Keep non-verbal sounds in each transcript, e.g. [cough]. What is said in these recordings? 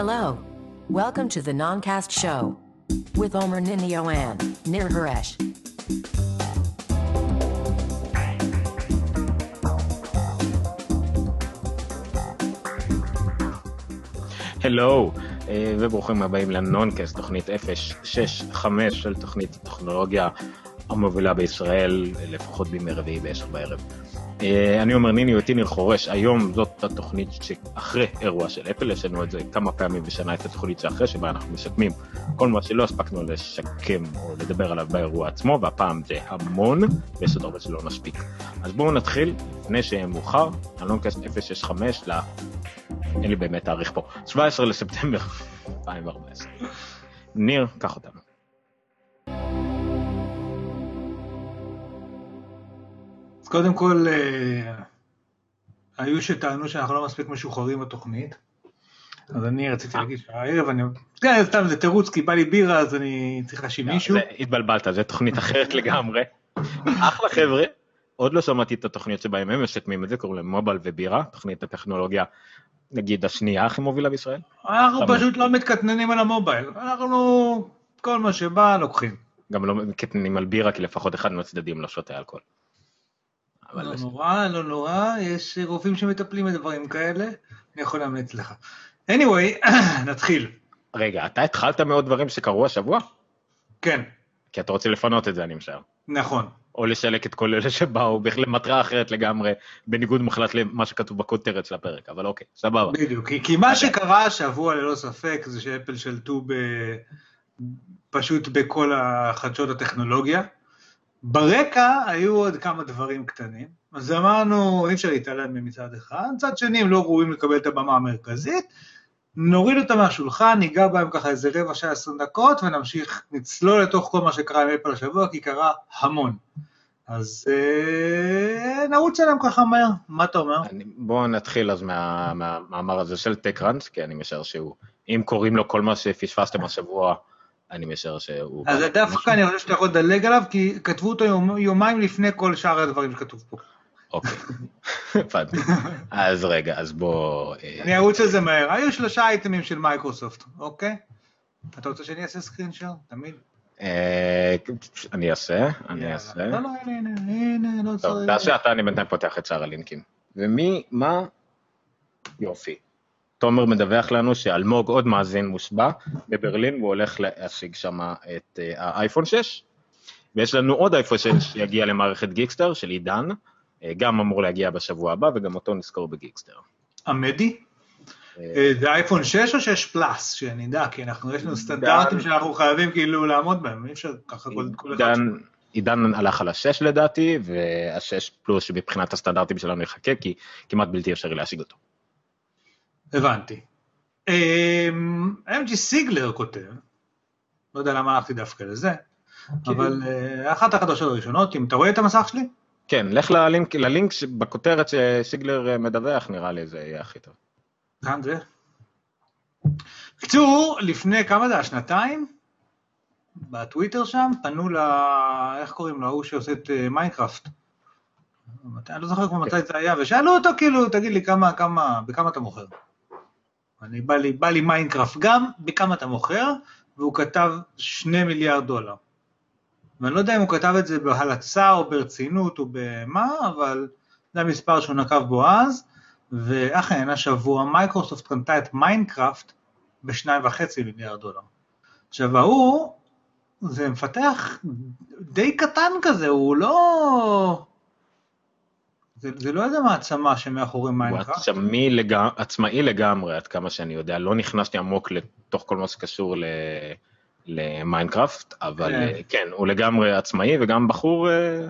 Hello. Welcome to the Noncast Show with Omer Ninio and Nir Haresh. הלו, אה, וברוכים הבאים לנונקאסט, תוכנית 065 של תוכנית הטכנולוגיה המובילה בישראל, לפחות בימי רביעי ב-10 בערב. אה, אני אומר ניני אותי ניר חורש, היום זאת התוכנית שאחרי אירוע של אפל, יש לנו את זה כמה פעמים בשנה, את התוכנית שאחרי, שבה אנחנו משקמים כל מה שלא הספקנו לשקם או לדבר עליו באירוע עצמו, והפעם זה המון, ויש עוד הרבה שלא נספיק. אז בואו נתחיל, לפני שיהיה מאוחר, הלונקאסט 065 ל... אין לי באמת תאריך פה, 17 לספטמבר [laughs] 2014. ניר, קח אותנו. קודם כל, אה, היו שטענו שאנחנו לא מספיק משוחררים בתוכנית, אז אני רציתי להגיד שהערב אני... כן, סתם זה תירוץ, כי בא לי בירה, אז אני צריך להאשים מישהו. זה- התבלבלת, זו תוכנית אחרת לגמרי. אחלה חבר'ה, עוד לא שמעתי את התוכניות שבהם הם משקמים את זה, קוראים להם מובייל ובירה, תוכנית הטכנולוגיה, נגיד השנייה הכי מובילה בישראל. אנחנו. פשוט לא מתקטננים על המובייל, אנחנו, כל מה שבא, לוקחים. גם לא מקטנים על בירה, כי לפחות אחד מהצדדים לא שותה אלכוהול. אבל לא נורא, לא נורא, יש רופאים שמטפלים בדברים כאלה, אני יכול להמליץ לך. anyway, [clears throat] נתחיל. רגע, אתה התחלת מעוד דברים שקרו השבוע? כן, כי אתה רוצה לפנות את זה, אני משער. נכון. או לסלק את כל אלה שבאו בכלל למטרה אחרת לגמרי, בניגוד מוחלט למה שכתוב בכותרת של הפרק, אבל אוקיי, סבבה. בדיוק, כי, כי מה שקרה השבוע ללא ספק זה שאפל שלטו ב... פשוט בכל החדשות הטכנולוגיה. ברקע היו עוד כמה דברים קטנים, אז אמרנו, אי אפשר להתעלם מהם מצד אחד, מצד שני הם לא ראויים לקבל את הבמה המרכזית, נוריד אותם מהשולחן, ניגע בהם ככה איזה רבע שעה עשרים דקות, ונמשיך, נצלול לתוך כל מה שקרה עם אפל השבוע, כי קרה המון. אז אה, נרוץ עליהם ככה מהר, מה אתה אומר? אני- בואו נתחיל אז מה- מהמאמר הזה של טקראנט, כי אני משער שהוא, אם קוראים לו כל מה שפספסתם השבוע, אני משער שהוא... אז דווקא אני חושב שאתה יכול לדלג עליו, כי כתבו אותו יומיים לפני כל שאר הדברים שכתוב פה. אוקיי, הבנתי. אז רגע, אז בוא... אה, אני ארוץ על זה מהר. היו שלושה אייטמים של מייקרוסופט, אוקיי? אתה רוצה שאני אעשה screen share? תמיד. אה, אני אעשה, אני. אעשה. לא, לא, הנה, הנה, הנה, לא צריך. תעשה אתה, אני בינתיים פותח את שאר הלינקים. ומי, מה? יופי. תומר מדווח לנו שאלמוג עוד מאזין מושבע בברלין, והוא הולך להשיג שם את אה, האייפון 6. ויש לנו עוד אייפון 6 שיגיע למערכת גיקסטר של עידן, אה, גם אמור להגיע בשבוע הבא, וגם אותו נזכור בגיקסטר. עמדי? אה, זה אייפון 6 או 6 פלאס? שנדע, כי אנחנו, יש לנו סטנדרטים שאנחנו חייבים כאילו לעמוד בהם, אי אפשר ככה כל אחד. עידן, עידן הלך על השש לדעתי, והשש פלוס שמבחינת הסטנדרטים שלנו יחכה, כי כמעט בלתי אפשרי להשיג אותו. הבנתי. אמ, MG סיגלר כותב, לא יודע למה הלכתי דווקא לזה, אבל אה, אחת החדשות הראשונות, אם אתה רואה את המסך שלי? כן, לך ללינק, ללינק בכותרת שסיגלר אה, מדווח, נראה לי זה יהיה הכי טוב. כאן זה. בקיצור, לפני כמה זה, השנתיים? בטוויטר שם, פנו ל... איך קוראים לו, ההוא שעושה את אה, מיינקראפט. אני לא זוכר כבר מתי זה היה, ושאלו אותו כאילו, תגיד לי כמה, כמה, בכמה אתה מוכר? אני, בא לי, בא לי מיינקראפט גם, בכמה אתה מוכר? והוא כתב שני מיליארד דולר. ואני לא יודע אם הוא כתב את זה בהלצה או ברצינות או במה, אבל זה המספר שהוא נקב בו אז. ואכן, השבוע מייקרוסופט קנתה את מיינקראפט בשניים וחצי מיליארד דולר. עכשיו, ההוא, זה מפתח די קטן כזה, הוא לא... זה, זה לא איזה מעצמה שמאחוריו מיינקראפט. עצמאי, לג... עצמאי לגמרי, עד כמה שאני יודע, לא נכנסתי עמוק לתוך כל מה שקשור ל... למיינקראפט, אבל כן. אה, כן, הוא לגמרי עצמאי וגם בחור אה,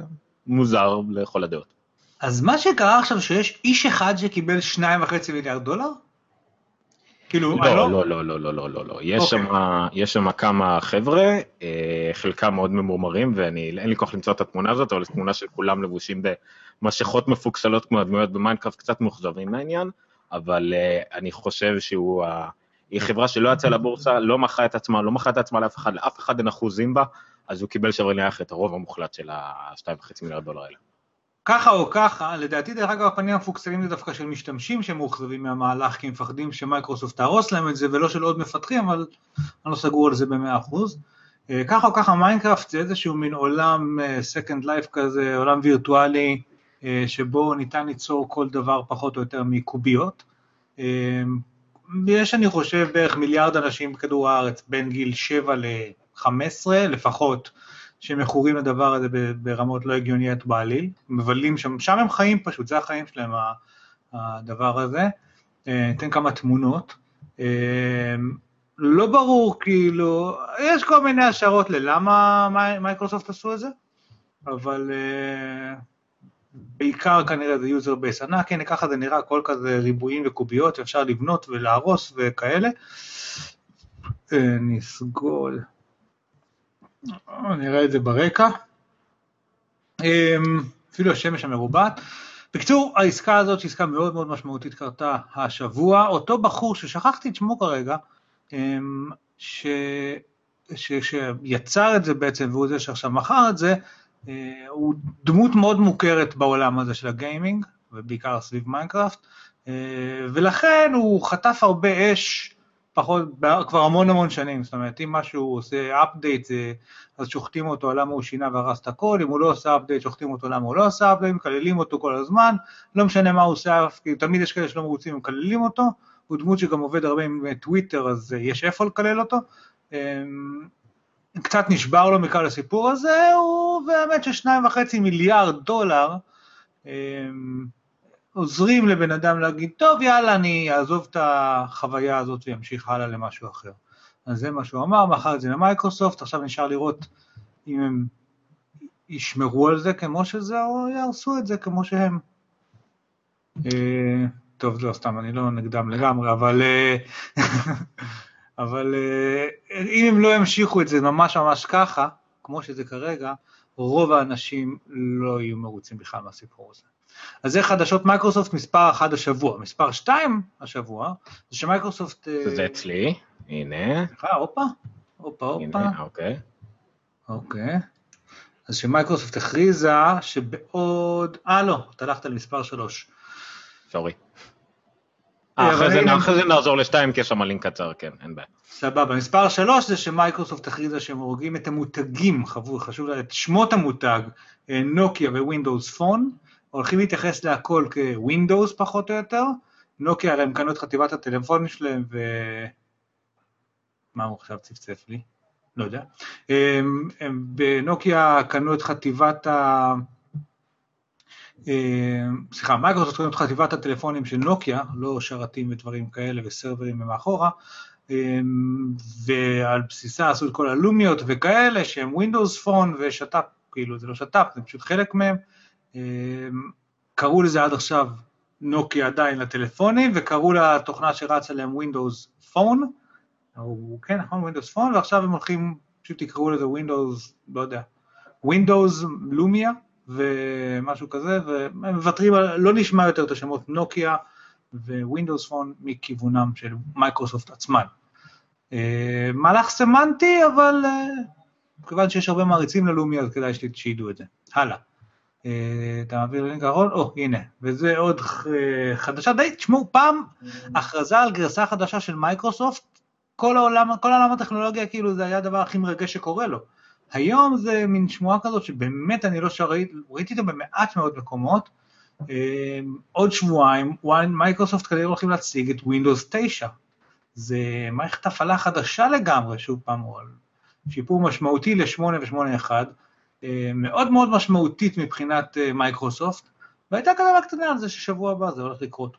מוזר לכל הדעות. אז מה שקרה עכשיו, שיש איש אחד שקיבל שניים וחצי מיליארד דולר? כאילו, אני לא, לא, לא, לא, לא, לא, לא, לא. יש אוקיי. שם, כמה חבר'ה, אה, חלקם מאוד ממורמרים, ואני, אין לי כוח למצוא את התמונה הזאת, אבל זו תמונה של כולם לבושים במסכות מפוקסלות כמו הדמויות במיינקראפט, קצת מאוכזבים מהעניין, אבל אה, אני חושב שהוא, היא חברה שלא יצאה לבורסה, לא מכרה את עצמה, לא מכרה את עצמה לאף אחד, לאף אחד אין אחוזים בה, אז הוא קיבל שווה נניח את הרוב המוחלט של ה-2.5 מיליארד דולר האלה. ככה או ככה, לדעתי דרך אגב הפנים המפוקסלים זה דווקא של משתמשים שמאוכזבים מהמהלך כי הם מפחדים שמייקרוסופט תהרוס להם את זה ולא של עוד מפתחים, אבל אני לא סגור על זה במאה אחוז. אה, ככה או ככה מיינקראפט זה איזשהו מין עולם אה, second life כזה, עולם וירטואלי אה, שבו ניתן ליצור כל דבר פחות או יותר מקוביות. יש אני חושב בערך מיליארד אנשים בכדור הארץ בין גיל 7 ל-15 לפחות. שמכורים לדבר הזה ברמות לא הגיוניות בעליל, מבלים שם, שם הם חיים פשוט, זה החיים שלהם הדבר הזה. ניתן כמה תמונות. לא ברור, כאילו, יש כל מיני השערות ללמה מייקרוסופט עשו את זה, אבל uh, בעיקר כנראה זה user base ענק, הנה ככה זה נראה, כל כזה ריבועים וקוביות, אפשר לבנות ולהרוס וכאלה. נסגול, נראה את זה ברקע. Um, אפילו השמש המרובעת. בקיצור, העסקה הזאת, שעסקה מאוד מאוד משמעותית, קרתה השבוע. אותו בחור ששכחתי את שמו כרגע, אמ, ש... ש... שיצר את זה בעצם, והוא זה שעכשיו מכר את זה, אה, הוא דמות מאוד מוכרת בעולם הזה של הגיימינג, ובעיקר סביב מיינקראפט, אה, ולכן הוא חטף הרבה אש פחות, כבר המון המון שנים, זאת אומרת, אם משהו עושה update, אז שוחטים אותו למה הוא שינה והרס את הכל, אם הוא לא עושה update, שוחטים אותו למה הוא לא עושה update, מקללים אותו כל הזמן, לא משנה מה הוא עושה, כי תמיד יש כאלה שלא מרוצים, מקללים אותו, הוא דמות שגם עובד הרבה עם טוויטר, אז יש איפה לקלל אותו. אמ, קצת נשבר לו מכלל הסיפור הזה, הוא באמת ששניים וחצי מיליארד דולר אמ, עוזרים לבן אדם להגיד, טוב יאללה, אני אעזוב את החוויה הזאת ואמשיך הלאה למשהו אחר. אז זה מה שהוא אמר, מכר את זה למייקרוסופט, עכשיו נשאר לראות אם הם ישמרו על זה כמו שזה, או יהרסו את זה כמו שהם. אה, טוב, לא, סתם, אני לא נגדם לגמרי, אבל, אה, [laughs] אבל אה, אם הם לא ימשיכו את זה ממש ממש ככה, כמו שזה כרגע, רוב האנשים לא יהיו מרוצים בכלל מהסיפור הזה. אז זה חדשות מייקרוסופט מספר 1 השבוע. מספר 2 השבוע, זה שמייקרוסופט... אה, זה אצלי, הנה. סליחה, הופה, הופה, הופה. הנה, אוקיי. אוקיי. אז שמייקרוסופט הכריזה שבעוד... אה, לא, אתה הלכת למספר 3. sorry. אה, אחרי זה נחזור לשתיים, כי יש שם לינק קצר, כן, אין בעיה. סבבה. מספר שלוש זה שמייקרוסופט הכריזה שהם הורגים את המותגים, חשוב את שמות המותג, נוקיה Windows Phone, הולכים להתייחס להכל כ Windows פחות או יותר, נוקיה הרי הם קנו את חטיבת הטלפונים שלהם ו... מה הוא עכשיו צפצף לי? לא יודע. הם, הם בנוקיה קנו את חטיבת ה... סליחה, מייקרוסופט קנו את חטיבת הטלפונים של נוקיה, לא שרתים ודברים כאלה וסרברים ומאחורה, ועל בסיסה עשו את כל הלומיות וכאלה שהם Windows פון ושת"פ, כאילו זה לא שת"פ, זה פשוט חלק מהם. אמ, קראו לזה עד עכשיו נוקיה עדיין לטלפונים, וקראו לתוכנה שרץ עליהם Windows Phone, או כן, נכון, Windows Phone, ועכשיו הם הולכים, פשוט יקראו לזה Windows, לא יודע, Windows Lumia ומשהו כזה, והם מוותרים, לא נשמע יותר את השמות נוקיה ו-Windows Phone מכיוונם של מייקרוסופט עצמן. אה, מהלך סמנטי, אבל אה, כיוון שיש הרבה מעריצים ללומיה, אז כדאי שידעו את זה. הלאה. אה, אתה מעביר לינק האחרון, או הנה, וזה עוד חדשה די, תשמעו, פעם הכרזה על גרסה חדשה של מייקרוסופט, כל העולם, כל העולם הטכנולוגיה כאילו זה היה הדבר הכי מרגש שקורה לו. היום זה מין שמועה כזאת שבאמת אני לא שראיתי, ראיתי אותה במעט מאוד מקומות, אה, עוד שבועיים מייקרוסופט כנראה הולכים להציג את Windows 9. זה מערכת הפעלה חדשה לגמרי, שוב פעם, שיפור משמעותי ל-8 ו-8.1. אה, מאוד מאוד משמעותית מבחינת אה, מייקרוסופט, והייתה כתבה קטנה על זה ששבוע הבא זה הולך לקרות,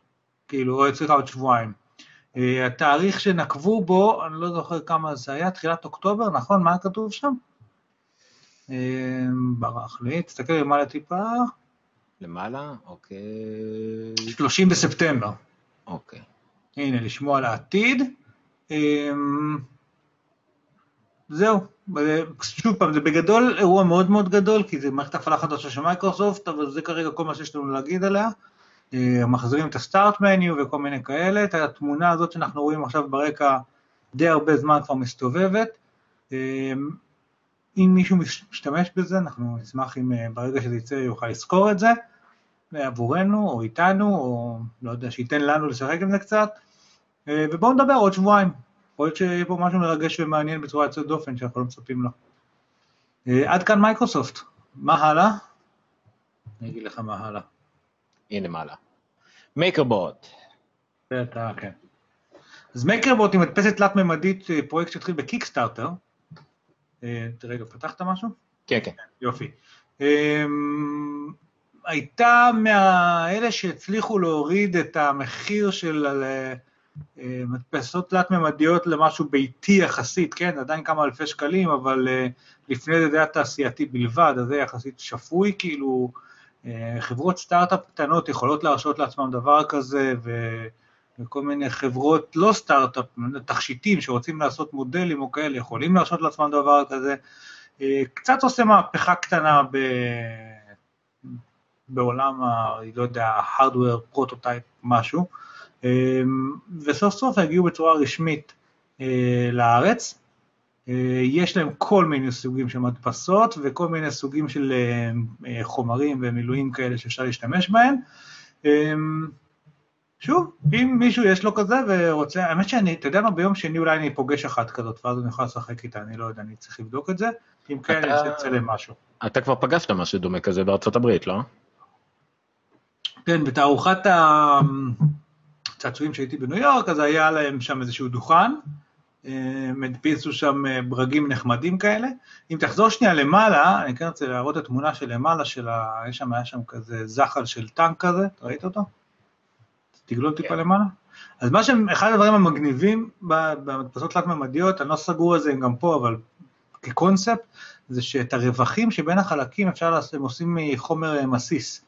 כאילו, סליחה, עוד שבועיים. אה, התאריך שנקבו בו, אני לא זוכר כמה זה היה, תחילת אוקטובר, נכון? מה כתוב שם? ברח לי, תסתכל למעלה טיפה. למעלה? אוקיי. 30 בספטמבר. אוקיי. הנה, לשמוע על העתיד. זהו, שוב פעם, זה בגדול אירוע מאוד מאוד גדול, כי זה מערכת הפעלה חדשה של מייקרוסופט, אבל זה כרגע כל מה שיש לנו להגיד עליה. אה, מחזירים את הסטארט מניו וכל מיני כאלה, את התמונה הזאת שאנחנו רואים עכשיו ברקע די הרבה זמן כבר מסתובבת. אה, אם מישהו משתמש בזה, אנחנו נשמח אם אה, ברגע שזה יצא יוכל לזכור את זה. עבורנו, או איתנו, או לא יודע, שייתן לנו לשחק עם זה קצת, ובואו נדבר עוד שבועיים. יכול להיות שיהיה פה משהו מרגש ומעניין בצורה יוצאת דופן שאנחנו לא מצפים לו. אה, עד כאן מייקרוסופט. מה הלאה? אני אגיד לך מה הלאה. הנה מעלה. MakerBot. אתה, כן. אז MakerBot היא מדפסת תלת-ממדית, אה, פרויקט שהתחיל ב Kickstarter. רגע, פתחת משהו? כן, כן. יופי. הייתה מאלה שהצליחו להוריד את המחיר של אה, מדפסות תלת-ממדיות למשהו ביתי יחסית, כן, עדיין כמה אלפי שקלים, אבל אה, לפני זה זה היה תעשייתי בלבד, אז זה יחסית שפוי, כאילו אה, חברות סטארט-אפ קטנות יכולות להרשות לעצמם דבר כזה, ו... וכל מיני חברות לא סטארט-אפ, תכשיטים שרוצים לעשות מודלים או כאלה, יכולים להרשות לעצמם דבר כזה. קצת עושה מהפכה קטנה ב... בעולם, ה... לא יודע, hardware, פרוטוטייפ, משהו. אמ, וסוף סוף הגיעו בצורה רשמית אה, לארץ. אה, יש להם כל מיני סוגים של מדפסות וכל מיני סוגים של אה, חומרים ומילואים כאלה שאפשר להשתמש בהם. אמ, שוב, אם מישהו יש לו כזה ורוצה, האמת שאני, אתה יודע מה, ביום שני אולי אני פוגש אחת כזאת, ואז אני יכול לשחק איתה, אני לא יודע, אני צריך לבדוק את זה, אם כן, אני צריך לצלם משהו. אתה כבר פגשת משהו דומה כזה בארצות הברית, לא? כן, בתערוכת ה... צעצועים שהייתי בניו יורק, אז היה להם שם איזשהו דוכן, אה, הדפיסו שם אה, ברגים נחמדים כאלה. אם תחזור שנייה למעלה, אני כן רוצה להראות את התמונה של למעלה של ה... יש שם, היה שם כזה זחל של טנק כזה, אתה ראית אותו? תגלול טיפה כן. למעלה. אז מה שהם, אחד הדברים המגניבים במדפסות תלת-ממדיות, אני לא סגור על זה גם פה, אבל כקונספט, זה שאת הרווחים שבין החלקים אפשר לעשות, הם עושים מחומר אה, מסיס.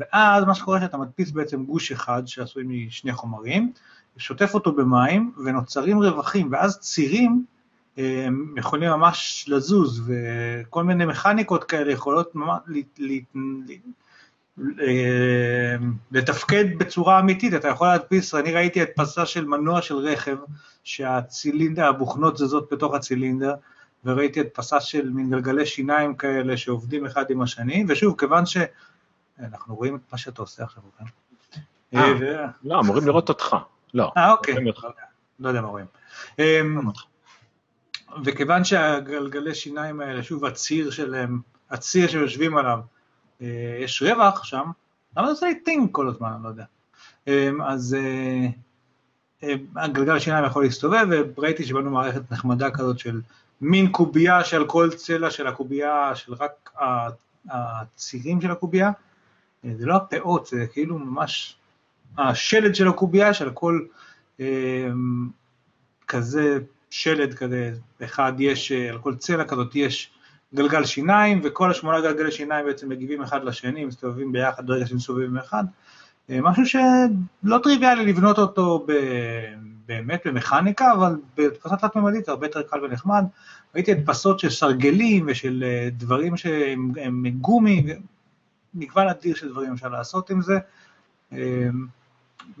ואז מה שקורה שאתה מדפיס בעצם גוש אחד שעשוי משני חומרים, שוטף אותו במים ונוצרים רווחים, ואז צירים הם יכולים ממש לזוז, וכל מיני מכניקות כאלה יכולות ממש לתפקד בצורה אמיתית, אתה יכול להדפיס, אני ראיתי הדפסה של מנוע של רכב, שהצילינדר, הבוכנות זזות בתוך הצילינדר, וראיתי הדפסה של מין גלגלי שיניים כאלה שעובדים אחד עם השני, ושוב, כיוון ש... אנחנו רואים את מה שאתה עושה עכשיו, כן? אה, לא, אמורים לראות אותך. לא. אה, אוקיי. לא יודע מה רואים. אמ, וכיוון שהגלגלי שיניים האלה, שוב, הציר שלהם, הציר שיושבים עליו, אה, יש רווח שם, למה זה עושה לי טינג כל הזמן, אני לא יודע. אמ, אז הגלגל השיניים יכול להסתובב, וראיתי שבנו מערכת נחמדה כזאת של מין קובייה שעל כל צלע של הקובייה, של רק הצירים של הקובייה, זה לא הפאות, זה כאילו ממש השלד של הקובייה, של כל אה, כזה שלד כזה, אחד יש, על כל צלע כזאת יש גלגל שיניים, וכל השמונה גלגלי שיניים בעצם מגיבים אחד לשני, מסתובבים ביחד ברגע שמסתובבים אחד. אה, משהו שלא טריוויאלי לבנות אותו ב... באמת במכניקה, אבל בתפסת תלת-ממדית זה הרבה יותר קל ונחמד. ראיתי הדפסות של סרגלים ושל אה, דברים שהם גומי, מגוון אדיר של דברים אפשר לעשות עם זה, אמ,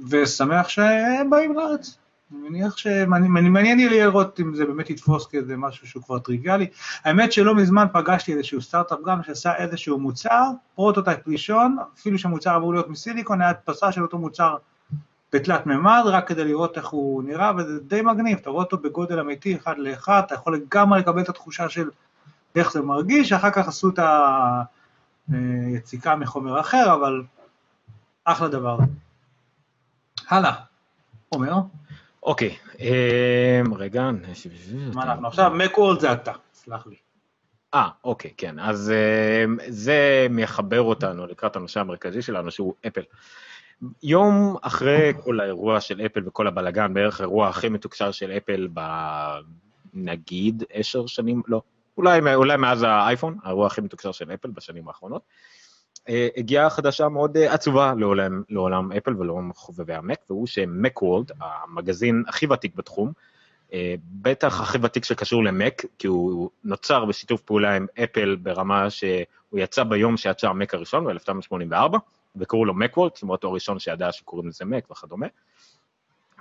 ושמח שהם באים לארץ. אני מניח שמעניין לי לראות אם זה באמת יתפוס כאיזה משהו שהוא כבר טריוויאלי. האמת שלא מזמן פגשתי איזשהו סטארט-אפ גם שעשה איזשהו מוצר, פרוטוטייפ ראשון, אפילו שהמוצר אמור להיות מסיליקון, היה הדפסה של אותו מוצר בתלת מימד, רק כדי לראות איך הוא נראה, וזה די מגניב, אתה רואה אותו בגודל אמיתי, אחד לאחד, אתה יכול לגמרי לקבל את התחושה של איך זה מרגיש, אחר כך עשו את ה... אה, יציקה מחומר אחר, אבל אחלה דבר. הלאה, עומר. אוקיי, אה, רגע. מה אנחנו עכשיו? מקוולד זה אתה, סלח לי. אה, אוקיי, כן. אז אה, זה מחבר אותנו לקראת הנושא המרכזי שלנו, שהוא אפל. יום אחרי כל האירוע של אפל וכל הבלגן, בערך האירוע הכי מתוקשר של אפל בנגיד עשר שנים, לא, אולי, אולי מאז האייפון, האירוע הכי מתוקשר של אפל בשנים האחרונות, אה, הגיעה חדשה מאוד אה, עצובה לעולם, לעולם אפל ולעולם חובבי המק, והוא שמקוולד, המגזין הכי ותיק בתחום, אה, בטח הכי ותיק שקשור למק, כי הוא נוצר בשיתוף פעולה עם אפל ברמה שהוא יצא ביום שיצא המק הראשון, ב-1984, וקראו לו מקוולד, למרות הוא הראשון שידע שקוראים לזה מק וכדומה.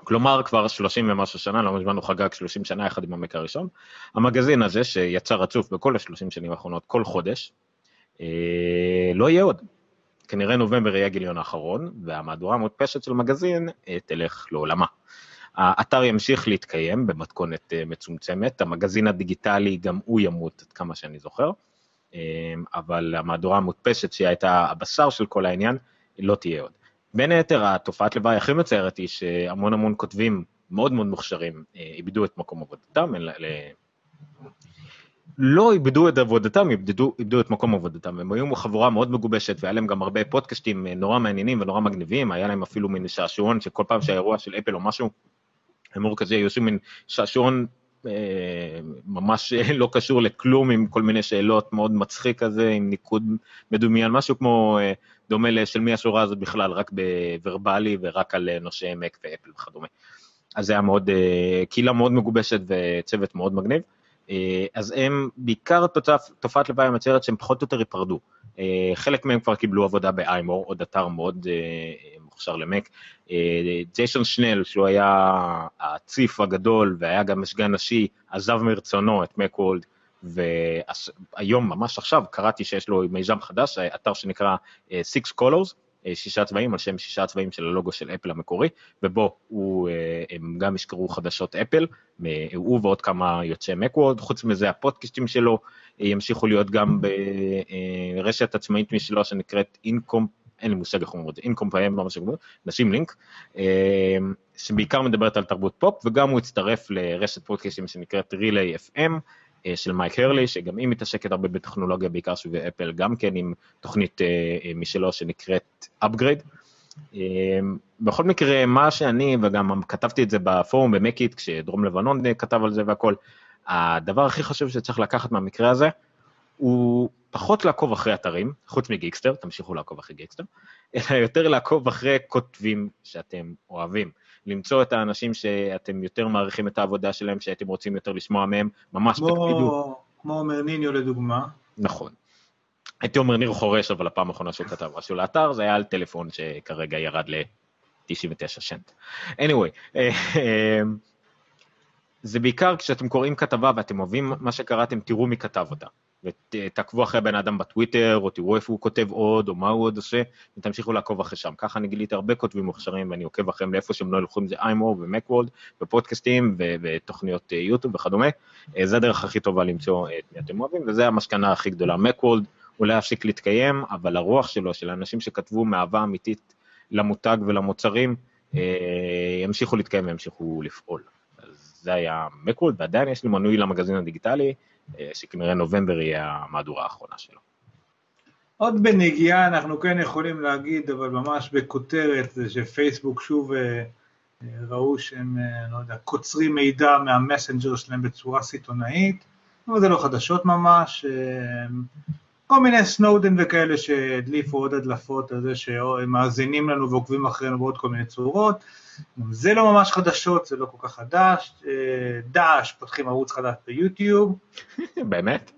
כלומר, כבר 30 ומשהו שנה, לא מזמן הוא חגג 30 שנה יחד עם המק הראשון. המגזין הזה, שיצא רצוף בכל ה-30 שנים האחרונות, כל חודש, אה, לא יהיה עוד. כנראה נובמבר יהיה הגיליון האחרון, והמהדורה המודפשת של המגזין תלך לעולמה. האתר ימשיך להתקיים במתכונת מצומצמת, המגזין הדיגיטלי גם הוא ימות עד כמה שאני זוכר, אבל המהדורה המודפשת שהיא הייתה הבשר של כל העניין, לא תהיה עוד. בין היתר, התופעת לוואי הכי מצערת היא שהמון המון כותבים מאוד מאוד מוכשרים איבדו את מקום עבודתם, לא איבדו את עבודתם, איבדו, איבדו את מקום עבודתם. הם היו חבורה מאוד מגובשת, והיה להם גם הרבה פודקאסטים נורא מעניינים ונורא מגניבים, היה להם אפילו מין שעשועון שכל פעם שהאירוע של אפל או משהו, אמור כזה, היו עושים מין שעשועון אה, ממש לא קשור לכלום, עם כל מיני שאלות מאוד מצחיק כזה, עם ניקוד מדומיין, משהו כמו אה, דומה של מי השורה הזאת בכלל, רק בוורבלי ורק על אה, נושאי מק ואפל וכדומה. אז זה היה מאוד, אה, קהילה מאוד מגובשת וצוות מאוד מגניב. אה, אז הם, בעיקר תופעת לוואי המצערת שהם פחות או יותר ייפרדו. חלק מהם כבר קיבלו עבודה באיימור, עוד אתר מאוד מוכשר למק. ג'ייסון שנל, שהוא היה הציף הגדול והיה גם משגן נשי, עזב מרצונו את מק וולד, והיום, ממש עכשיו, קראתי שיש לו מיזם חדש, אתר שנקרא Six Colors, אה, שישה צבעים, על שם שישה צבעים של הלוגו של אפל המקורי, ובו הוא, אה, הם גם ישקרו חדשות אפל, הוא ועוד כמה יוצאי מקוורד, חוץ מזה הפודקאסטים שלו אה, ימשיכו להיות גם ברשת עצמאית משלו שנקראת אינקום, אין לי מושג איך אומרים את זה, אינקומפיים, לא משהו נשים לינק, שבעיקר מדברת על תרבות פופ, וגם הוא הצטרף לרשת פודקאסטים שנקראת רילי FM, אה, של מייק הרלי, שגם היא מתעסקת הרבה בטכנולוגיה, בעיקר סביב אפל, גם כן עם תוכנית אה, אה, משלו שנקראת upgrade. בכל מקרה, מה שאני, וגם כתבתי את זה בפורום במקיט, כשדרום לבנון כתב על זה והכל, הדבר הכי חשוב שצריך לקחת מהמקרה הזה, הוא פחות לעקוב אחרי אתרים, חוץ מגיקסטר, תמשיכו לעקוב אחרי גיקסטר, אלא יותר לעקוב אחרי כותבים שאתם אוהבים. למצוא את האנשים שאתם יותר מעריכים את העבודה שלהם, שאתם רוצים יותר לשמוע מהם, ממש כמו, תקפידו. כמו אומר ניניו לדוגמה. נכון. הייתי אומר ניר חורש, אבל הפעם האחרונה שהוא כתב משהו לאתר, זה היה על טלפון שכרגע ירד ל-99 שנט. anyway, אה, אה, זה בעיקר כשאתם קוראים כתבה ואתם אוהבים מה שקראתם, תראו מי כתב אותה. ותעקבו אחרי בן אדם בטוויטר, או תראו איפה הוא כותב עוד, או מה הוא עוד עושה, ותמשיכו לעקוב אחרי שם. ככה אני גיליתי הרבה כותבים מוכשרים, ואני עוקב אחריהם לאיפה שהם לא עם זה איימור ומקוולד, ופודקאסטים, ותוכניות יוטיוב וכדומה. אה, זה הדרך הכי טובה למצוא את מי אתם אוהבים, וזה המשכנה הכי גדולה. מקוולד אולי יפסיק להתקיים, אבל הרוח שלו, של האנשים שכתבו מאהבה אמיתית למותג ולמוצרים, אה, ימשיכו להתקיים וימשיכו לפעול. אז זה היה מקוולד, ועדיין יש לי מנוי למגזין הדיגיטלי, אה, שכנראה נובמבר יהיה המהדורה האחרונה שלו. עוד בנגיעה אנחנו כן יכולים להגיד, אבל ממש בכותרת, זה שפייסבוק שוב אה, אה, ראו שהם, לא יודע, קוצרים מידע מהמסנג'ר שלהם בצורה סיטונאית, אבל זה לא חדשות ממש, כל מיני סנודן וכאלה שהדליפו עוד הדלפות על זה שהם מאזינים לנו ועוקבים אחרינו בעוד כל מיני צורות. זה לא ממש חדשות, זה לא כל כך חדש. אה, דאעש פותחים ערוץ חדש ביוטיוב. [laughs] באמת?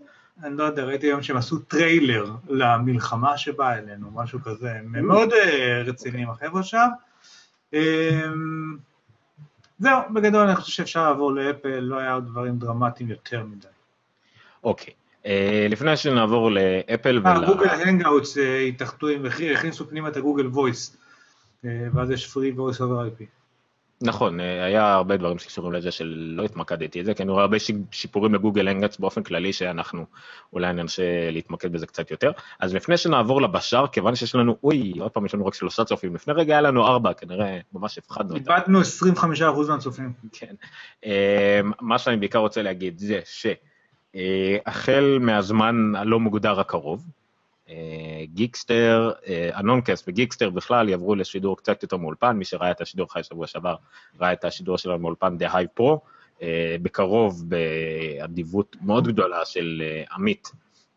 אני לא יודע, ראיתי היום שהם עשו טריילר למלחמה שבאה אלינו, משהו כזה. הם mm. מאוד אה, רציניים החבר'ה שם. אה, זהו, בגדול אני חושב שאפשר לעבור לאפל, לא היה עוד דברים דרמטיים יותר מדי. אוקיי. לפני שנעבור לאפל ול... Google Hangouts התאחדו, הכניסו פנימה את ה Google Voice. אה, ואז יש free voice over IP. נכון, אה, היה הרבה דברים שקשורים לזה שלא התמקדתי את זה, כי אני רואה הרבה שיפורים ל Google Hangouts באופן כללי שאנחנו אולי ננסה להתמקד בזה קצת יותר. אז לפני שנעבור לבשאר, כיוון שיש לנו, אוי, עוד פעם יש לנו רק שלושה צופים, לפני רגע היה לנו ארבע, כנראה ממש הפחדנו אותם. איבדנו 25% מהצופים. כן. אה, מה שאני בעיקר רוצה להגיד זה שהחל מהזמן הלא מוגדר הקרוב, גיקסטר, אנונקאסט וגיקסטר בכלל יעברו לשידור קצת יותר מאולפן, מי שראה את השידור חי שבוע שעבר, ראה את השידור שלנו מאולפן The Hive Pro, בקרוב באדיבות מאוד גדולה של אה, עמית.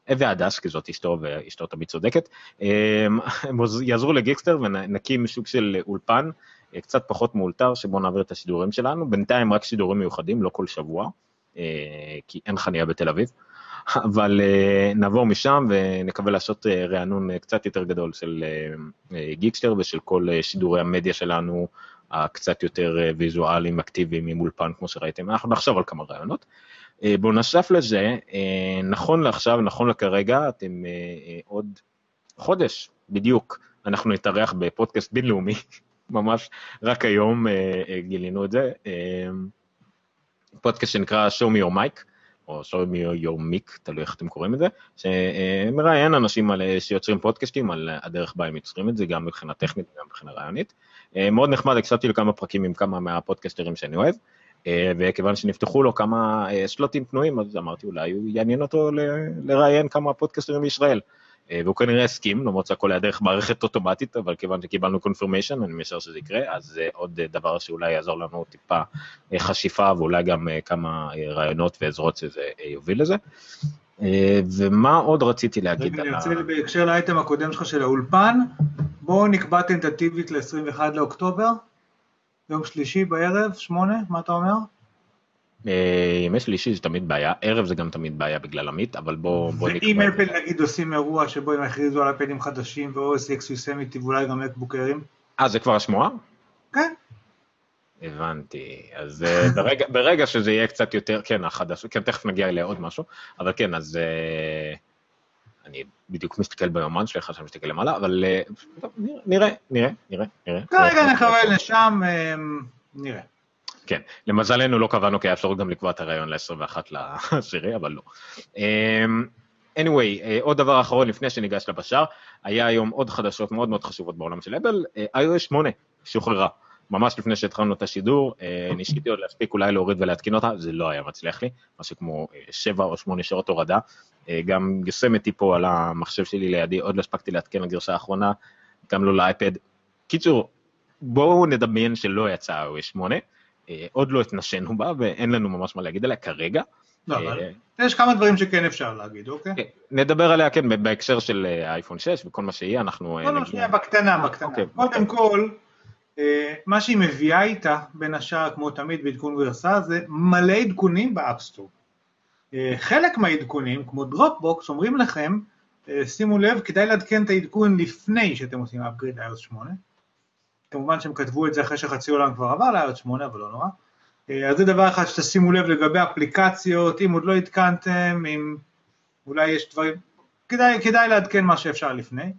והדס, כי זאת אשתו ואשתו תמיד צודקת, אה, הם יעזרו לגיקסטר ונקים סוג של אולפן אה, קצת פחות מאולתר, שבו נעביר את השידורים שלנו, בינתיים רק שידורים מיוחדים, לא כל שבוע, כי אין חניה בתל אביב. אבל uh, נעבור משם ונקווה לעשות uh, רענון uh, קצת יותר גדול של גיקסטר ושל כל שידורי המדיה שלנו, הקצת יותר ויזואליים, אקטיביים עם אולפן, כמו שראיתם. אנחנו נחשוב על כמה רעיונות. בנוסף לזה, נכון לעכשיו, נכון לכרגע, אתם עוד חודש, בדיוק, אנחנו נתארח בפודקאסט בינלאומי, [laughs] ממש רק היום גילינו את זה, פודקאסט שנקרא show me your mic, או mic, תלוי איך אתם קוראים את זה, שמראיין אנשים על, שיוצרים פודקאסטים, על הדרך בה הם יוצרים את זה, גם מבחינה טכנית וגם מבחינה רעיונית. מאוד נחמד, הקשבתי לכמה פרקים עם כמה מהפודקאסטרים שאני אוהב. וכיוון שנפתחו לו כמה שלוטים פנויים, אז אמרתי אולי הוא יעניין אותו לראיין כמה פודקאסטרים בישראל. והוא כנראה הסכים, למרות שהכל היה דרך מערכת אוטומטית, אבל כיוון שקיבלנו קונפירמיישן, אני משער שזה יקרה, אז זה עוד דבר שאולי יעזור לנו טיפה חשיפה, ואולי גם כמה רעיונות ועזרות שזה יוביל לזה. ומה עוד רציתי להגיד. אני רוצה בהקשר לאייטם הקודם שלך של האולפן, בואו נקבע טנטטיבית ל-21 לאוקטובר, יום שלישי בערב, שמונה, מה אתה אומר? ימי שלישי זה תמיד בעיה, ערב זה גם תמיד בעיה בגלל עמית, אבל בוא, בוא נקבע. ואם אפל נגיד עושים אירוע שבו הם יכריזו על אפלים חדשים ו-OS X יוסמיטי ואולי גם מקבוקרים? אה, זה כבר השמועה? כן. הבנתי, אז [laughs] ברגע, ברגע שזה יהיה קצת יותר, כן, החדש, כן, תכף נגיע לעוד משהו, אבל כן, אז אני בדיוק מסתכל ביומן שלך, שאני מסתכל למעלה, אבל נראה, נראה, נראה, נראה. כרגע נכוון לשם, נראה. כן, למזלנו לא קבענו כי היה אפשרות גם לקבוע את הרעיון ל-21 לעשירי, אבל לא. anyway, עוד דבר אחרון לפני שניגש לבשאר, היה היום עוד חדשות מאוד מאוד חשובות בעולם של אפל, iOS 8 שוחררה. ממש לפני שהתחלנו את השידור, ניסיתי עוד להספיק אולי להוריד ולהתקין אותה, זה לא היה מצליח לי, משהו כמו 7 או 8 שעות הורדה. גם יוסמיטי פה על המחשב שלי לידי, עוד לא הספקתי לעדכן לגרסה האחרונה, גם לא לאייפד. קיצור, בואו נדמיין שלא יצא iOS 8, עוד לא התנסינו בה ואין לנו ממש מה להגיד עליה כרגע. לא, אבל יש כמה דברים שכן אפשר להגיד, אוקיי? נדבר עליה, כן, בהקשר של אייפון 6 וכל מה שיהיה, אנחנו... לא, לא, שנייה, בקטנה, בקטנה. קודם כל, מה שהיא מביאה איתה, בין השאר, כמו תמיד בעדכון גרסה, זה מלא עדכונים ב App Store. חלק מהעדכונים, כמו דרופבוקס, אומרים לכם, שימו לב, כדאי לעדכן את העדכון לפני שאתם עושים upgrade ל-iOS 8. כמובן שהם כתבו את זה אחרי שחצי עולם כבר עבר ל-iOS 8, אבל לא נורא. אז זה דבר אחד שתשימו לב לגבי אפליקציות, אם עוד לא עדכנתם, אם אולי יש דברים, כדאי, כדאי לעדכן מה שאפשר לפני.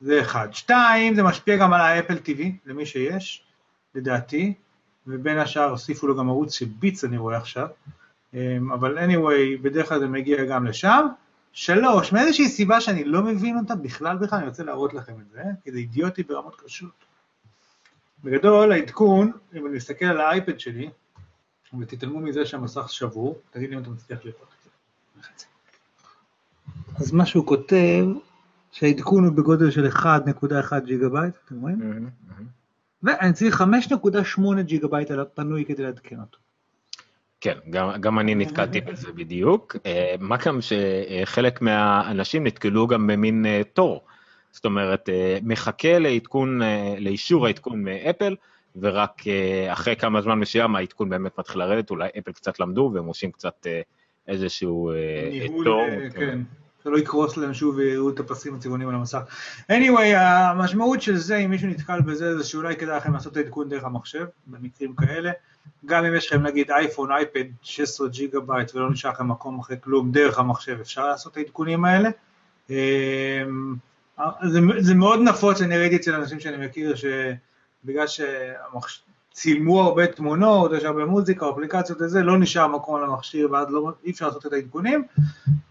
זה אחד. שתיים, זה משפיע גם על ה Apple TV, למי שיש, לדעתי, ובין השאר הוסיפו לו גם ערוץ של ביץ אני רואה עכשיו, אבל anyway, בדרך כלל זה מגיע גם לשם. שלוש, מאיזושהי סיבה שאני לא מבין אותה בכלל בכלל, אני רוצה להראות לכם את זה, כי זה אידיוטי ברמות קשות. בגדול, העדכון, אם אני מסתכל על האייפד שלי, ותתעלמו מזה שהמסך שבור, תגיד לי אם אתה מצליח לראות את זה. אז מה שהוא כותב, שהעדכון הוא בגודל של 1.1 ג'יגה בייט, אתם רואים? ואני צריך 5.8 ג'יגה בייט פנוי כדי לעדכן אותו. כן, גם, גם אני נתקלתי בזה בדיוק, מה גם שחלק מהאנשים נתקלו גם במין תור, זאת אומרת, מחכה לעדכון, לאישור העדכון מאפל, ורק אחרי כמה זמן מסוים העדכון באמת מתחיל לרדת, אולי אפל קצת למדו והם עושים קצת איזשהו ניהול, תור. כן. שלא יקרוס להם שוב ויראו את הפסים הצבעונים על המסך. anyway, המשמעות של זה, אם מישהו נתקל בזה, זה שאולי כדאי לכם לעשות את העדכון דרך המחשב, במקרים כאלה. גם אם יש לכם נגיד אייפון, אייפד, 16 ג'יגה בייט ולא נשאר לכם מקום אחרי כלום, דרך המחשב אפשר לעשות את העדכונים האלה. זה, זה מאוד נפוץ, אני ראיתי אצל אנשים שאני מכיר, שבגלל שצילמו הרבה תמונות, יש הרבה מוזיקה, אפליקציות וזה, לא נשאר מקום למכשיר ואז לא, אי אפשר לעשות את העדכונים.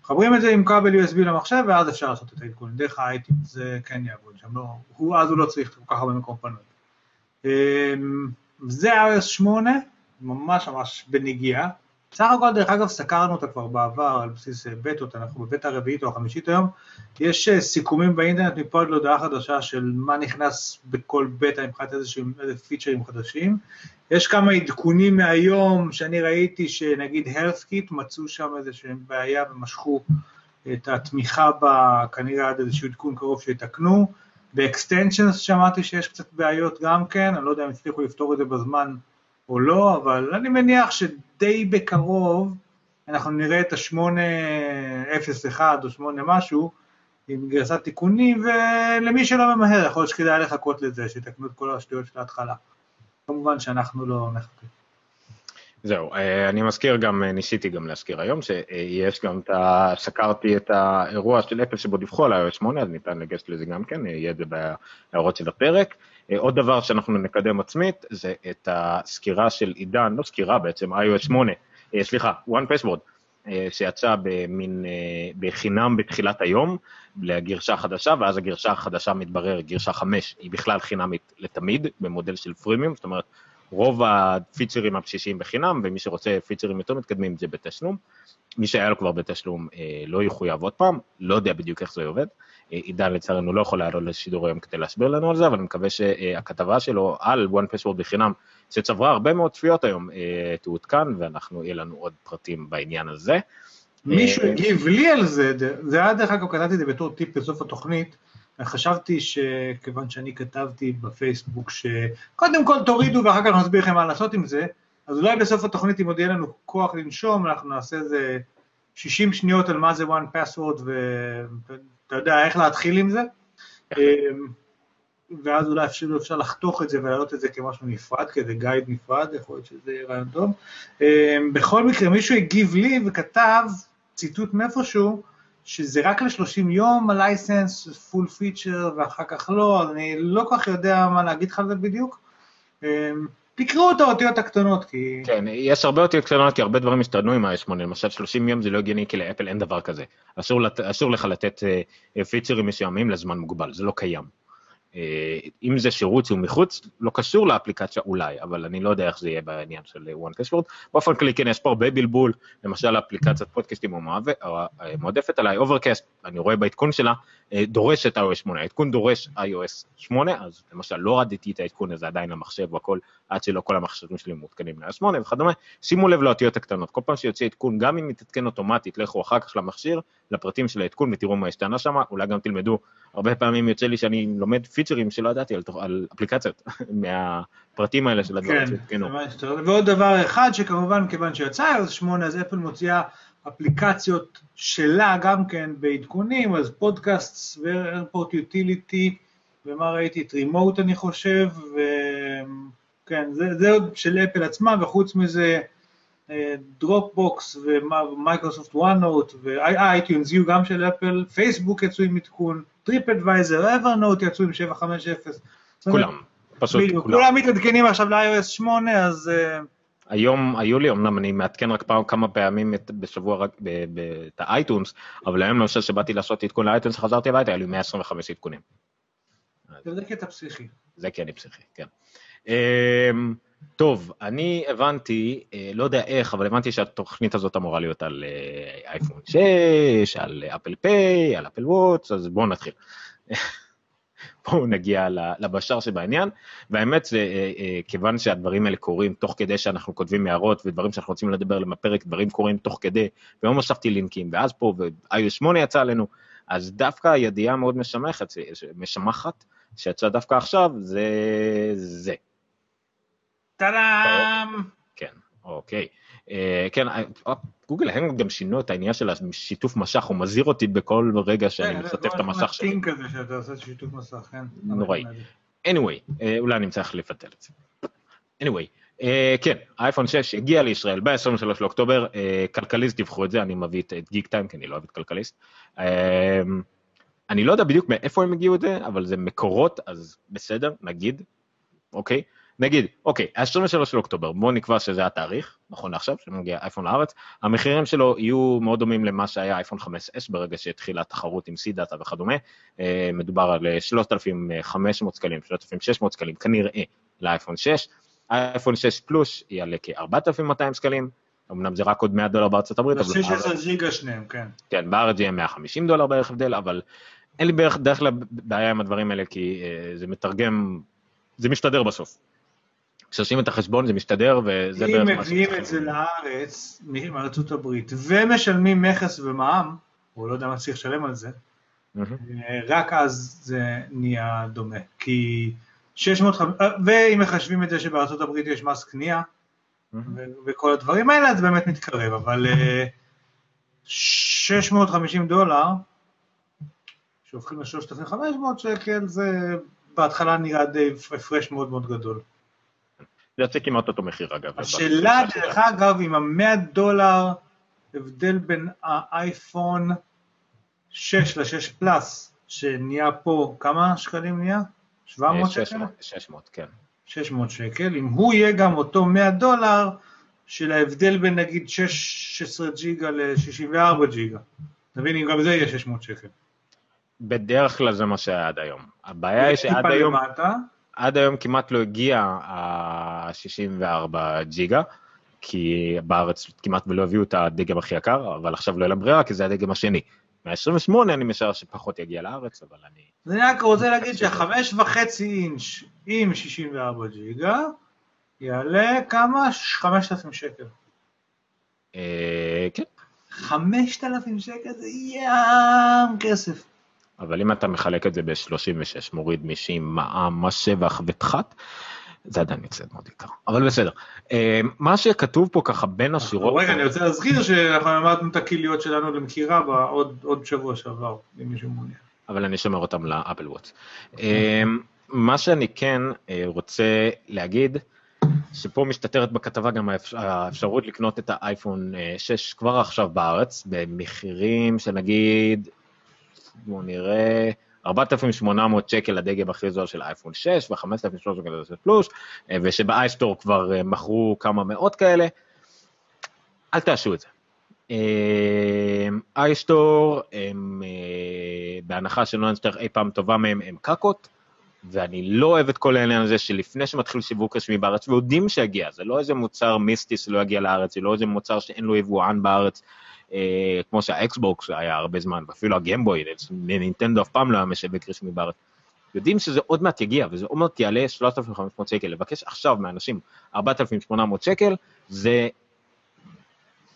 מחברים את זה עם כבל USB למחשב ואז אפשר לעשות את העדכונים, דרך האייטים, זה כן יעבוד שם, לא, הוא, אז הוא לא צריך כל כך הרבה מקום פנוי. זה iOS 8, ממש ממש בנגיעה. בסך הכל, דרך אגב, סקרנו אותה כבר בעבר על בסיס בטות, אנחנו בבטא הרביעית או החמישית היום. יש סיכומים באינטרנט מפה עד להודעה חדשה של מה נכנס בכל בטא מבחינת איזה פיצ'רים חדשים. יש כמה עדכונים מהיום שאני ראיתי שנגיד HealthKit מצאו שם איזושהי בעיה ומשכו את התמיכה בה, כנראה עד איזשהו עדכון קרוב שיתקנו. ב extensions שמעתי שיש קצת בעיות גם כן, אני לא יודע אם הצליחו לפתור את זה בזמן או לא, אבל אני מניח שדי בקרוב אנחנו נראה את ה-8.01 או 8 משהו עם גרסת תיקונים, ולמי שלא ממהר, יכול להיות שכדאי לחכות לזה, שיתקנו את כל השטויות של ההתחלה. כמובן שאנחנו לא נחכה. זהו, אה, אני מזכיר גם, אה, ניסיתי גם להזכיר היום, שיש גם את ה... סקרתי את האירוע של אפל שבו דיווחו על iOS 8, אז ניתן לגשת לזה גם כן, יהיה את זה בהערות של הפרק. עוד דבר שאנחנו נקדם עצמית, זה את הסקירה של עידן, לא סקירה בעצם, iOS 8, סליחה, One Password, שיצא במין, בחינם בתחילת היום, לגרשה החדשה, ואז הגרשה החדשה מתברר, גרשה 5, היא בכלל חינמית לתמיד, במודל של פרימיום, זאת אומרת, רוב הפיצ'רים הבסיסיים בחינם, ומי שרוצה פיצ'רים יותר מתקדמים זה בתשלום. מי שהיה לו כבר בתשלום אה, לא יחויב עוד פעם, לא יודע בדיוק איך זה עובד. אה, עידן לצערנו לא יכול לעלות לשידור היום כדי להסביר לנו על זה, אבל אני מקווה שהכתבה שלו על one password בחינם, שצברה הרבה מאוד צפיות היום, אה, תעודכן, ואנחנו, יהיה לנו עוד פרטים בעניין הזה. מישהו הגיב לי על זה, זה היה דרך אגב, כתבתי את זה בתור טיפ בסוף התוכנית, חשבתי שכיוון שאני כתבתי בפייסבוק שקודם כל תורידו ואחר כך נסביר לכם מה לעשות עם זה, אז אולי בסוף התוכנית אם עוד יהיה לנו כוח לנשום, אנחנו נעשה איזה 60 שניות על מה זה one password ואתה יודע איך להתחיל עם זה, ואז אולי אפשר, אפשר לחתוך את זה ולהעלות את זה כמשהו נפרד, כאיזה גייד נפרד, יכול להיות שזה יהיה רעיון טוב. בכל מקרה, מישהו הגיב לי וכתב ציטוט מאיפשהו, שזה רק ל-30 יום ה-license, full feature, ואחר כך לא, אני לא כל כך יודע מה להגיד לך על זה בדיוק. אמ, תקראו את האותיות הקטנות, כי... כן, יש הרבה אותיות קטנות, כי הרבה דברים השתנו עם ה-S8, למשל 30 יום זה לא הגיוני, כי לאפל אין דבר כזה. אסור, לת... אסור לך לתת פיצ'רים מסוימים לזמן מוגבל, זה לא קיים. אה, אם זה שירות שהוא מחוץ, לא קשור לאפליקציה אולי, אבל אני לא יודע איך זה יהיה בעניין של 1Password. באופן כללי כן, יש פה הרבה בלבול, למשל אפליקציית פודקאסטים מועדפת עליי, Overcast, אני רואה בעדכון שלה, אה, דורש את iOS 8, העדכון דורש iOS 8, אז למשל לא הורדתי את העדכון הזה עדיין למחשב והכל, עד שלא כל המחשבים שלי מעודכנים ל-iOS 8 וכדומה, שימו לב לאותיות הקטנות, כל פעם שיוצא עדכון, גם אם יתעדכן אוטומטית, לכו אחר כך למכשיר, לפרטים של העדכון ותראו מה השתנה שם, אולי גם תלמדו, הרבה פעמים יוצא לי שאני לומד פיצ'רים שלא ידעתי על, על אפליקציות, [laughs] מהפרטים האלה של הדברים כן, שהתקנו. ועוד דבר אחד, שכמובן, כיוון שיצא iOS 8, אז אפל מוציאה אפליקציות שלה גם כן בעדכונים, אז פודקאסט ואיירפורט יוטיליטי, ומה ראיתי? את Remote אני חושב, וכן, זה, זה עוד של אפל עצמה, וחוץ מזה Dropbox ו Microsoft OneNote ו iTunes U גם של אפל, פייסבוק יצאו עם עדכון, TripAdvisor, Evernote יצאו עם 750. כולם, פשוט כולם. כולם מתעדכנים עכשיו ל-iOS 8, אז... אה, היום היו לי, אמנם אני מעדכן רק פעם כמה פעמים את, בשבוע רק את ה iTunes, אבל היום למשל שבאתי לעשות עדכון לאייטונס, חזרתי הביתה, היה לי 125 עדכונים. זה קטע פסיכי. זה כי אני פסיכי, כן. אמ, טוב, אני הבנתי, אה, לא יודע איך, אבל הבנתי שהתוכנית הזאת אמורה להיות על אה, אייפון 6, על אפל פיי, על אפל וואטס, אז בואו נתחיל. בואו נגיע לבשאר שבעניין, והאמת זה אה, כיוון שהדברים האלה קורים תוך כדי שאנחנו כותבים הערות ודברים שאנחנו רוצים לדבר עליהם בפרק, דברים קורים תוך כדי, והיום הוספתי לינקים, ואז פה, ו-iOS 8 יצא עלינו, אז דווקא ידיעה מאוד משמחת, משמחת, שיצאה דווקא עכשיו, זה זה. טאדאם! כן, אוקיי. אה, כן, אה, גוגל הם גם שינו את העניין של השיתוף משך, הוא מזהיר אותי בכל רגע שאני כן, משתף את המשך שלי. זה כזה שאתה עושה שיתוף מסך, כן. נוראי. anyway, אה, אולי אני צריך לבטל את זה. anyway, כן, האייפון 6 הגיע לישראל ב-23 לאוקטובר, כלכליסט דיווחו את זה, אני מביא את גיק טיים, כי אני לא אוהב את כלכליסט. אני לא יודע בדיוק מאיפה הם הגיעו את זה, אבל זה מקורות, אז בסדר, נגיד, אוקיי? נגיד, אוקיי, ה-23 של אוקטובר, בואו נקבע שזה התאריך, נכון לעכשיו, שמגיע אייפון לארץ, המחירים שלו יהיו מאוד דומים למה שהיה אייפון 5S ברגע שהתחילה התחרות עם C-Data וכדומה, אה, מדובר על 3,500 שקלים, 3,600 שקלים, כנראה לאייפון 6, אייפון 6 פלוס יעלה כ-4,200 שקלים, אמנם זה רק עוד 100 דולר בארצות הברית, אבל... זה 16 ג'יגה שניהם, כן. כן, בארץ יהיה 150 דולר בערך הבדל, אבל אין לי בערך דרך כלל בעיה עם הדברים האלה, כי אה, זה מתרגם, זה משתדר בסוף. כשעושים את החשבון זה משתדר וזה בערך מה ש... אם מביאים את זה לארץ, מארצות הברית, ומשלמים מכס ומע"מ, הוא לא יודע מה צריך לשלם על זה, רק אז זה נהיה דומה. כי 600, ואם מחשבים את זה שבארצות הברית יש מס קנייה, וכל הדברים האלה, זה באמת מתקרב, אבל 650 דולר, שהופכים ל-3,500 שקל, זה בהתחלה נראה די הפרש מאוד מאוד גדול. זה יוצא כמעט אותו מחיר אגב. השאלה, דרך אגב, עם המאה דולר, הבדל בין האייפון 6 ל-6 פלאס, שנהיה פה, כמה שקלים נהיה? 700 שקל? 600, כן. 600 שקל, אם הוא יהיה גם אותו 100 דולר, של ההבדל בין נגיד 16 ג'יגה ל-64 ג'יגה. תבין אם גם זה יהיה 600 שקל. בדרך כלל זה מה שהיה עד היום. הבעיה היא שעד היום, עד היום כמעט לא הגיע ה-64 ג'יגה, כי בארץ כמעט ולא הביאו את הדגם הכי יקר, אבל עכשיו לא יהיה להם ברירה, כי זה הדגם השני. מה-28 אני משער שפחות יגיע לארץ, אבל אני... אני רק רוצה להגיד שהחמש וחצי אינץ' עם 64 ג'יגה, יעלה כמה? 5,000 שקל. אה, כן. 5,000 שקל זה ים כסף. אבל אם אתה מחלק את זה ב-36, מוריד מישים, מע"מ, מס שבח ותחת, זה עדיין יוצא מאוד יקר, אבל בסדר. אה, מה שכתוב פה ככה בין השירות... רגע, אני רוצה להזכיר שאנחנו למדנו את הכליות שלנו למכירה עוד שבוע שעבר, אם מישהו מעוניין. אבל אני שומר אותם לאפל וואטס. אה, מה שאני כן אה, רוצה להגיד, שפה משתתרת בכתבה גם האפשרות לקנות את האייפון 6 כבר עכשיו בארץ, במחירים של נגיד, בואו נראה, 4,800 שקל הדגם הכי זול של אייפון 6 ו-5,300 שקל של פלוס, אה, ושבאייסטור כבר אה, מכרו כמה מאות כאלה, אל תעשו את זה. אייסטור, הם, בהנחה שלא נצטרך אי פעם טובה מהם, הם קקות, ואני לא אוהב את כל העניין הזה שלפני שמתחיל שיווק רשמי בארץ, ויודעים שיגיע, זה לא איזה מוצר מיסטי שלא יגיע לארץ, זה לא איזה מוצר שאין לו יבואן בארץ, אה, כמו שהאקסבוקס היה הרבה זמן, ואפילו הגמבוי, נינטנדו אף פעם לא היה משווק רשמי בארץ. יודעים שזה עוד מעט יגיע, וזה עוד מעט יעלה 3,500 שקל. לבקש עכשיו מאנשים 4,800 שקל, זה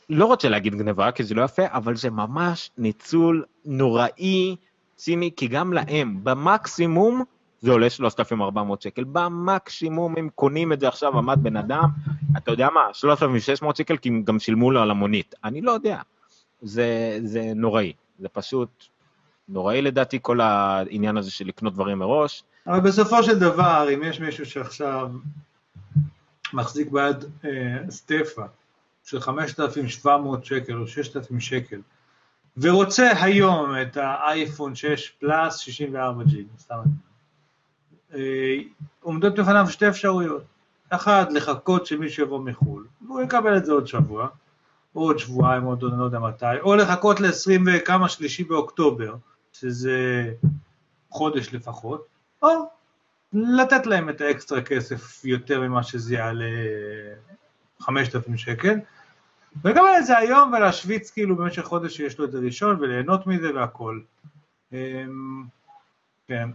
לא רוצה להגיד גניבה, כי זה לא יפה, אבל זה ממש ניצול נוראי, ציני, כי גם להם, במקסימום, זה עולה 3,400 שקל. במקסימום הם קונים את זה עכשיו, עמד בן אדם, אתה יודע מה, 3,600 שקל, כי הם גם שילמו לו על המונית. אני לא יודע. זה, זה נוראי, זה פשוט נוראי לדעתי כל העניין הזה של לקנות דברים מראש. אבל בסופו של דבר, אם יש מישהו שעכשיו מחזיק ביד אה, סטפה של 5,700 שקל או 6,000 שקל, ורוצה היום את האייפון 6 פלאס 64 ג'יג, סתם אה, עומדות בפניו שתי אפשרויות. אחת, לחכות שמישהו יבוא מחו"ל, והוא יקבל את זה עוד שבוע, עוד שבועיים, עוד לא יודע מתי, או לחכות ל-20 וכמה שלישי באוקטובר, שזה חודש לפחות, או לתת להם את האקסטרה כסף יותר ממה שזה יעלה 5,000 שקל, ולקבל את זה היום ולהשוויץ כאילו במשך חודש שיש לו את זה ראשון וליהנות מזה והכל. אמ, כן.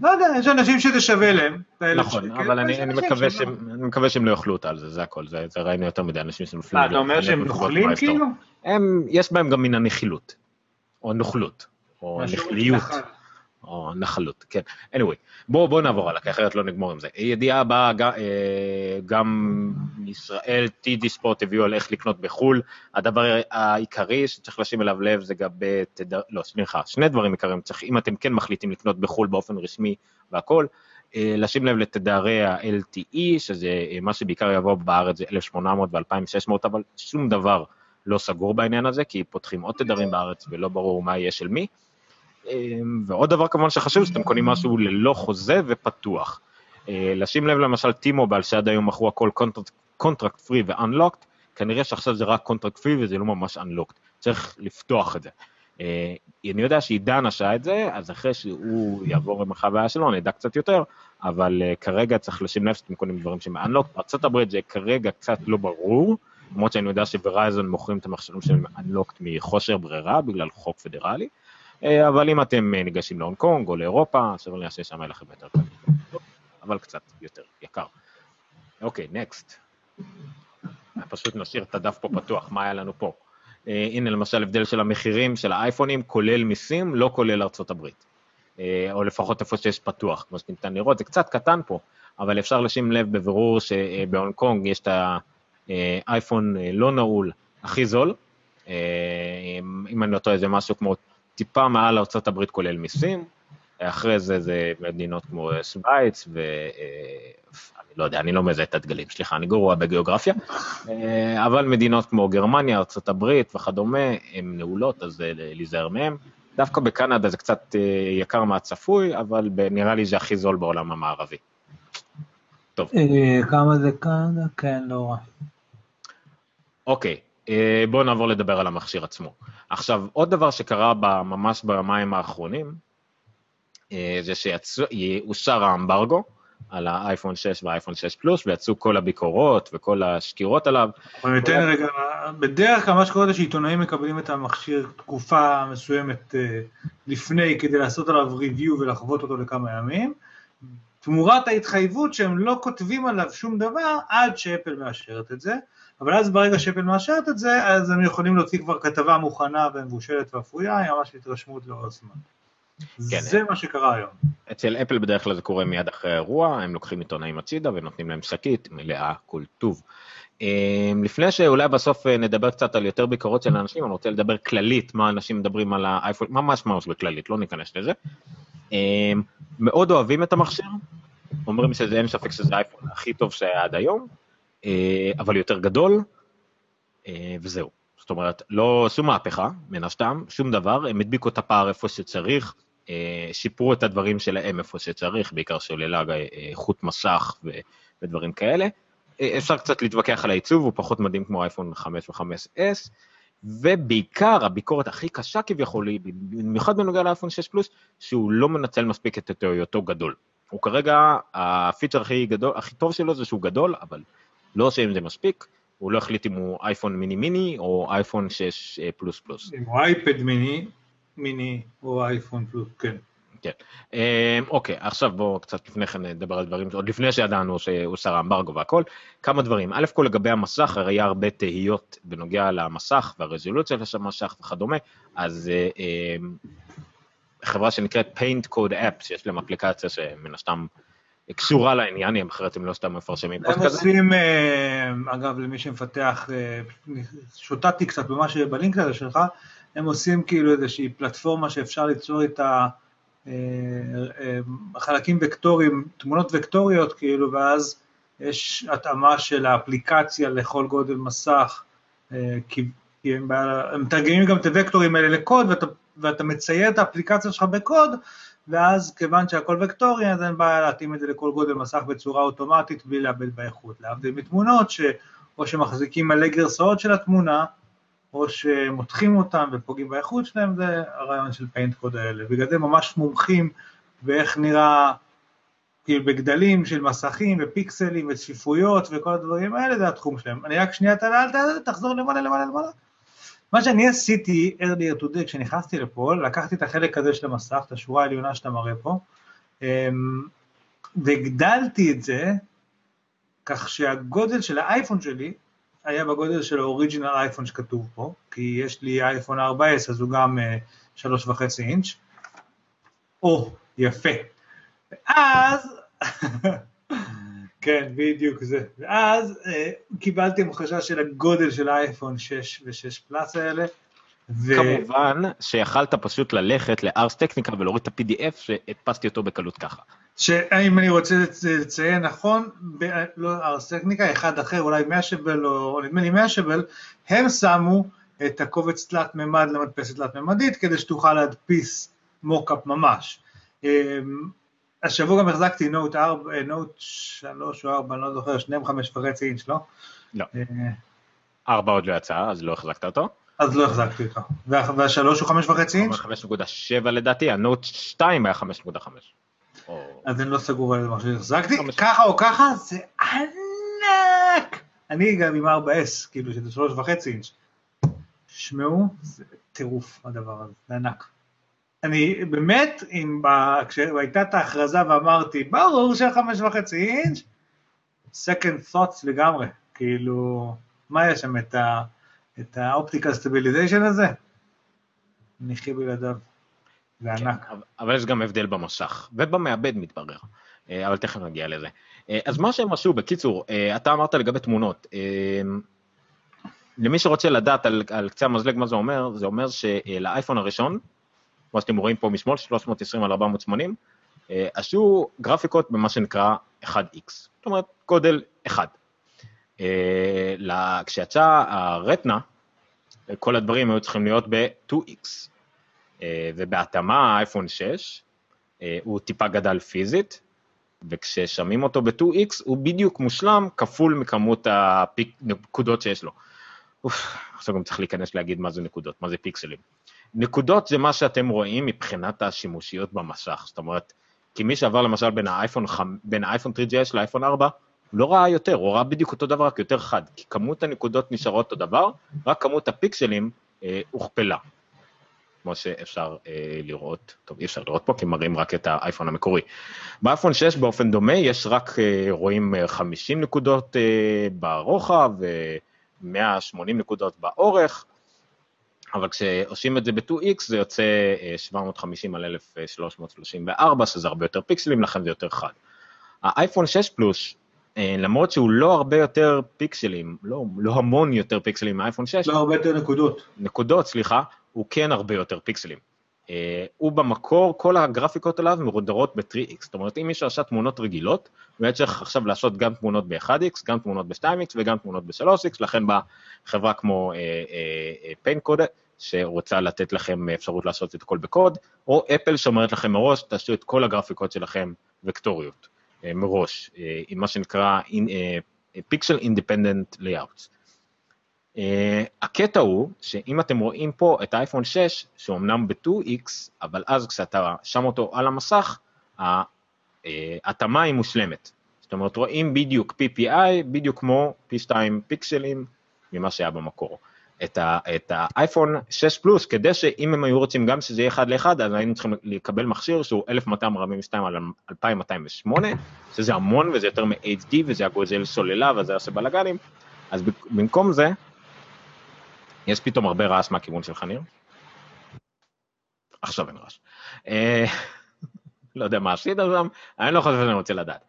לא יודע, יש אנשים שזה שווה להם. נכון, אבל אני, אני, מקווה שהם, לא יאכלו אותה על זה, זה הכל, זה, זה ראינו יותר מדי אנשים שנופלים. אתה אומר שהם נוכלים כאילו? יש בהם גם מן הנחילות, או נוכלות, או נכליות. או נחלות, כן. anyway, בואו בוא נעבור הלאה, כי אחרת לא נגמור עם זה. ידיעה הבאה, אה, גם ישראל, TD ספורט הביאו על איך לקנות בחו"ל. הדבר העיקרי שצריך לשים אליו לב זה לגבי, תדר... לא, סליחה, שני דברים עיקריים. צריך, אם אתם כן מחליטים לקנות בחו"ל באופן רשמי והכול, אה, לשים לב לתדרי ה-LTE, שזה אה, מה שבעיקר יבוא בארץ זה 1,800 ו-2,600, אבל שום דבר לא סגור בעניין הזה, כי פותחים עוד תדרים בארץ ולא ברור מה יהיה של מי. אמ, ועוד דבר כמובן שחשוב, שאתם קונים משהו ללא חוזה ופתוח. אה, לשים לב למשל T-Mobile שעד היום מכרו הכל contract free ו-unlocked, כנראה שעכשיו זה רק contract free וזה לא ממש unlocked, צריך לפתוח את זה. אה, אני יודע שעידן עשה את זה, אז אחרי שהוא יעבור עם החוויה שלו נדע קצת יותר, אבל אה, כרגע צריך לשים לב שאתם קונים דברים שהם unlocked, בארה"ב זה כרגע קצת לא ברור, למרות שאני יודע שוורייזון מוכרים את המכשירים שלהם unlocked מחוסר ברירה בגלל חוק פדרלי. אה, אבל אם אתם אה, ניגשים להונג קונג או לאירופה, סביר להניח ששם יהיה לכם יותר קל, אבל קצת יותר יקר. אוקיי, נקסט. פשוט נשאיר את הדף פה פתוח, מה היה לנו פה? אה, הנה למשל הבדל של המחירים של האייפונים, כולל מיסים, לא כולל ארצות הברית. או לפחות איפה שיש פתוח, כמו שניתן לראות, זה קצת קטן פה, אבל אפשר לשים לב בבירור שבהונג קונג יש את האייפון לא נעול הכי זול, אם אני לא טועה זה משהו כמו טיפה מעל ארה"ב כולל מיסים, אחרי זה זה מדינות כמו שווייץ לא יודע, אני לא מזהה את הדגלים, סליחה, אני גרוע בגיאוגרפיה, אה, אבל מדינות כמו גרמניה, ארה"ב וכדומה, הן נעולות, אז אה, להיזהר מהן. דווקא בקנדה זה קצת אה, יקר מהצפוי, אבל נראה לי זה הכי זול בעולם המערבי. טוב. כמה זה קנדה? כן, לא רע. אוקיי, בואו נעבור לדבר על המכשיר עצמו. עכשיו, עוד דבר שקרה ממש במים האחרונים, זה שאושר האמברגו, על האייפון 6 והאייפון 6 פלוס, ויצאו כל הביקורות וכל השקירות עליו. אבל ניתן רגע, בדרך כלל מה שקורה זה שעיתונאים מקבלים את המכשיר תקופה מסוימת אה, לפני כדי לעשות עליו ריוויו ולחוות אותו לכמה ימים, תמורת ההתחייבות שהם לא כותבים עליו שום דבר עד שאפל מאשרת את זה, אבל אז ברגע שאפל מאשרת את זה, אז הם יכולים להוציא כבר כתבה מוכנה ומבושלת ואפויה, היא ממש התרשמות לאור זמן. כן, זה מה שקרה היום. אצל אפל בדרך כלל זה קורה מיד אחרי האירוע, הם לוקחים עיתונאים הצידה ונותנים להם שקית מלאה כל טוב. אמ, לפני שאולי בסוף אה, נדבר קצת על יותר ביקורות של אנשים, אני רוצה לדבר כללית מה אנשים מדברים על האייפון, ממש ממש בכללית, לא ניכנס לזה. אמ, מאוד אוהבים את המכשיר, אומרים שזה אין ספק שזה האייפון הכי טוב שהיה עד היום, אבל יותר גדול, אה, וזהו. זאת אומרת, לא שום מהפכה, מן הסתם, שום דבר, הם הדביקו את הפער איפה שצריך, אה, שיפרו את הדברים שלהם איפה שצריך, בעיקר שוללה איכות מסך ודברים כאלה. אה, אפשר קצת להתווכח על העיצוב, הוא פחות מדהים כמו אייפון 5 ו-5S, ובעיקר הביקורת הכי קשה כביכול במיוחד בנוגע לאייפון 6 פלוס, שהוא לא מנצל מספיק את היותו גדול. הוא כרגע, הפיצ'ר הכי גדול, הכי טוב שלו זה שהוא גדול, אבל לא שאם זה מספיק, הוא לא החליט אם הוא אייפון מיני מיני או אייפון 6 אה, פלוס פלוס. אם הוא אייפד מיני, מיני או אייפון פלוס, כן. כן. אה, אוקיי, עכשיו בואו קצת לפני כן נדבר על דברים, עוד לפני שידענו שהוא שר האמברגו והכל, כמה דברים. א' כל לגבי המסך, הרי היה הרבה תהיות בנוגע למסך והרזולוציה של המסך וכדומה, אז אה, אה, חברה שנקראת Paint Code App, שיש להם אפליקציה שמן הסתם קשורה לעניין, אחרת הם לא סתם מפרשמים פוסט כזה. הם עושים, אה, אגב, למי שמפתח, אה, שוטטתי קצת במה שבלינק הזה שלך, הם עושים כאילו איזושהי פלטפורמה שאפשר ליצור איתה אה, חלקים וקטוריים, תמונות וקטוריות כאילו, ואז יש התאמה של האפליקציה לכל גודל מסך, כי הם מתרגמים גם את הוקטורים האלה לקוד, ואתה, ואתה מצייר את האפליקציה שלך בקוד, ואז כיוון שהכל וקטורי, אז אין בעיה להתאים את זה לכל גודל מסך בצורה אוטומטית בלי לאבד באיכות. להבדיל מתמונות שאו שמחזיקים מלא גרסאות של התמונה, או שמותחים אותם ופוגעים באיכות שלהם, זה הרעיון של פיינט קוד האלה. בגלל זה ממש מומחים באיך נראה, כאילו בגדלים של מסכים ופיקסלים וצפיפויות וכל הדברים האלה, זה התחום שלהם. אני רק שנייה, תחזור למעלה למעלה למעלה. מה שאני עשיתי earlier today כשנכנסתי לפה, לקחתי את החלק הזה של המסך, את השורה העליונה שאתה מראה פה, אמ, והגדלתי את זה כך שהגודל של האייפון שלי היה בגודל של האוריג'ינל אייפון שכתוב פה, כי יש לי אייפון 4S אז הוא גם אה, שלוש וחצי אינץ'. או, יפה. ואז [laughs] כן, בדיוק זה. ואז אה, קיבלתי המחשה של הגודל של האייפון 6 ו-6 פלאס האלה. ו... כמובן שיכלת פשוט ללכת לארס טכניקה ולהוריד את ה-PDF שהדפסתי אותו בקלות ככה. שאם אני רוצה לציין נכון, ב... לא ארס טכניקה, אחד אחר, אולי מאשבל או נדמה לי מאשבל, הם שמו את הקובץ תלת מימד למדפסת תלת מימדית כדי שתוכל להדפיס מוקאפ ממש. השבוע גם החזקתי נוט 4, נוט 3 או 4, אני לא זוכר, שניהם חמש וחצי אינץ', לא? לא. אה, ארבע עוד לא יצא, אז לא החזקת אותו. אז לא החזקתי אותו. והשלוש הוא חמש וחצי אינץ'? חמש נקודה שבע לדעתי, הנוט 2 היה חמש נקודה חמש. אז אני לא סגור על איזה מכשיר החזקתי, ככה או ככה זה ענק! אני גם עם 4S, כאילו שזה שלוש וחצי אינץ'. שמעו, זה טירוף הדבר הזה, זה ענק. אני באמת, אם כשהייתה את ההכרזה ואמרתי, ברור שהחמש וחצי אינץ', second thoughts לגמרי, כאילו, מה יש שם, את, ה, את ה optical stabilization הזה? נחיה בלעדיו, זה כן, ענק. אבל יש גם הבדל במסך, ובמעבד מתברר, אה, אבל תכף נגיע לזה. אה, אז מה שהם עשו, בקיצור, אה, אתה אמרת לגבי תמונות, למי שרוצה לדעת על, על קצה המזלג מה זה אומר, זה אומר שלאייפון הראשון, כמו שאתם רואים פה משמאל, 320 על 480, אה, עשו גרפיקות במה שנקרא 1x, זאת אומרת גודל 1. כשיצא הרטנה, כל הדברים היו צריכים להיות ב-2x, ובהתאמה האייפון 6, הוא טיפה גדל פיזית, וכששמים אותו ב-2x הוא בדיוק מושלם כפול מכמות הנקודות שיש לו. אוף, עכשיו גם צריך להיכנס להגיד מה זה נקודות, מה זה פיקסלים. נקודות זה מה שאתם רואים מבחינת השימושיות במסך, זאת אומרת, כי מי שעבר למשל בין האייפון, בין האייפון 3GS לאייפון 4, לא ראה יותר, הוא ראה בדיוק אותו דבר, רק יותר חד, כי כמות הנקודות נשארות אותו דבר, רק כמות הפיקסלים אה, הוכפלה. כמו שאפשר אה, לראות, טוב אי אפשר לראות פה כי מראים רק את האייפון המקורי. באייפון 6 באופן דומה יש רק, אה, רואים 50 אה, נקודות אה, ברוחב ו-180 נקודות באורך, אבל כשעושים את זה ב-2x זה יוצא 750 אה, על 1334, שזה הרבה יותר פיקסלים, לכן זה יותר חד. האייפון 6 פלוס, אה, למרות שהוא לא הרבה יותר פיקסלים, לא, לא המון יותר פיקסלים מהאייפון 6, לא הרבה יותר נקודות. נקודות, סליחה, הוא כן הרבה יותר פיקסלים. Uh, הוא במקור, כל הגרפיקות עליו מרודרות ב-3x, זאת אומרת אם מישהו עשה תמונות רגילות, היה צריך עכשיו לעשות גם תמונות ב-1x, גם תמונות ב-2x וגם תמונות ב-3x, לכן באה חברה כמו פיינקוד, uh, uh, שרוצה לתת לכם אפשרות לעשות את הכל בקוד, או אפל שאומרת לכם מראש, תעשו את כל הגרפיקות שלכם וקטוריות, מראש, עם מה שנקרא Pixel Independent Layouts. Uh, הקטע הוא שאם אתם רואים פה את האייפון 6, שאומנם ב-2x, אבל אז כשאתה שם אותו על המסך, ההתאמה היא מושלמת. זאת אומרת, רואים בדיוק PPI, בדיוק כמו P2 פיקסלים ממה שהיה במקור. את, ה, את האייפון 6 פלוס, כדי שאם הם היו רוצים גם שזה יהיה אחד לאחד, אז היינו צריכים לקבל מכשיר שהוא 1242 על 2208, שזה המון וזה יותר מ-HD וזה היה גוזל סוללה וזה עושה בלאגנים, אז במקום זה, יש פתאום הרבה רעש מהכיוון שלך, ניר? עכשיו אין רעש. אה, לא יודע מה עשית שם, אני לא חושב שאני רוצה לדעת.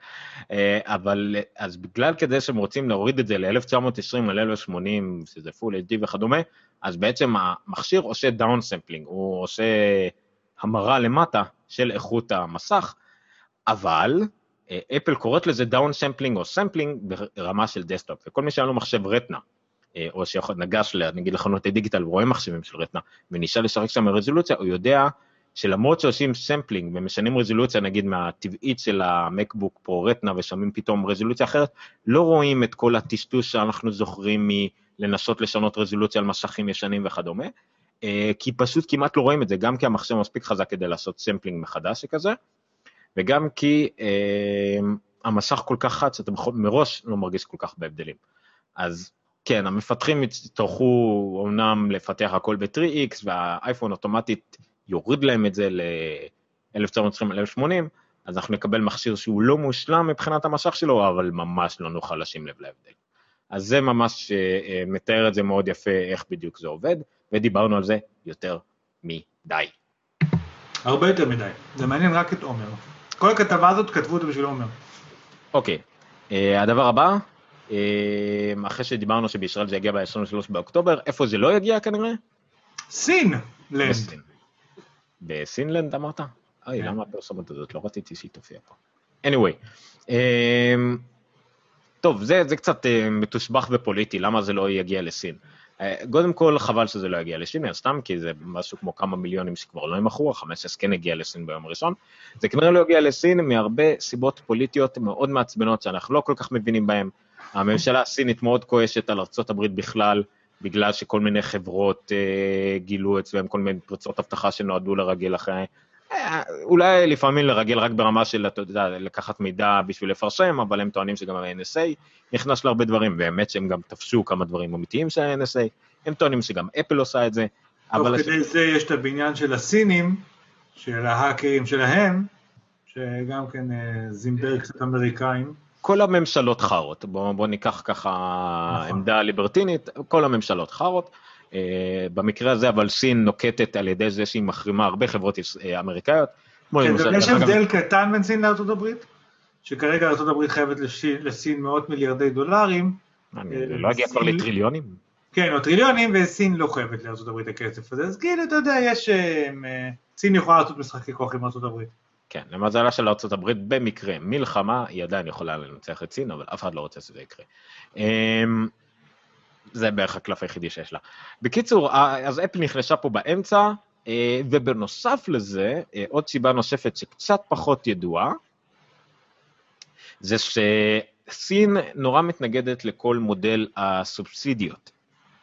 אה, אבל אז בגלל כדי שהם רוצים להוריד את זה ל-1920 ל-1080, שזה full HD וכדומה, אז בעצם המכשיר עושה down sampling, הוא עושה המרה למטה של איכות המסך, אבל אפל קוראת לזה down sampling או sampling ברמה של desktop, וכל מי שהיה לו מחשב Retina, אה, או שיכול לגשת, נגיד לחנות דיגיטל ורואה מחשבים של Retina, ונשאר לשחק שם רזולוציה, הוא יודע שלמרות שעושים sampling ומשנים רזולוציה נגיד מהטבעית של ה MacBook Pro Retina ושמים פתאום רזולוציה אחרת, לא רואים את כל הטשטוש שאנחנו זוכרים מלנסות לשנות רזולוציה על מסכים ישנים וכדומה, אה, כי פשוט כמעט לא רואים את זה, גם כי המחשב מספיק חזק כדי לעשות sampling מחדש שכזה, וגם כי אה, המסך כל כך חד שאתה מראש לא מרגיש כל כך בהבדלים. אז כן, המפתחים יצטרכו אומנם לפתח הכל ב-3x והאייפון אוטומטית יוריד להם את זה ל-1920-1080, אז אנחנו נקבל מכשיר שהוא לא מושלם מבחינת המשך שלו, אבל ממש לא נוכל לשים לב להבדל. אז זה ממש אה, מתאר את זה מאוד יפה, איך בדיוק זה עובד, ודיברנו על זה יותר מדי. הרבה יותר מדי, זה מעניין רק את עומר. כל הכתבה הזאת כתבו אותה בשביל עומר. אוקיי, אה, הדבר הבא, אה, אחרי שדיברנו שבישראל זה יגיע ב-23 באוקטובר, איפה זה לא יגיע כנראה? סין. לסין. בסינלנד אמרת? אוי, כן. למה הפרסומת הזאת? לא רציתי שהיא תופיע פה. anyway, um, טוב, זה, זה קצת uh, מתושבח ופוליטי, למה זה לא יגיע לסין? Uh, קודם כל, חבל שזה לא יגיע לסין, סתם כי זה משהו כמו כמה מיליונים שכבר לא ימכרו, ה-15 כן הגיע לסין ביום הראשון. זה כנראה לא יגיע לסין מהרבה סיבות פוליטיות מאוד מעצבנות שאנחנו לא כל כך מבינים בהן. הממשלה הסינית מאוד כועשת על ארה"ב בכלל, בגלל שכל מיני חברות אה, גילו אצלם כל מיני פרצות אבטחה שנועדו לרגל אחרי, אה, אולי לפעמים לרגל רק ברמה של, אתה יודע, לקחת מידע בשביל לפרשם, אבל הם טוענים שגם ה-NSA נכנס להרבה דברים, והאמת שהם גם תפשו כמה דברים אמיתיים של ה-NSA, הם טוענים שגם אפל עושה את זה. תוך כדי הש... זה יש את הבניין של הסינים, של ההאקרים שלהם, שגם כן אה, זימבר קצת אמריקאים. כל הממשלות חארות, בואו בוא ניקח ככה נכון. עמדה ליברטינית, כל הממשלות חארות. Uh, במקרה הזה אבל סין נוקטת על ידי זה שהיא מחרימה הרבה חברות אה, אמריקאיות. כן, יש הבדל קטן בין סין לארצות הברית, שכרגע ארצות הברית חייבת לסין מאות מיליארדי דולרים. אני אה, לא אגיע כבר לטריליונים? כן, או טריליונים, וסין לא חייבת לארצות הברית הכסף הזה, אז כאילו, אתה יודע, יש... סין יכולה לעשות משחקי כוח עם ארצות הברית. כן, למזלה של ארה"ב במקרה מלחמה, היא עדיין יכולה לנצח את סין, אבל אף אחד לא רוצה שזה יקרה. אמ, זה בערך הקלף היחידי שיש לה. בקיצור, אז אפל נכנסה פה באמצע, אה, ובנוסף לזה, אה, עוד סיבה נוספת שקצת פחות ידועה, זה שסין נורא מתנגדת לכל מודל הסובסידיות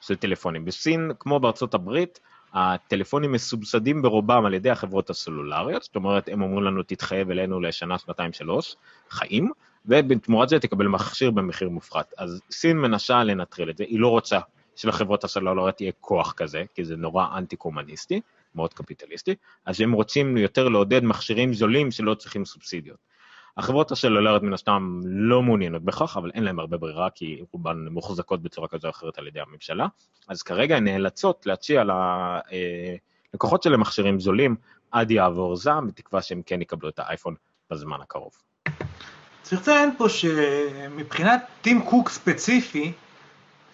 של טלפונים. בסין, כמו בארצות הברית, הטלפונים מסובסדים ברובם על ידי החברות הסלולריות, זאת אומרת, הם אומרים לנו, תתחייב אלינו לשנה, שנתיים, שלוש, חיים, ובתמורת זה תקבל מכשיר במחיר מופחת. אז סין מנסה לנטרל את זה, היא לא רוצה שלחברות הסלולריות יהיה כוח כזה, כי זה נורא אנטי-קומוניסטי, מאוד קפיטליסטי, אז הם רוצים יותר לעודד מכשירים זולים שלא צריכים סובסידיות. החברות הסלולריות מן הסתם לא מעוניינות בכך, אבל אין להן הרבה ברירה, כי רובן מוחזקות בצורה כזו או אחרת על ידי הממשלה, אז כרגע הן נאלצות להציע ללקוחות שלהם מכשירים זולים עד יעבור זעם, בתקווה שהם כן יקבלו את האייפון בזמן הקרוב. צריך לציין פה שמבחינת טים קוק ספציפי,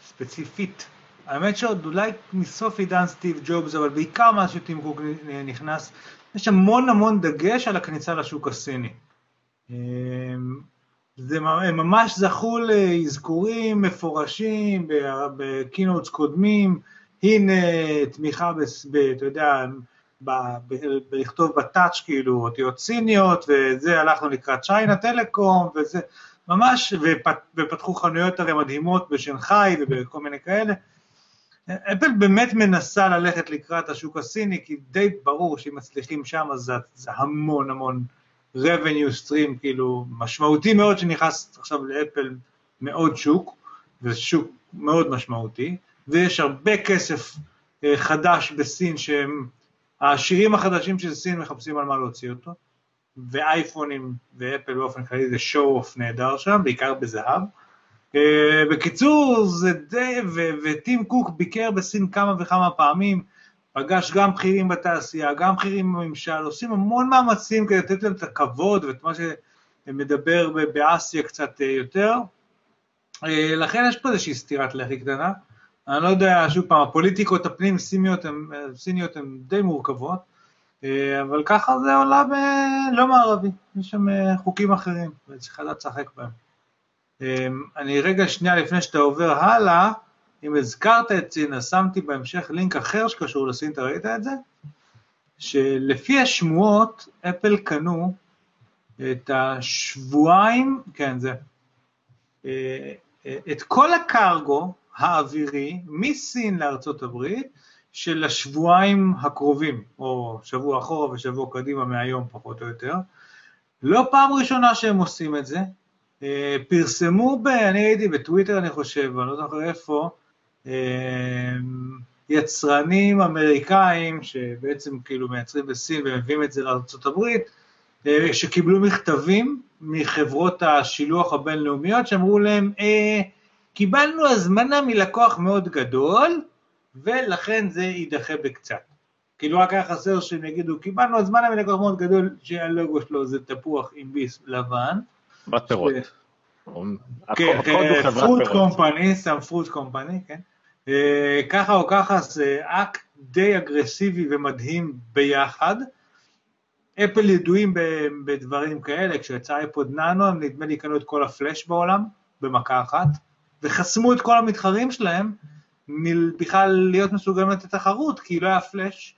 ספציפית, האמת שעוד אולי מסוף עידן סטיב ג'ובס, אבל בעיקר מאז שטים קוק נכנס, יש המון המון דגש על הכניסה לשוק הסיני. אמ, זה, ממש זכו לאזכורים מפורשים בקינוטס קודמים, הנה תמיכה, ב, אתה יודע, בלכתוב בטאץ' כאילו אותיות סיניות, וזה הלכנו לקראת צ'יינה טלקום, וזה ממש, ופתחו חנויות הרי מדהימות בשנגחאי ובכל מיני כאלה. אפל באמת מנסה ללכת לקראת השוק הסיני, כי די ברור שאם מצליחים שם אז זה, זה המון המון revenue stream, כאילו משמעותי מאוד שנכנס עכשיו לאפל מאוד שוק, וזה שוק מאוד משמעותי, ויש הרבה כסף אה, חדש בסין שהם העשירים החדשים של סין מחפשים על מה להוציא אותו, ואייפונים ואפל באופן כללי זה show off נהדר שם, בעיקר בזהב. אה, בקיצור, זה די, וטים קוק ביקר בסין כמה וכמה פעמים, פגש גם בכירים בתעשייה, גם בכירים בממשל, עושים המון מאמצים כדי לתת להם את הכבוד ואת מה שמדבר באסיה קצת אה, יותר. אה, לכן יש פה איזושהי סטירת לחי קטנה. אני לא יודע, שוב פעם, הפוליטיקות הפנים סיניות הן די מורכבות, אבל ככה זה עולה בלא מערבי, יש שם חוקים אחרים, וצריך לדעת לשחק בהם. אני רגע שנייה לפני שאתה עובר הלאה, אם הזכרת את אז שמתי בהמשך לינק אחר שקשור לסין, אתה ראית את זה? שלפי השמועות, אפל קנו את השבועיים, כן זה, אה, את כל הקרגו האווירי מסין לארצות הברית של השבועיים הקרובים, או שבוע אחורה ושבוע קדימה מהיום פחות או יותר. לא פעם ראשונה שהם עושים את זה, אה, פרסמו, ב, אני הייתי בטוויטר אני חושב, אני לא זוכר איפה, אה, יצרנים אמריקאים שבעצם כאילו מייצרים בסין ומביאים את זה לארה"ב, אה, שקיבלו מכתבים מחברות השילוח הבינלאומיות שאמרו להם, קיבלנו הזמנה מלקוח מאוד גדול ולכן זה יידחה בקצת. כאילו רק היה חסר שהם יגידו, קיבלנו הזמנה מלקוח מאוד גדול שהלוגו שלו זה תפוח עם ביס לבן. בפירות. כן, fruit company, some fruit company, כן. אה, ככה או ככה זה אקט די אגרסיבי ומדהים ביחד. אפל ידועים בדברים כאלה, כשיצא iPod nano הם נדמה לי קנו את כל הפלאש בעולם במכה אחת, וחסמו את כל המתחרים שלהם בכלל להיות מסוגלים לתת תחרות, כי לא היה פלאש.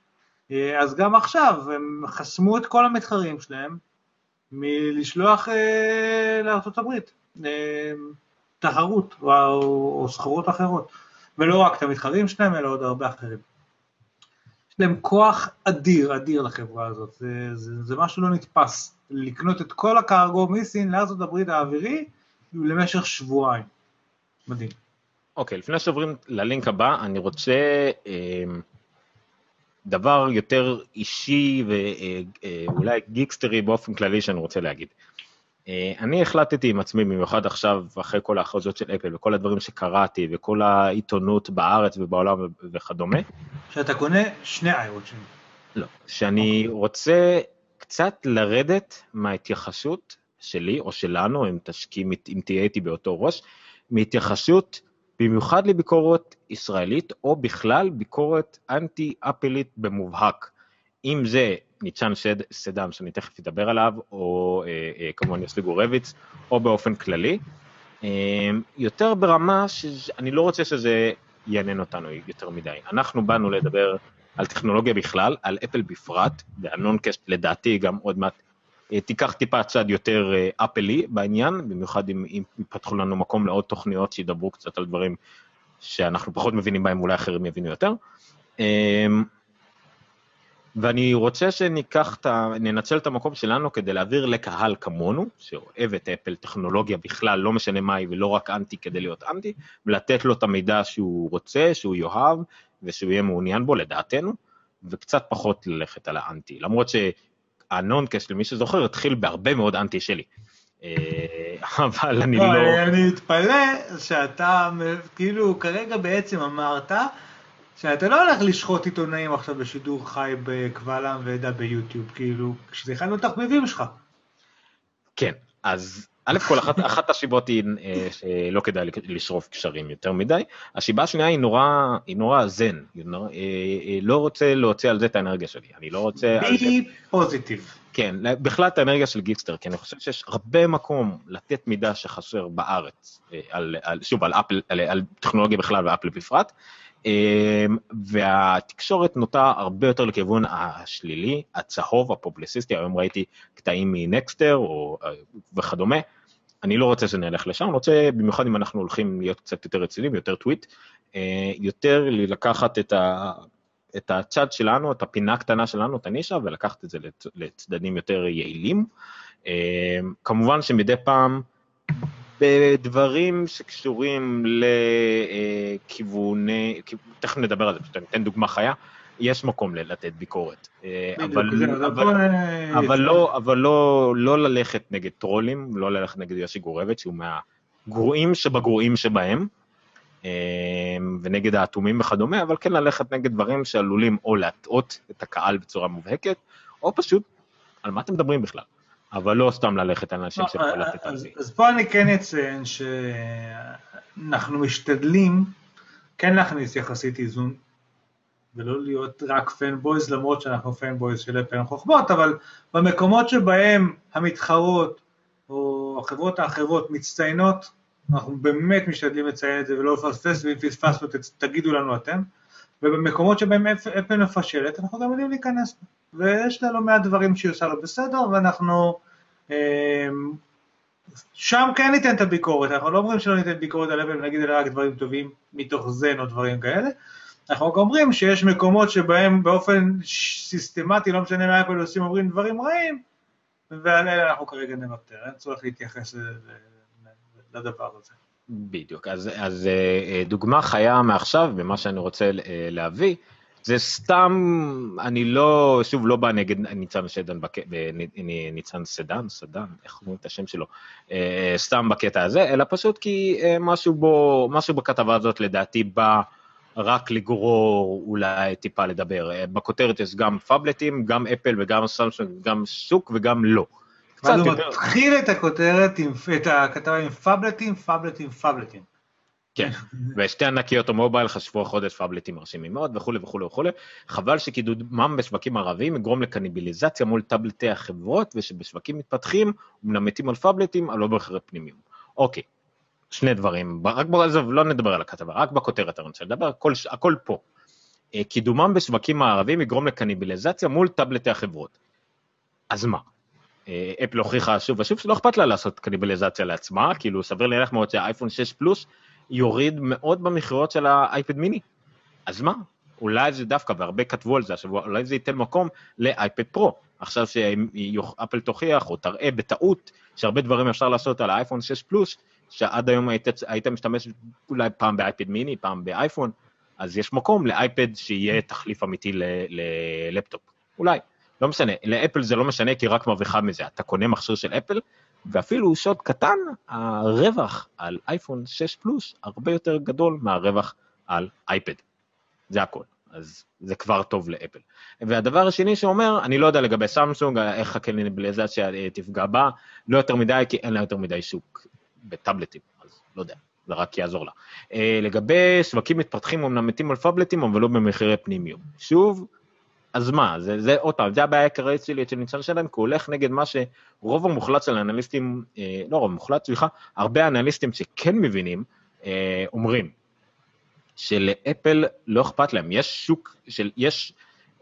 אה, אז גם עכשיו הם חסמו את כל המתחרים שלהם מלשלוח אה, לארה"ב אה, תחרות או, או סחרות אחרות, ולא רק את המתחרים שלהם, אלא עוד הרבה אחרים. יש להם כוח אדיר, אדיר לחברה הזאת, זה, זה, זה משהו לא נתפס, לקנות את כל הקרגו מסין לארה"ב האווירי למשך שבועיים. מדהים. אוקיי, okay, לפני שעוברים ללינק הבא, אני רוצה אה, דבר יותר אישי ואולי אה, אה, גיקסטרי באופן כללי שאני רוצה להגיד. אה, אני החלטתי עם עצמי, במיוחד עכשיו, אחרי כל ההכרזות של אפל וכל הדברים שקראתי וכל העיתונות בארץ ובעולם וכדומה. שאתה קונה שני איירוטשים. לא, שאני רוצה קצת לרדת מההתייחסות שלי או שלנו, אם תשקיע, אם תהיה איתי באותו ראש, מהתייחסות במיוחד לביקורת ישראלית, או בכלל ביקורת אנטי-אפלית במובהק. אם זה ניצ'אן שד, סדאם, שאני תכף אדבר עליו, או אה, אה, כמובן יוסי גורביץ, או באופן כללי. אה, יותר ברמה שאני לא רוצה שזה יעניין אותנו יותר מדי. אנחנו באנו לדבר על טכנולוגיה בכלל, על אפל בפרט, והנונקאסט לדעתי גם עוד מעט אה, תיקח טיפה צד יותר אה, אפלי בעניין, במיוחד אם, אם יפתחו לנו מקום לעוד תוכניות שידברו קצת על דברים שאנחנו פחות מבינים בהם, אולי אחרים יבינו יותר. ואני רוצה שניקח את ה... ננצל את המקום שלנו כדי להעביר לקהל כמונו, שאוהב את אפל, טכנולוגיה בכלל, לא משנה מה היא, ולא רק אנטי כדי להיות אנטי, ולתת לו את המידע שהוא רוצה, שהוא יאהב, ושהוא יהיה מעוניין בו, לדעתנו, וקצת פחות ללכת על האנטי. למרות שהנונקאסט, למי שזוכר, התחיל בהרבה מאוד אנטי שלי. אה, [laughs] אבל אני לא... לא אני מתפלא שאתה, כאילו, כרגע בעצם אמרת, שאתה לא הולך לשחוט עיתונאים עכשיו בשידור חי בקבל עם ועדה ביוטיוב, כאילו, כשזה אחד מהתחביבים שלך. כן, אז א' כל אחת, אחת הסיבות היא אה, שלא כדאי לשרוף קשרים יותר מדי, הסיבה השנייה היא נורא, היא נורא זן, היא נורא, אה, אה, לא רוצה להוציא על זה את האנרגיה שלי, אני לא רוצה... Be positive. כן, בכלל את האנרגיה של גיקסטר, כי אני חושב שיש הרבה מקום לתת מידע שחסר בארץ, על, על, שוב, על אפל, על, על טכנולוגיה בכלל ואפל בפרט, אמ, והתקשורת נוטה הרבה יותר לכיוון השלילי, הצהוב, הפובליסיסטי, היום ראיתי קטעים מנקסטר או, אה, וכדומה, אני לא רוצה שנלך לשם, אני רוצה, במיוחד אם אנחנו הולכים להיות קצת יותר רציניים, יותר טוויט, אה, יותר לקחת את, ה, את הצד שלנו, את הפינה הקטנה שלנו, את הנישה, ולקחת את זה לצדדים יותר יעילים. אמ, כמובן שמדי פעם, בדברים שקשורים לכיווני, תכף נדבר על זה, פשוט אני אתן דוגמה חיה, יש מקום לתת ביקורת. אה, אבל, אבל, אבל, לא, אבל לא, לא ללכת נגד טרולים, לא ללכת נגד יוסי גורבת, שהוא מהגרועים שבגרועים שבהם, אה, ונגד האטומים וכדומה, אבל כן ללכת נגד דברים שעלולים או להטעות את הקהל בצורה מובהקת, או פשוט, על מה אתם מדברים בכלל? אבל לא סתם ללכת על אנשים שיכול אה, לתת על זה. אז פה אני כן אציין שאנחנו משתדלים כן להכניס יחסית איזון, ולא להיות רק פנבויז, למרות שאנחנו פנבויז של אפל חוכמות, אבל במקומות שבהם המתחרות או החברות האחרות מצטיינות, אנחנו באמת משתדלים לציין את זה ולא לפספס, ואם פספסנו תגידו לנו אתם, ובמקומות שבהם אפל מפשלת, אנחנו גם יודעים להיכנס. ויש לה לא מעט דברים שהיא עושה לא בסדר, ואנחנו אמ, שם כן ניתן את הביקורת, אנחנו לא אומרים שלא ניתן ביקורת על אפל ונגיד עליה רק דברים טובים מתוך זן או דברים כאלה, אנחנו רק אומרים שיש מקומות שבהם באופן סיסטמטי, לא משנה מה אפל עושים, אומרים דברים רעים, ועל אלה אנחנו כרגע נוותר, אין צורך להתייחס לדבר הזה. בדיוק, אז, אז אה, דוגמה חיה מעכשיו, במה שאני רוצה אה, להביא, זה סתם, אני לא, שוב, לא בא נגד ניצן שדן, ניצן סדן, סדן, איך אומרים את השם שלו, אה, סתם בקטע הזה, אלא פשוט כי אה, משהו בו, משהו בכתבה הזאת לדעתי בא רק לגרור אולי טיפה לדבר. אה, בכותרת יש גם פאבלטים, גם אפל וגם סמסונג, גם שוק וגם לא. יותר... הוא מתחיל את הכותרת, את הכתבה עם פאבלטים, פאבלטים, פאבלטים. כן, [laughs] ושתי ענקיות המובייל חשבו החודש פאבלטים מרשימים מאוד וכולי וכולי וכולי. חבל שקידומם בשווקים ערביים יגרום לקניביליזציה מול טאבלטי החברות, ושבשווקים מתפתחים ומנמתים על פאבלטים, אבל לא במחירי פנימיים. אוקיי, שני דברים, רק עזוב, לא נדבר על הכתבה, רק בכותרת אני רוצה לדבר, הכל, הכל פה. אה, קידומם בשווקים הערביים יגרום לקניביליזציה מול טאבלטי החברות. אז מה? אה, אפל הוכיחה שוב ושוב שלא אכפת לה לעשות קניבליזציה לעצמה, כאילו סביר להניח מאוד שהאייפון 6 פלוס יוריד מאוד במכירות של ה iPad mini. אז מה? אולי זה דווקא, והרבה כתבו על זה השבוע, אולי זה ייתן מקום ל iPad Pro. עכשיו שאפל תוכיח או תראה בטעות שהרבה דברים אפשר לעשות על האייפון 6 פלוס, שעד היום היית, היית משתמש אולי פעם ב iPad mini, פעם באייפון, אז יש מקום לאייפד שיהיה תחליף אמיתי ללפטופ. אולי, לא משנה, לאפל זה לא משנה כי רק מרוויחה מזה, אתה קונה מכשיר של אפל, ואפילו שוד קטן, הרווח על אייפון 6 פלוס הרבה יותר גדול מהרווח על אייפד. זה הכל. אז זה כבר טוב לאפל. והדבר השני שאומר, אני לא יודע לגבי סמסונג, איך הקניבליזציה אה, תפגע בה, לא יותר מדי, כי אין לה יותר מדי שוק בטאבלטים, אז לא יודע, זה רק יעזור לה. אה, לגבי שווקים מתפתחים, אמנם מתים על פאבלטים, אבל לא במחירי פנימיום. שוב, אז מה, זה, זה עוד פעם, זה הבעיה העיקרית שלי אצל ניצן שלם, כי הוא הולך נגד מה שרוב המוחלט של האנליסטים, אה, לא רוב המוחלט, סליחה, הרבה אנליסטים שכן מבינים, אה, אומרים שלאפל לא אכפת להם, יש שוק של, יש,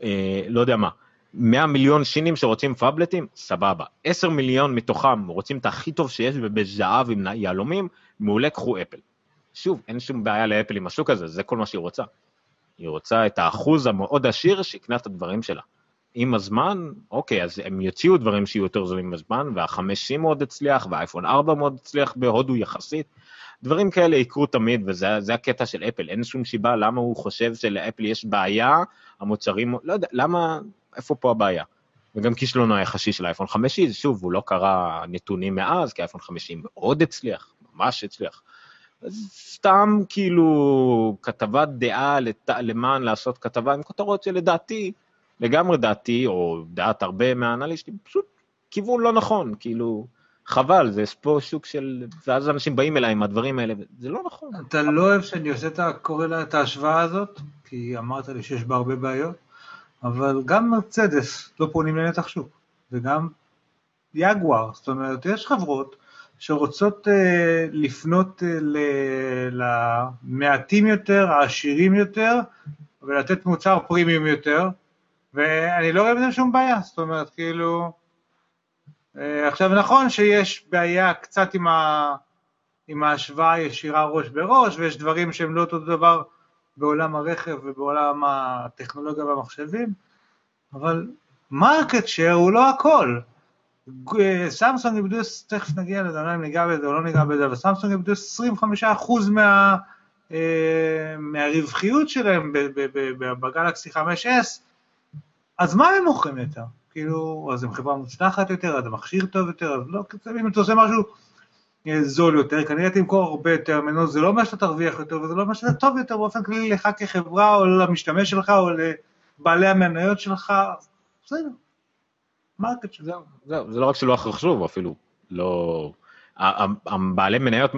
אה, לא יודע מה, 100 מיליון שינים שרוצים פאבלטים, סבבה. 10 מיליון מתוכם רוצים את הכי טוב שיש ובזהב עם יהלומים, מעולה, קחו אפל. שוב, אין שום בעיה לאפל עם השוק הזה, זה כל מה שהיא רוצה. היא רוצה את האחוז המאוד עשיר שיקנה את הדברים שלה. עם הזמן, אוקיי, אז הם יוציאו דברים שיהיו יותר זולים עם הזמן, והחמש מאוד הצליח, והאייפון 4 מאוד הצליח בהודו יחסית. דברים כאלה יקרו תמיד, וזה הקטע של אפל, אין שום שיבה למה הוא חושב שלאפל יש בעיה, המוצרים, לא יודע, למה, איפה פה הבעיה? וגם כישלונו היחשי של האייפון 5, שוב, הוא לא קרא נתונים מאז, כי האייפון 5 מאוד הצליח, ממש הצליח. סתם כאילו כתבת דעה לת... למען לעשות כתבה עם כותרות שלדעתי, לגמרי דעתי, או דעת הרבה מהאנליסטים, פשוט כיוון לא נכון, כאילו, חבל, זה פה שוק של... ואז אנשים באים אליי עם הדברים האלה, זה לא נכון. אתה לא אוהב שאני עושה את הקורא לה את ההשוואה הזאת, כי אמרת לי שיש בה הרבה בעיות, אבל גם מרצדס לא פונים לנתח שוק, וגם יגואר, זאת אומרת, יש חברות שרוצות uh, לפנות uh, למעטים יותר, העשירים יותר, ולתת מוצר פרימיום יותר, ואני לא רואה בזה שום בעיה, זאת אומרת, כאילו... Uh, עכשיו, נכון שיש בעיה קצת עם, ה... עם ההשוואה הישירה ראש בראש, ויש דברים שהם לא אותו דבר בעולם הרכב ובעולם הטכנולוגיה והמחשבים, אבל market share הוא לא הכל. סמסונג איבדו, תכף נגיע לזה, אני לא יודע אם ניגע בזה או לא ניגע בזה, אבל סמסונג איבדו 25% מה, אה, מהרווחיות שלהם ב Galaxy 5S, אז מה הם מוכרים יותר? כאילו, אז הם חברה מוצלחת יותר, אז המכשיר טוב יותר, אז לא, אם אתה עושה משהו אה, זול יותר, כנראה תמכור הרבה יותר ממנו, זה לא אומר שאתה תרוויח יותר, וזה לא אומר שאתה טוב יותר באופן כללי לך כחברה, או למשתמש שלך, או לבעלי המניות שלך, בסדר. market share לא. זהו, זה לא רק שלא חשוב, אפילו לא... הבעלי מניות,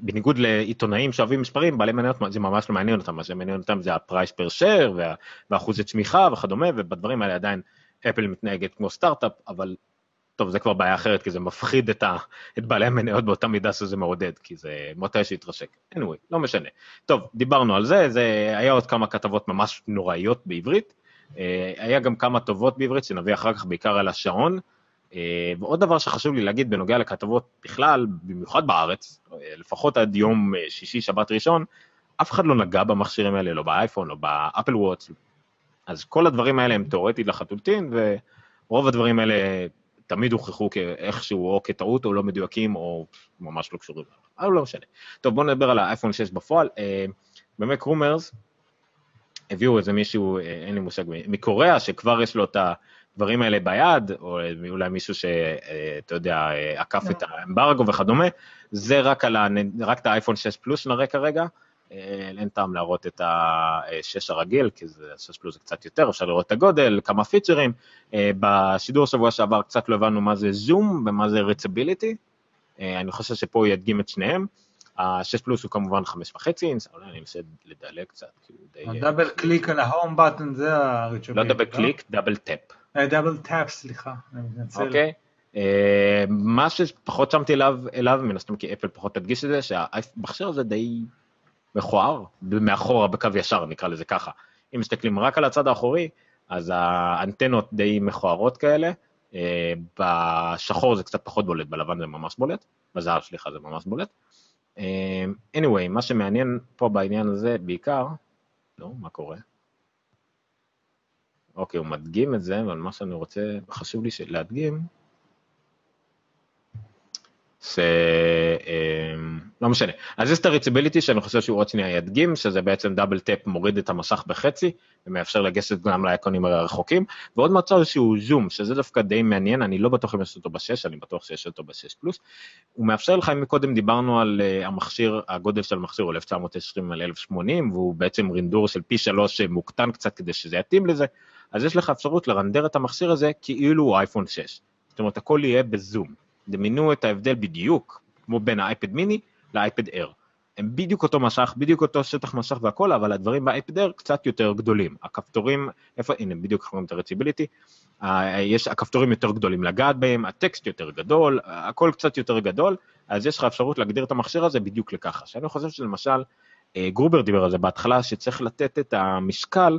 בניגוד לעיתונאים שאוהבים מספרים, בעלי מניות זה ממש לא מעניין אותם, מה שמעניין אותם זה ה price per share ואחוזי צמיחה וכדומה, ובדברים האלה עדיין אפל מתנהגת כמו סטארט-אפ, אבל טוב, זה כבר בעיה אחרת, כי זה מפחיד את, ה, את בעלי המניות באותה מידה שזה מעודד, כי זה מתי שיתרשק. anyway, לא משנה. טוב, דיברנו על זה, זה היה עוד כמה כתבות ממש נוראיות בעברית. אה, היה גם כמה טובות בעברית, שנביא אחר כך בעיקר על השעון. אה, ועוד דבר שחשוב לי להגיד בנוגע לכתבות בכלל, במיוחד בארץ, אה, לפחות עד יום שישי, שבת ראשון, אף אחד לא נגע במכשירים האלה, לא באייפון, לא ב Apple Watch, אז כל הדברים האלה הם תאורטית לחלוטין, ורוב הדברים האלה תמיד הוכחו כאיכשהו או כטעות או לא מדויקים או ממש לא קשורים, אבל לא משנה. טוב, בואו נדבר על האייפון 6 בפועל. באמת rumors, הביאו איזה מישהו, אה, אין לי מושג, מקוריאה, שכבר יש לו את הדברים האלה ביד, או אולי מישהו שאתה יודע, אה, עקף את האמברגו וכדומה, זה רק, על ה, רק את האייפון 6 פלוס שנראה כרגע. אה, אין טעם להראות את ה-6 הרגיל, כי זה 6 פלוס זה קצת יותר, אפשר לראות את הגודל, כמה פיצ'רים. בשידור שבוע שעבר קצת לא הבנו מה זה zoom ומה זה reachability. אני חושב שפה הוא ידגים את שניהם. ה-6 פלוס הוא כמובן 5.5 אינץ', אולי אני אנסה לדלג קצת, כאילו די... double click על ה home button זה ה reachability. לא double click, double tap. double tap, סליחה, אני מתנצל. אוקיי. אה, מה שפחות שמתי אליו, מן הסתם כי אפל פחות תדגיש את זה, שהמכשיר הזה די מכוער, מאחורה בקו ישר, נקרא לזה ככה. אם מסתכלים רק על הצד האחורי, אז האנטנות די מכוערות כאלה. אה, בשחור זה קצת פחות בולט, בלבן זה ממש בולט, בזהב סליחה זה ממש בולט. אמ, anyway, מה שמעניין פה בעניין הזה בעיקר, לא, מה קורה? אוקיי, הוא מדגים את זה, אבל מה שאני רוצה, חשוב לי להדגים, לא משנה. אז יש את הריציביליטי שאני חושב שהוא עוד שנייה ידגים, שזה בעצם דאבל טאפ מוריד את המסך בחצי, ומאפשר לגשת גם לאייקונים הרחוקים, ועוד מצב שהוא זום, שזה דווקא די מעניין, אני לא בטוח אם יש אותו בשש, אני בטוח שיש אותו בשש פלוס. הוא מאפשר לך, אם קודם דיברנו על uh, המכשיר, הגודל של המכשיר הוא 1920 על 1080, והוא בעצם רינדור של פי שלוש מוקטן קצת כדי שזה יתאים לזה, אז יש לך אפשרות לרנדר את המכשיר הזה כאילו הוא אייפון 6. זאת אומרת, הכל יהיה בזום. דמיינו את ההבדל בדיוק, כמו בין האייפד מיני לאייפד אייר. הם בדיוק אותו משך, בדיוק אותו שטח משך והכל, אבל הדברים באפדר קצת יותר גדולים. הכפתורים, איפה, הנה, בדיוק אנחנו רואים את הרציביליטי, יש, הכפתורים יותר גדולים לגעת בהם, הטקסט יותר גדול, הכל קצת יותר גדול, אז יש לך אפשרות להגדיר את המכשיר הזה בדיוק לככה. שאני חושב שלמשל, אה, גרובר דיבר על זה בהתחלה, שצריך לתת את המשקל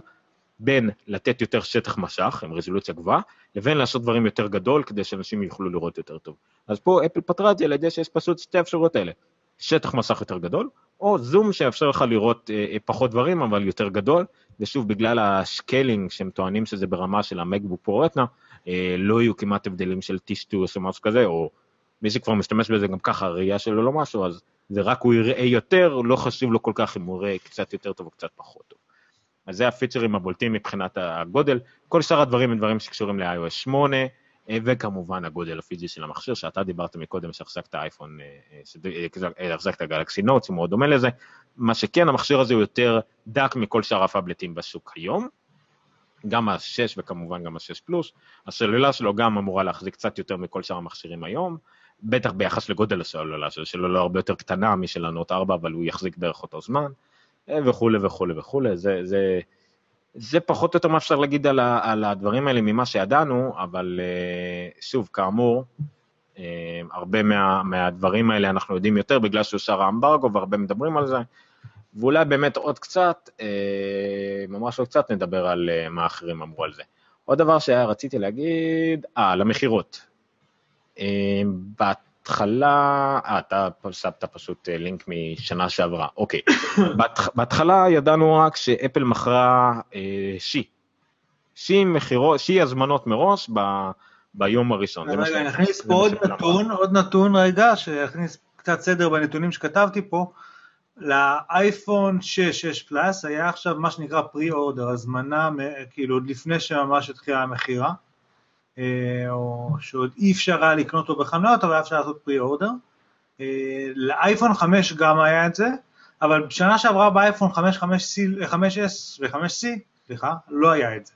בין לתת יותר שטח משך, עם רזולוציה גבוהה, לבין לעשות דברים יותר גדול, כדי שאנשים יוכלו לראות יותר טוב. אז פה אפל פתרה את זה על ידי שיש פשוט שתי אפשרויות האלה. שטח מסך יותר גדול, או זום שיאפשר לך לראות אה, אה, פחות דברים אבל יותר גדול, ושוב בגלל השקלינג שהם טוענים שזה ברמה של המקבוק פרו רטנה, אה, לא יהיו כמעט הבדלים של טישטוס או משהו כזה, או מי שכבר משתמש בזה גם ככה הראייה שלו לא משהו, אז זה רק הוא יראה יותר, לא חשוב לו כל כך אם הוא יראה קצת יותר טוב או קצת פחות טוב. אז זה הפיצ'רים הבולטים מבחינת הגודל, כל שאר הדברים הם דברים שקשורים ל-iOS 8, אה, וכמובן הגודל הפיזי של המכשיר, שאתה דיברת מקודם שהחזקת אייפון, אה, אה, החזקת גלקסי נוטס, הוא מאוד דומה לזה, מה שכן, המכשיר הזה הוא יותר דק מכל שאר הפאבלטים בשוק היום, גם ה-6 וכמובן גם ה-6 פלוס, הסלולה שלו גם אמורה להחזיק קצת יותר מכל שאר המכשירים היום, בטח ביחס לגודל הסלולה שלו, שלו לא הרבה יותר קטנה משל הנוט 4, אבל הוא יחזיק בערך אותו זמן, וכולי וכולי וכולי, זה, זה, זה פחות או יותר מה אפשר להגיד על, ה, על הדברים האלה ממה שידענו, אבל אה, שוב, כאמור, אה, הרבה מה, מהדברים האלה אנחנו יודעים יותר בגלל שאושר האמברגו והרבה מדברים על זה, ואולי באמת עוד קצת, אה, ממש עוד קצת נדבר על מה אחרים אמרו על זה. עוד דבר שרציתי להגיד, אה, על המכירות. בהתחלה, אה, אתה שמת פשוט אה, לינק משנה שעברה, אוקיי. [coughs] בהתחלה ידענו רק שאפל מכרה אה, שי. שי מכירות, שי הזמנות מראש ב, ביום הראשון. רגע, נכניס פה עוד נתון, עוד נתון רגע, שיכניס קצת סדר בנתונים שכתבתי פה. לאייפון 6, 6 פלאס היה עכשיו מה שנקרא אורדר, הזמנה כאילו עוד לפני שממש התחילה המכירה. אה, או שעוד אי אפשר היה לקנות אותו בחנויות, אבל היה אפשר לעשות פרי אורדר. אה, לאייפון 5 גם היה את זה, אבל בשנה שעברה באייפון 5, 5C, 5S ו-5C, סליחה, לא היה את זה.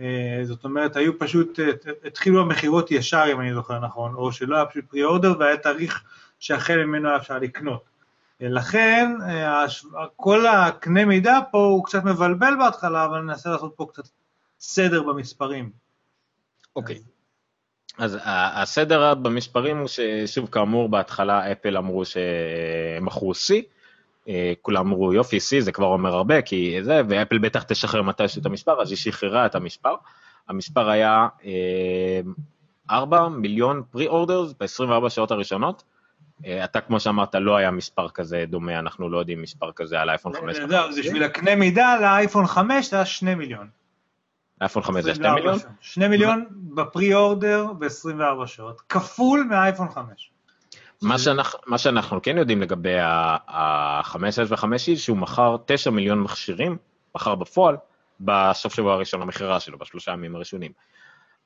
אה, זאת אומרת, היו פשוט, התחילו המכירות ישר, אם אני זוכר נכון, או שלא היה פשוט פרי אורדר והיה תאריך שהחל ממנו היה אפשר לקנות. לכן, כל הקנה מידה פה הוא קצת מבלבל בהתחלה, אבל ננסה לעשות פה קצת סדר במספרים. אוקיי. אז הסדר במספרים הוא ששוב כאמור בהתחלה אפל אמרו שהם מכרו C, אה, כולם אמרו יופי C זה כבר אומר הרבה כי זה ואפל בטח תשחרר מתישהו את המספר אז היא שחררה את המספר, המספר היה 4 אה, מיליון פרי אורדרס ב-24 שעות הראשונות, אה, אתה כמו שאמרת לא היה מספר כזה דומה אנחנו לא יודעים מספר כזה על אייפון 5. זהו, זה בשביל הקנה מידה לאייפון 5 זה היה 2 מיליון. אייפון 5 זה 2 מיליון? 2 מיליון בפרי אורדר ב-24 שעות, כפול מהאייפון 5. מה שאנחנו, מה שאנחנו כן יודעים לגבי ה-5S ו-5E, שהוא מכר 9 מיליון מכשירים, מכר בפועל, בסוף שבוע הראשון למכירה שלו, בשלושה ימים הראשונים.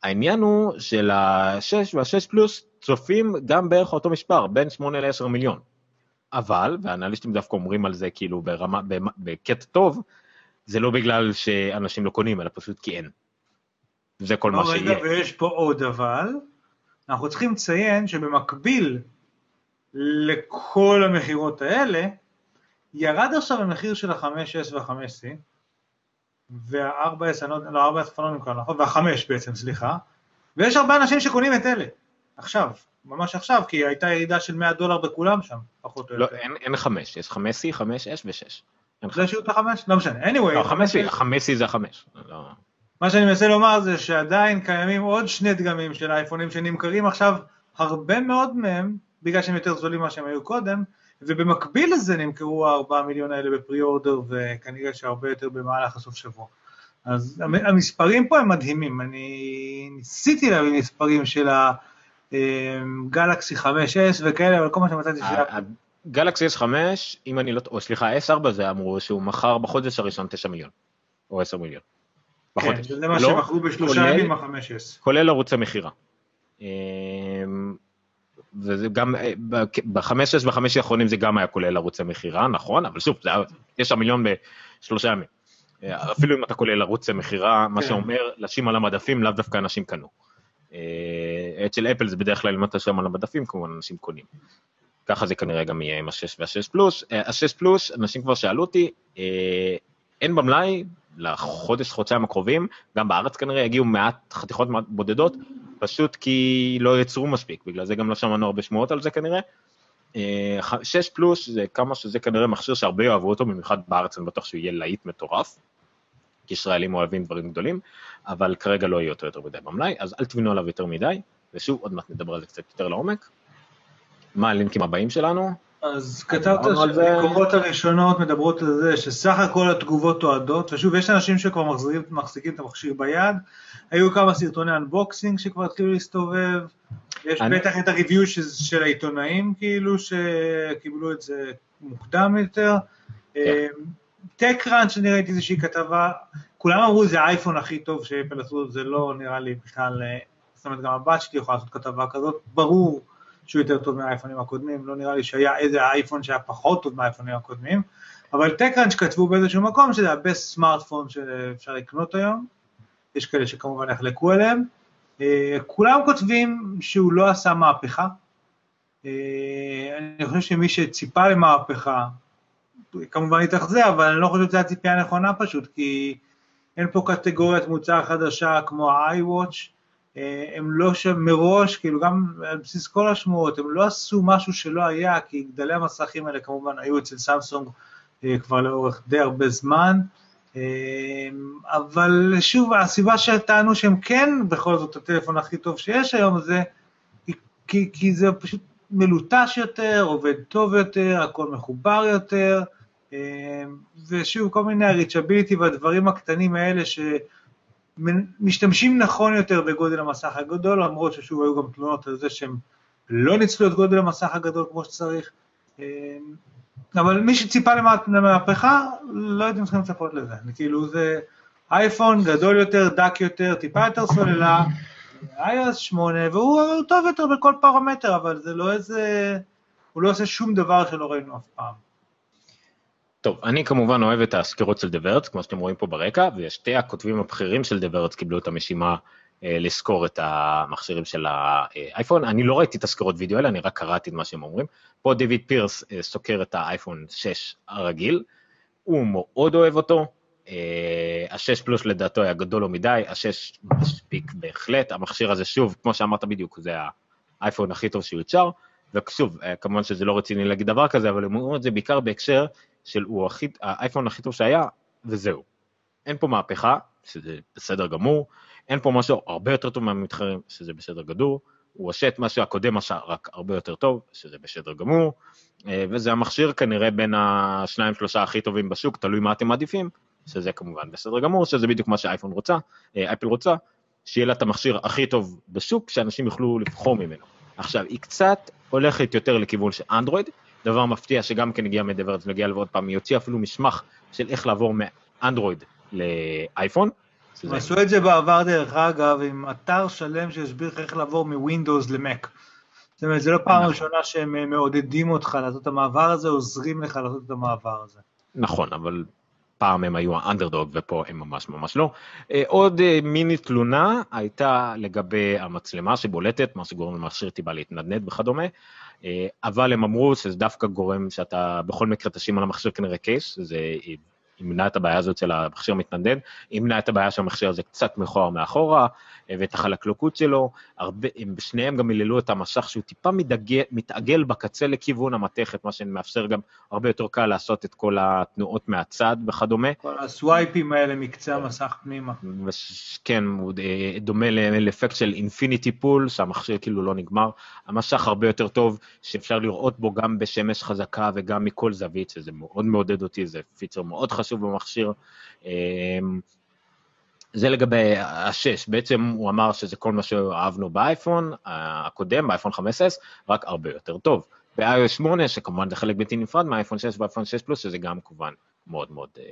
העניין הוא של ה-6 וה-6 פלוס צופים גם בערך אותו מספר, בין 8 ל-10 מיליון. אבל, והאנליסטים דווקא אומרים על זה כאילו ברמה, בקטע טוב, זה לא בגלל שאנשים לא קונים, אלא פשוט כי אין. זה כל מה שיהיה. רגע, ויש פה עוד אבל, אנחנו צריכים לציין שבמקביל לכל המכירות האלה, ירד עכשיו המחיר של ה-5S וה-5C, וה-4S, לא, 4S לא נמכר, נכון? וה-5 בעצם, סליחה, ויש הרבה אנשים שקונים את אלה, עכשיו, ממש עכשיו, כי הייתה ירידה של 100 דולר בכולם שם, פחות או לא, יותר. לא, אין 5, יש 5C, 5S ו-6. זה את החמש? לא משנה, anyway. לא, החמש החמש זה החמש. לא. מה שאני מנסה לומר זה שעדיין קיימים עוד שני דגמים של אייפונים שנמכרים עכשיו, הרבה מאוד מהם, בגלל שהם יותר זולים ממה שהם היו קודם, ובמקביל לזה נמכרו הארבעה מיליון האלה בפרי אורדר, וכנראה שהרבה יותר במהלך הסוף שבוע. אז המספרים פה הם מדהימים, אני ניסיתי להביא מספרים של הגלקסי 5S וכאלה, אבל כל מה שמצאתי שזה... גלקסי S5, אם אני לא, או סליחה, S4 זה אמרו שהוא מכר בחודש הראשון 9 מיליון, או 10 מיליון. בחודש. כן, זה מה לא, שמכרו בשלושה ימים ב-5S. כולל ערוצי מכירה. אמ, וזה גם, ב-5S וב-5 האחרונים זה גם היה כולל ערוצי מכירה, נכון, אבל שוב, זה היה 9 מיליון בשלושה ימים. אפילו אם אתה כולל ערוצי מכירה, מה כן. שאומר, לשים על המדפים, לאו דווקא אנשים קנו. אצל אפל זה בדרך כלל אם אתה שם על המדפים, כמובן אנשים קונים. ככה זה כנראה גם יהיה עם ה-6 וה-6 פלוס. ה-6 פלוס, אנשים כבר שאלו אותי, אין במלאי לחודש, חודשיים הקרובים, גם בארץ כנראה יגיעו מעט חתיכות בודדות, פשוט כי לא יצרו מספיק, בגלל זה גם לא שמענו הרבה שמועות על זה כנראה. 6 פלוס זה כמה שזה כנראה מכשיר שהרבה יאהבו אותו, במיוחד בארץ אני בטוח שהוא יהיה להיט מטורף, כי ישראלים אוהבים דברים גדולים, אבל כרגע לא יהיה אותו יותר מדי במלאי, אז אל תבינו עליו יותר מדי, ושוב, עוד מעט נדבר על זה קצת יותר לעומק. מה הלינקים הבאים שלנו? אז כתבת שהביקורות הראשונות מדברות על זה שסך הכל התגובות אוהדות, ושוב, יש אנשים שכבר מחזיקים, מחזיקים את המכשיר ביד, היו כמה סרטוני אנבוקסינג שכבר התחילו להסתובב, יש אני... בטח את הריוויו של, של העיתונאים כאילו, שקיבלו את זה מוקדם יותר. טק כן. ראנץ', אני ראיתי איזושהי כתבה, כולם אמרו זה האייפון הכי טוב שאפל עשו, זה לא נראה לי בכלל, אה, זאת אומרת גם הבת שלי יכולה לעשות כתבה כזאת, ברור שהוא יותר טוב מהאייפונים הקודמים, לא נראה לי שהיה איזה אייפון שהיה פחות טוב מהאייפונים הקודמים, אבל טקראנץ' כתבו באיזשהו מקום שזה הבסט סמארטפון שאפשר לקנות היום, יש כאלה שכמובן יחלקו עליהם, אה, כולם כותבים שהוא לא עשה מהפכה, אה, אני חושב שמי שציפה למהפכה, כמובן התאכזר, אבל אני לא חושב שזו הציפייה הנכונה פשוט, כי אין פה קטגוריית מוצר חדשה כמו ה-iWatch, הם לא שם מראש, כאילו גם על בסיס כל השמועות, הם לא עשו משהו שלא היה, כי גדלי המסכים האלה כמובן היו אצל סמסונג אה, כבר לאורך די הרבה זמן, אה, אבל שוב, הסיבה שטענו שהם כן בכל זאת הטלפון הכי טוב שיש היום זה כי, כי זה פשוט מלוטש יותר, עובד טוב יותר, הכל מחובר יותר, ושוב, כל מיני הריצ'ביליטי והדברים הקטנים האלה ש... משתמשים נכון יותר בגודל המסך הגדול, למרות ששוב היו גם תלונות על זה שהם לא ניצלו את גודל המסך הגדול כמו שצריך. אמ, אבל מי שציפה למהפכה, לא הייתם צריכים לצפות לזה. כאילו זה אייפון גדול יותר, דק יותר, טיפה יותר סוללה, iOS 8, והוא טוב יותר בכל פרמטר, אבל זה לא איזה... הוא לא עושה שום דבר שלא ראינו אף פעם. טוב, אני כמובן אוהב את הסקירות של דברץ, כמו שאתם רואים פה ברקע, ושתי הכותבים הבכירים של דברץ קיבלו את המשימה אה, לסקור את המכשירים של האייפון. אני לא ראיתי את הסקירות וידאו האלה, אני רק קראתי את מה שהם אומרים. פה דיוויד פירס אה, סוקר את האייפון 6 הרגיל, הוא מאוד אוהב אותו, אה, ה-6 פלוס לדעתו היה גדול לו מדי, ה-6 מספיק בהחלט, המכשיר הזה שוב, כמו שאמרת בדיוק, זה האייפון הכי טוב שיוצ'ר, ושוב, אה, כמובן שזה לא רציני להגיד דבר כזה, אבל הם אומרים את זה בעיקר בהקשר של הוא הכי, האייפון הכי טוב שהיה, וזהו. אין פה מהפכה, שזה בסדר גמור, אין פה משהו הרבה יותר טוב מהמתחרים, שזה בסדר גדול, הוא עושה את מה שהקודם עשה, רק הרבה יותר טוב, שזה בסדר גמור, אה, וזה המכשיר כנראה בין השניים שלושה הכי טובים בשוק, תלוי מה אתם מעדיפים, שזה כמובן בסדר גמור, שזה בדיוק מה שאייפון רוצה, אה, אפל רוצה, שיהיה לה את המכשיר הכי טוב בשוק, שאנשים יוכלו לבחור ממנו. עכשיו, היא קצת הולכת יותר לכיוון של אנדרואיד, דבר מפתיע שגם כן הגיע מדברץ ונגיע אליו עוד פעם, היא הוציאה אפילו מסמך של איך לעבור מאנדרואיד לאייפון. הם עשו את זה בעבר דרך אגב, עם אתר שלם שהסביר לך איך לעבור מווינדוס למק. זאת אומרת, זה לא פעם נכון. ראשונה שהם מעודדים אותך לעשות את המעבר הזה, עוזרים לך לעשות את המעבר הזה. נכון, אבל פעם הם היו האנדרדוג ופה הם ממש ממש לא. אה, עוד אה, מיני תלונה הייתה לגבי המצלמה שבולטת, מה שגורם למכשיר טיפה להתנדנד וכדומה. אה, אבל הם אמרו שזה דווקא גורם שאתה בכל מקרה תשים על המכשיר כנראה קייס, זה ימנע את הבעיה הזאת של המכשיר מתנדנד, ימנע את הבעיה שהמכשיר הזה קצת מכוער מאחורה, אה, ואת החלקלוקות שלו, הרבה, הם שניהם גם היללו את המסך שהוא טיפה מתעגל, מתעגל בקצה לכיוון המתכת, מה שמאפשר גם הרבה יותר קל לעשות את כל התנועות מהצד וכדומה. כל הסווייפים האלה מקצה המסך פנימה. כן, הוא אה, דומה לאפקט של infinity pool, שהמכשיר כאילו לא נגמר, המסך הרבה יותר טוב, שאפשר לראות בו גם בשמש חזקה וגם מכל זווית, שזה מאוד מעודד אותי, זה פיצ'ר מאוד חשוב. חשוב במכשיר. אמ, זה לגבי השש, בעצם הוא אמר שזה כל מה שאהבנו באייפון הקודם, באייפון 15, רק הרבה יותר טוב. ב-iOS 8, שכמובן זה חלק בלתי נפרד מהאייפון 6 ואייפון 6 פלוס, שזה גם כמובן מאוד מאוד אה,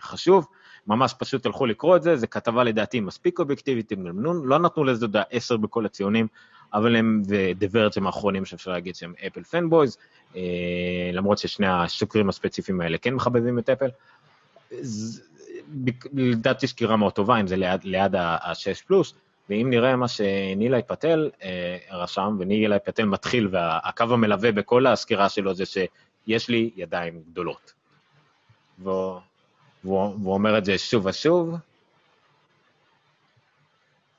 חשוב. ממש פשוט הלכו לקרוא את זה, זו כתבה לדעתי מספיק אובייקטיבית, לא נתנו לזה, 10 בכל הציונים, אבל הם ודברת הם האחרונים שאפשר להגיד שהם אפל פנבויז, אה, למרות ששני השוקרים הספציפיים האלה כן מחבבים את אפל. לדעתי סקירה מאוד טובה, אם זה ליד, ליד ה-6 פלוס, ואם נראה מה שנילי פטל אה, רשם, ונילי פטל מתחיל, והקו המלווה בכל הסקירה שלו זה שיש לי ידיים גדולות. והוא, והוא אומר את זה שוב ושוב.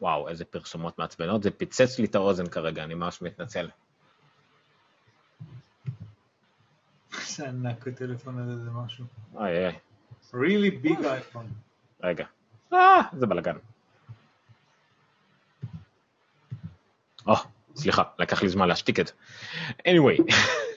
וואו, איזה פרסומות מעצבנות, זה פיצץ לי את האוזן כרגע, אני ממש מתנצל. זה ענק הטלפון הזה, זה משהו. איי איי, really big iPhone. רגע. אה, זה בלאגן. או, סליחה, לקח לי זמן להשתיק את זה. anyway. [laughs]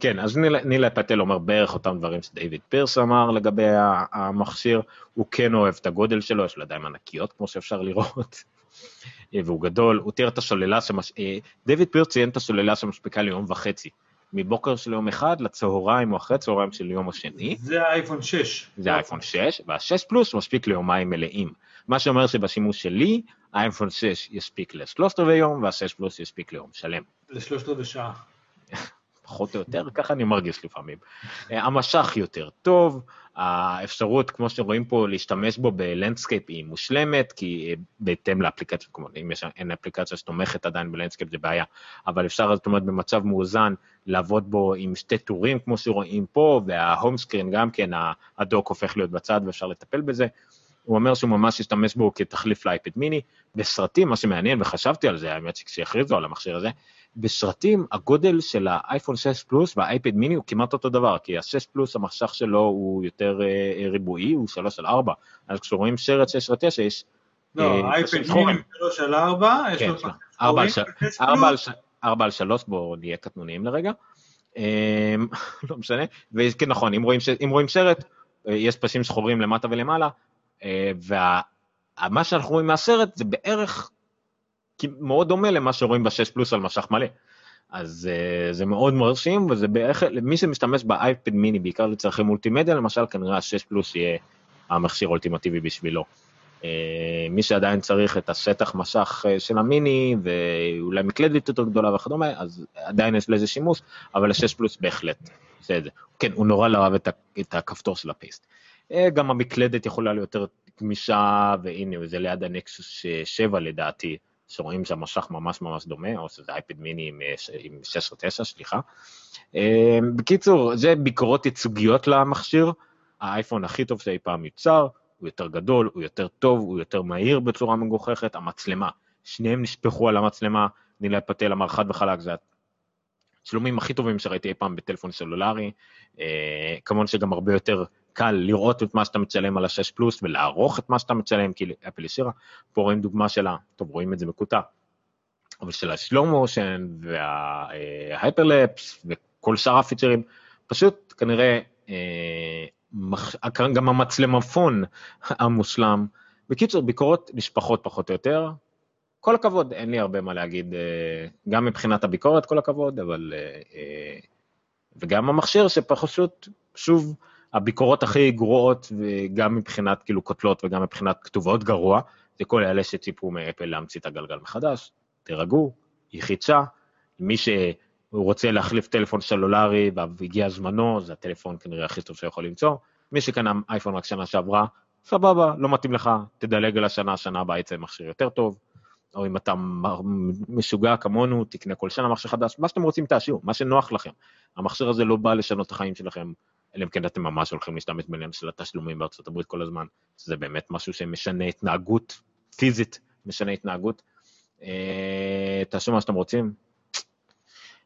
כן, אז נילה, פטל אומר בערך אותם דברים שדייוויד פירס אמר לגבי המכשיר, הוא כן אוהב את הגודל שלו, יש לו ידיים ענקיות כמו שאפשר לראות, [laughs] והוא גדול, הוא תיאר את השוללה, שמש... אה, דייוויד פירס ציין את הסוללה שמספיקה ליום וחצי, מבוקר של יום אחד לצהריים או אחרי צהריים של יום השני, זה האייפון 6. זה האייפון 6, וה-6 פלוס מספיק ליומיים מלאים. מה שאומר שבשימוש שלי, האייפון 6 יספיק לשלושת רבעי יום, וה-6 פלוס יספיק ליום שלם. לשלושת רבעי שעה. [laughs] פחות או יותר, ככה אני מרגיש לפעמים. אה, המסך יותר טוב, האפשרות, כמו שרואים פה, להשתמש בו ב landscape היא מושלמת, כי אה, בהתאם לאפליקציה, כלומר, אם יש, אין אפליקציה שתומכת עדיין ב landscape זה בעיה, אבל אפשר, זאת אומרת, במצב מאוזן, לעבוד בו עם שתי טורים, כמו שרואים פה, וה home screen גם כן, ה dock הופך להיות בצד ואפשר לטפל בזה. הוא אומר שהוא ממש השתמש בו כתחליף לאייפד מיני. בסרטים, מה שמעניין, וחשבתי על זה, האמת שכשהכריזו על המכשיר הזה, בסרטים הגודל של האייפון 6 פלוס והאייפד מיני הוא כמעט אותו דבר, כי ה-6 פלוס המסך שלו הוא יותר אה, ריבועי, הוא 3 על 4, אז כשרואים שרט 6 ו-9 יש... לא, אה, האייפד מיני שחורים. 3 על 4, יש כן, לו פחים ארבע על שחורים, ש- ו-6 ארבע על פלוס, ש- ארבע על שלוש, בואו נהיה קטנוניים לרגע. אמ, [laughs] לא משנה, וכן נכון, אם רואים, ש... אם רואים שרט, אה, יש פסים שחורים למטה ולמעלה, ומה שאנחנו רואים מהסרט זה בערך מאוד דומה למה שרואים ב-6 פלוס על משך מלא. אז uh, זה מאוד מרשים, וזה בערך, למי שמשתמש באייפד מיני, בעיקר לצרכי מולטימדיה, למשל, כנראה ה-6 פלוס יהיה המכשיר האולטימטיבי בשבילו. אה, מי שעדיין צריך את השטח מסך אה, של המיני, ואולי מקלדת יותר גדולה וכדומה, אז עדיין יש לזה שימוש, אבל ה-6 פלוס בהחלט עושה. כן, הוא נורא לא אוהב את, את הכפתור של ה paste. אה, גם המקלדת יכולה להיות יותר גמישה, והנה, זה ליד הנקסוס 7 לדעתי, שרואים שהמסך ממש ממש דומה, או שזה אייפד מיני עם, אה, עם 6 או 9, סליחה. אה, בקיצור, זה ביקורות ייצוגיות למכשיר, האייפון הכי טוב שאי פעם יוצר, הוא יותר גדול, הוא יותר טוב, הוא יותר מהיר בצורה מגוחכת, המצלמה, שניהם נשפכו על המצלמה, נילי פטל אמר חד וחלק, זה הצילומים הכי טובים שראיתי אי פעם בטלפון סלולרי, אה, כמובן שגם הרבה יותר קל לראות את מה שאתה מצלם על ה-6 פלוס ולערוך את מה שאתה מצלם, כי אפל השאירה, פה רואים דוגמה שלה, טוב רואים את זה מקוטע, אבל של השלואו מושן וההייפרלפס וכל שאר הפיצ'רים, פשוט כנראה אה. גם המצלמפון [laughs] המושלם. בקיצור, ביקורות נשפחות פחות או יותר. כל הכבוד, אין לי הרבה מה להגיד, אה, גם מבחינת הביקורת, כל הכבוד, אבל... אה, וגם המכשיר שפשוט, שוב, הביקורות הכי גרועות, וגם מבחינת כאילו קוטלות וגם מבחינת כתובות גרוע, זה כל אלה שציפו מאפל להמציא את הגלגל מחדש. תירגעו, היא חידשה, מי שרוצה להחליף טלפון סלולרי והגיע זמנו, זה הטלפון כנראה הכי טוב שיכול למצוא. מי שקנה אייפון רק שנה שעברה, סבבה, לא מתאים לך, תדלג על השנה, השנה הבאה יצא מכשיר יותר טוב. או אם אתה משוגע כמונו, תקנה כל שנה מכשיר חדש, מה שאתם רוצים תעשו, מה שנוח לכם. המכשיר הזה לא בא לשנות את החיים שלכם, אלא אם כן אתם ממש הולכים להשתמש בעניין של התשלומים בארצות הברית כל הזמן, שזה באמת משהו שמשנה התנהגות פיזית, משנה התנהגות. אה, תעשו מה שאתם רוצים.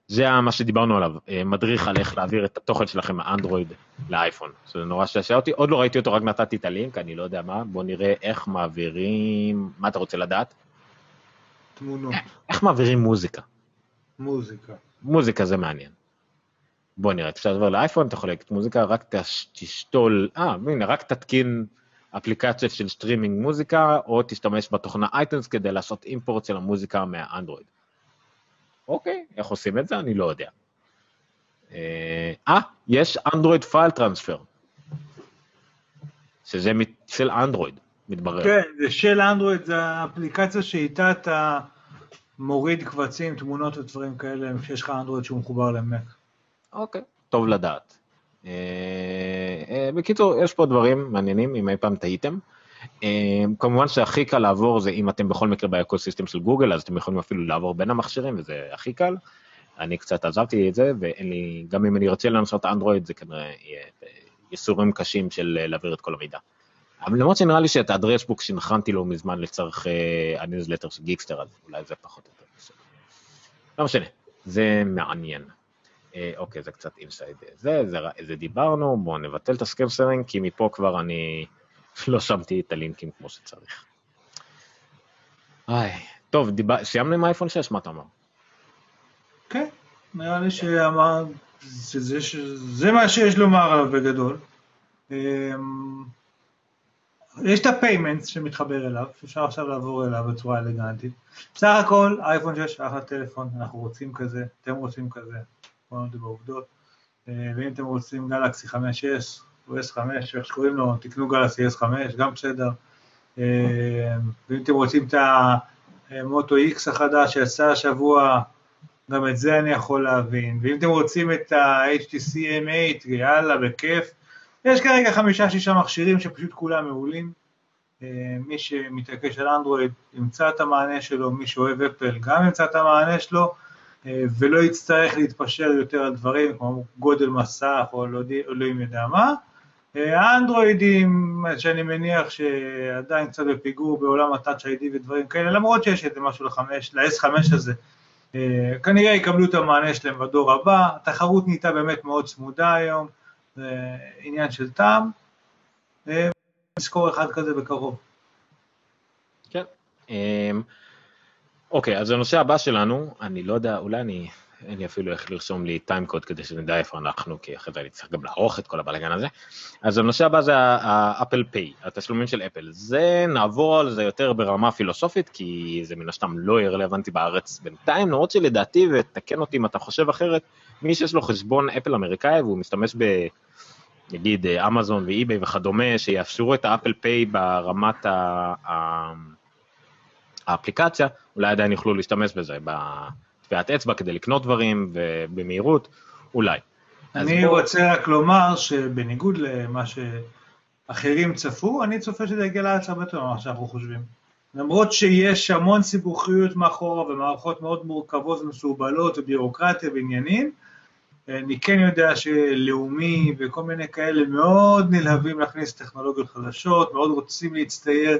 זה מה שדיברנו עליו, אה, מדריך על איך להעביר את התוכן שלכם מהאנדרואיד לאייפון. זה נורא שעשע אותי, עוד לא ראיתי אותו, רק נתתי את הלינק, אני לא יודע מה, בואו נראה איך מעבירים, מה אתה רוצה לדעת? תמונות, איך מעבירים מוזיקה? מוזיקה. מוזיקה זה מעניין. בוא נראה, אפשר לעבור לאייפון, אתה יכול להגיד מוזיקה, רק תש- תשתול, אה, הנה, רק תתקין אפליקציה של סטרימינג מוזיקה, או תשתמש בתוכנה iTunes כדי לעשות import של המוזיקה מהאנדרואיד. אוקיי, איך עושים את זה? אני לא יודע. אה, אה, יש Android File Transfer, שזה של אנדרואיד, מתברר. כן, זה של אנדרואיד, זה האפליקציה שאיתה אתה מוריד קבצים, תמונות ודברים כאלה, כשיש לך אנדרואיד שהוא מחובר למק. אוקיי, טוב לדעת. אה, אה, בקיצור, יש פה דברים מעניינים, אם אי פעם טעיתם. אה, כמובן שהכי קל לעבור זה אם אתם בכל מקרה באקוסיסטם של גוגל, אז אתם יכולים אפילו לעבור בין המכשירים, וזה הכי קל. אני קצת עזבתי את זה, ואין לי, גם אם אני רוצה לנסות אנדרואיד, זה כנראה יהיה ייסורים קשים של להעביר את כל המידע. אבל למרות שנראה לי שאת ה address book שהכנתי לו מזמן לצורך הניוזלטר של גיקסטר, אז אולי זה פחות או יותר. לא משנה, זה מעניין. אה, אוקיי, זה קצת inside זה, זה, זה דיברנו, בואו נבטל את ה screen sharing, כי מפה כבר אני [laughs] לא שמתי את הלינקים כמו שצריך. איי, טוב, דיבר, סיימנו עם האייפון 6, מה אתה אומר? כן, נראה לי שאמר, שזה, שזה מה שיש לומר עליו בגדול. אמ, יש את ה payment שמתחבר אליו, שאפשר עכשיו לעבור אליו בצורה אלגנטית. בסך הכל, אייפון 6 אחלה טלפון, אנחנו רוצים כזה, אתם רוצים כזה, בואו נדבר בעובדות. אה, ואם אתם רוצים גלקסי 5S או S5, איך שקוראים לו, תקנו גלקסי S5, גם בסדר. אה, ואם אתם רוצים את המוטו X החדש שיצא השבוע, גם את זה אני יכול להבין. ואם אתם רוצים את ה-HTC M8, יאללה, בכיף. יש כרגע חמישה-שישה מכשירים שפשוט כולם מעולים. אה, מי שמתעקש על אנדרואיד ימצא את המענה שלו, מי שאוהב אפל גם ימצא את המענה שלו, ולא יצטרך להתפשר יותר על דברים כמו גודל מסך או לא אלוהים יודע מה. אה, האנדרואידים, שאני מניח שעדיין קצת בפיגור בעולם ה-Touch ID ודברים כאלה, למרות שיש איזה משהו ל-S5 הזה, כנראה יקבלו את המענה שלהם בדור הבא, התחרות נהייתה באמת מאוד צמודה היום, זה עניין של טעם, נזכור אחד כזה בקרוב. כן. אוקיי, אז הנושא הבא שלנו, אני לא יודע, אולי אני, אין לי אפילו איך לרשום לי טיימקוד כדי שנדע איפה אנחנו, כי אחרי זה אני צריך גם לערוך את כל הבלאגן הזה. אז הנושא הבא זה האפל פיי, התשלומים של אפל. זה, נעבור על זה יותר ברמה פילוסופית, כי זה מן הסתם לא יהיה רלוונטי בארץ בינתיים, למרות שלדעתי, ותקן אותי אם אתה חושב אחרת, מי שיש לו חשבון אפל אמריקאי והוא משתמש ב... נגיד אמזון ואי-ביי וכדומה, שיאפשרו את האפל פיי ברמת האפליקציה, אולי עדיין יוכלו להשתמש בזה בטביעת אצבע כדי לקנות דברים ובמהירות, אולי. אני בוא... רוצה רק לומר שבניגוד למה שאחרים צפו, אני צופה שזה יגיע לארץ הרבה יותר ממה שאנחנו חושבים. למרות שיש המון סיבוכיות מאחורה ומערכות מאוד מורכבות ומסורבלות וביורוקרטיה ועניינים, אני כן יודע שלאומי וכל מיני כאלה מאוד נלהבים להכניס טכנולוגיות חדשות, מאוד רוצים להצטייר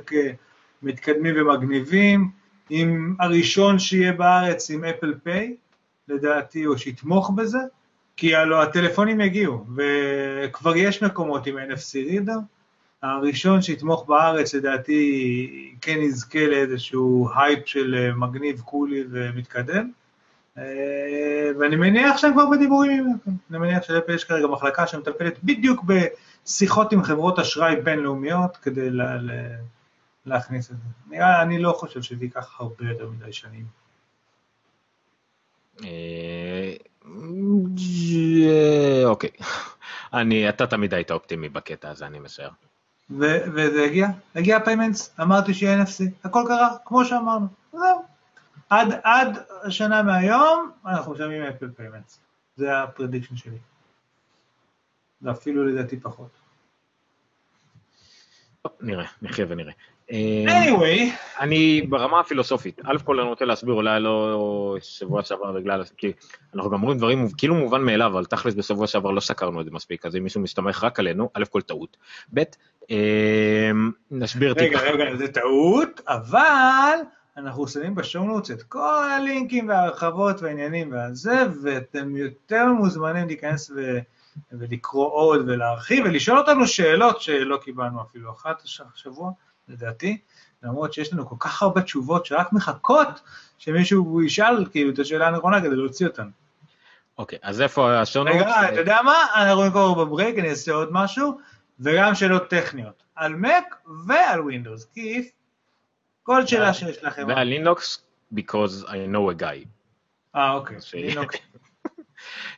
כמתקדמים ומגניבים. עם הראשון שיהיה בארץ עם Apple Pay, לדעתי, או שיתמוך בזה, כי הלוא הטלפונים יגיעו, וכבר יש מקומות עם NFC reader. הראשון שיתמוך בארץ, לדעתי, כן יזכה לאיזשהו הייפ של מגניב, קולי ומתקדם. אה, ואני מניח שהם כבר בדיבורים, אני מניח שלאפל יש כרגע מחלקה שמטפלת בדיוק בשיחות עם חברות אשראי בינלאומיות כדי לה, לה, להכניס את זה. נראה, אני לא חושב שזה ייקח הרבה יותר מדי שנים. אה, אוקיי, אני, אתה תמיד היית אופטימי בקטע הזה, אני משער. וזה הגיע, הגיע payments, אמרתי שיהיה NFC, הכל קרה, כמו שאמרנו, זהו. עד, עד שנה מהיום אנחנו משלמים Apple Payments, זה ה prediction שלי. ואפילו לדעתי פחות. נראה, נחיה ונראה. Anyway. אני ברמה הפילוסופית, א' כל אני רוצה להסביר, אולי לא שבוע שעבר בגלל, כי אנחנו גם אומרים דברים כאילו מובן מאליו, אבל תכלס בשבוע שעבר לא סקרנו את זה מספיק, אז אם מישהו מסתמך רק עלינו, א' כל טעות. ב', נסביר טיפה. רגע, רגע, זה טעות, אבל... אנחנו שמים בשואונוטס את כל הלינקים וההרחבות והעניינים והזה, ואתם יותר מוזמנים להיכנס ו... ולקרוא עוד ולהרחיב ולשאול אותנו שאלות שלא קיבלנו אפילו אחת השבוע, לדעתי, למרות שיש לנו כל כך הרבה תשובות שרק מחכות שמישהו ישאל כאילו את השאלה הנכונה כדי להוציא אותן. אוקיי, אז איפה השואונוטס? רגע, אתה יודע מה? אנחנו נקרוא בברייק, אני אעשה עוד משהו, וגם שאלות טכניות, על Mac ועל Windows, כי כל שאלה שיש לכם. ועל לינוקס, because I know a guy. אה, אוקיי, לינוקס.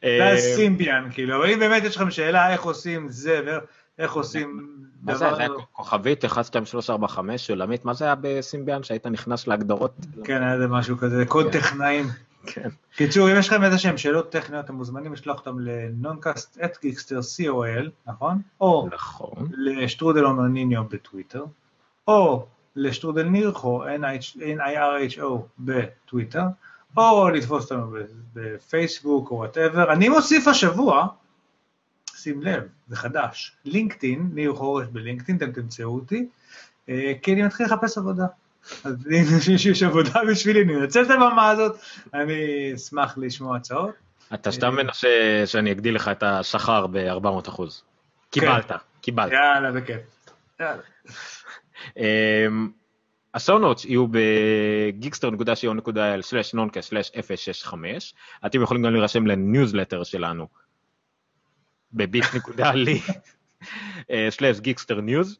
זה הסימביאן, כאילו, אבל אם באמת יש לכם שאלה איך עושים זה ואיך עושים מה זה, זה כוכבית 12345 סולמית, מה זה היה בסימביאן שהיית נכנס להגדרות? כן, היה זה משהו כזה, קוד כן. טכנאים. [laughs] כן. קיצור, אם יש לכם איזה שהם שאלות טכניות, אתם מוזמנים לשלוח אותם ל noncast at geekster.co.il, נכון? או נכון. לשטרודל עומר ניניו בטוויטר. או לשטרודל nirho, N-I-R-H-O, בטוויטר, או לתפוס אותנו בפייסבוק או whatever. אני מוסיף השבוע, שים לב, זה חדש, לינקדאין, ניר חורש בלינקדאין, אתם תמצאו אותי, אה, כי אני מתחיל לחפש עבודה. אז [laughs] אם יש עבודה בשבילי, אני אנצל את הבמה הזאת, אני אשמח לשמוע הצעות. אתה סתם מנסה שאני אגדיל לך את השכר ב-400 אחוז. קיבלת, קיבלת. יאללה, בכיף. אמ, ה show notes יהיו ב geekster.co.il/noncast/065. אתם יכולים גם להירשם לניוזלטר שלנו ב bit.ly/geeksternews.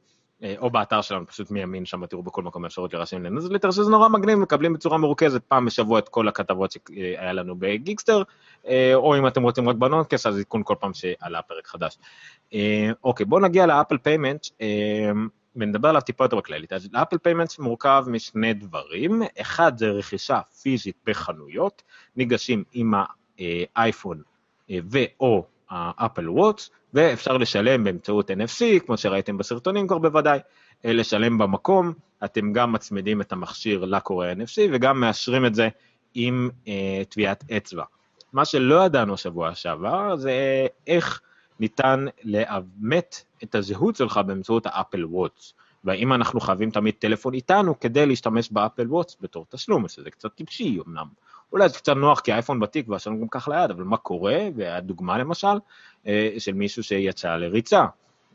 או באתר שלנו, פשוט מימין שם תראו בכל מקום אפשרות להירשם לניוזלטר, שזה נורא מגניב, מקבלים בצורה מרוכזת פעם בשבוע את כל הכתבות שהיה לנו בגיקסטר, או אם אתם רוצים רק ב Noncast, אז עדכון כל פעם שעלה פרק חדש. אוקיי, בואו נגיע ל Apple Payment. ונדבר עליו טיפה יותר בכללית. אז ל Apple Payments מורכב משני דברים, אחד זה רכישה פיזית בחנויות, ניגשים עם האייפון ו/או ה Apple Watch, ואפשר לשלם באמצעות NFC, כמו שראיתם בסרטונים כבר בוודאי, לשלם במקום, אתם גם מצמידים את המכשיר לקורא NFC וגם מאשרים את זה עם טביעת אצבע. מה שלא ידענו שבוע שעבר זה איך ניתן לאמת את הזהות שלך באמצעות האפל וואטס. והאם אנחנו חייבים תמיד טלפון איתנו כדי להשתמש באפל וואטס בתור תשלום, שזה קצת טיפשי אמנם. אולי זה קצת נוח כי האייפון בתיק והשלום גם כך ליד, אבל מה קורה, והדוגמה למשל, של מישהו שיצא לריצה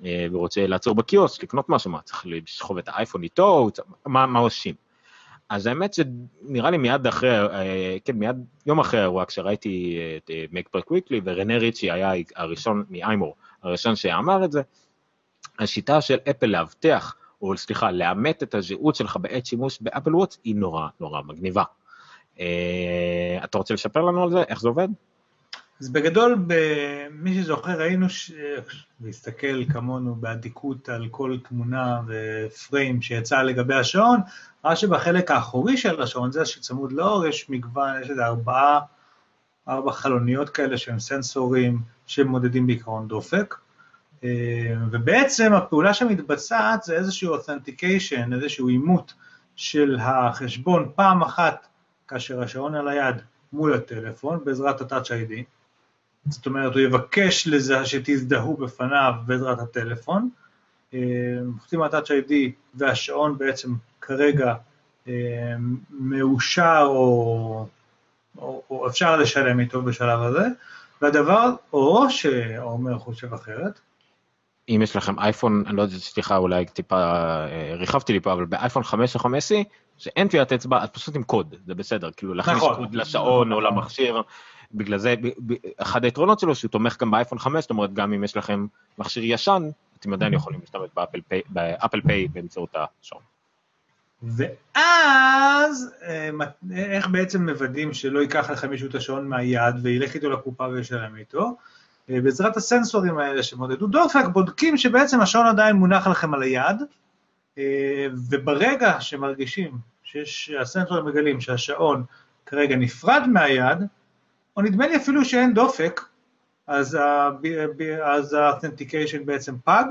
ורוצה לעצור בקיוסק, לקנות משהו, מה, צריך לשכוב את האייפון איתו, מה, מה עושים? אז האמת שנראה לי מיד אחרי, כן, מיד יום אחרי האירוע, כשראיתי את מקברק וויקלי, ורנה ריצ'י היה הראשון מאיימור, הראשון שאמר את זה, השיטה של אפל לאבטח, או סליחה, לאמת את הזהות שלך בעת שימוש באפל וואטס, היא נורא נורא מגניבה. אתה רוצה לשפר לנו על זה? איך זה עובד? אז בגדול, מי שזוכר, ראינו, להסתכל כמונו באדיקות על כל תמונה ופריים שיצא לגבי השעון, ראה שבחלק האחורי של השעון, זה שצמוד לאור, יש מגוון, יש איזה ארבעה, ארבע חלוניות כאלה שהם סנסורים שמודדים בעיקרון דופק, ובעצם הפעולה שמתבצעת זה איזשהו authentication, איזשהו אימות של החשבון פעם אחת כאשר השעון על היד מול הטלפון בעזרת ה-Touch ID, זאת אומרת הוא יבקש לזה שתזדהו בפניו בעזרת הטלפון, מוחצים על ה-Touch ID והשעון בעצם כרגע מאושר או, או, או אפשר לשלם איתו בשלב הזה, והדבר, או שעומר חושב אחרת, אם יש לכם אייפון, אני לא יודע, סליחה, אולי טיפה ריחבתי לי פה, אבל באייפון 5 או 5 שאין טביעת אצבע, אז פשוט עם קוד, זה בסדר, כאילו להכניס נכון, קוד לשעון. או למכשיר, בגלל זה, אחד היתרונות שלו שהוא תומך גם באייפון 5, זאת אומרת, גם אם יש לכם מכשיר ישן, אתם עדיין יכולים להשתמש באפל פיי באמצעות השעון. ואז איך בעצם מוודאים שלא ייקח לכם מישהו את השעון מהיד וילך איתו לקופה וישלם איתו? בעזרת הסנסורים האלה שמודדו דופק, בודקים שבעצם השעון עדיין מונח לכם על היד, וברגע שמרגישים שהסנסורים מגלים שהשעון כרגע נפרד מהיד, או נדמה לי אפילו שאין דופק, אז ה-authentication בעצם פג,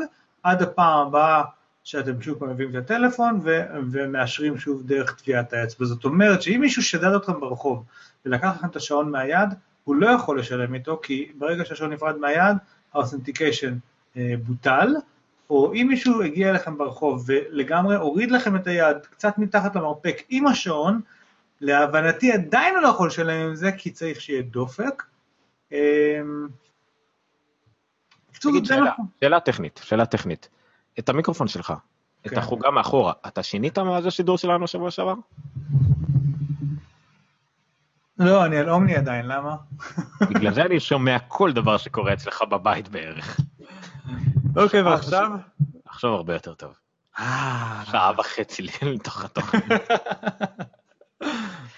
עד הפעם הבאה שאתם שוב פעם מביאים את הטלפון ו- ומאשרים שוב דרך טביעת האצבע. זאת אומרת שאם מישהו שדד אתכם ברחוב ולקח לכם את השעון מהיד, הוא לא יכול לשלם איתו, כי ברגע שהשעון נפרד מהיד, ה-authentication אה, בוטל, או אם מישהו הגיע אליכם ברחוב ולגמרי הוריד לכם את היד קצת מתחת למרפק עם השעון, להבנתי עדיין הוא לא יכול לשלם עם זה, כי צריך שיהיה דופק. אה, תגיד שאלה, שאלה טכנית, שאלה טכנית. את המיקרופון שלך, את כן. החוגה מאחורה, אתה שינית מאז השידור שלנו שבוע שעבר? לא, אני על אומני עדיין, למה? [laughs] בגלל זה אני שומע כל דבר שקורה אצלך בבית בערך. אוקיי, ועכשיו? עכשיו הרבה יותר טוב. שעה וחצי [laughs] לתוך התוכן. [laughs]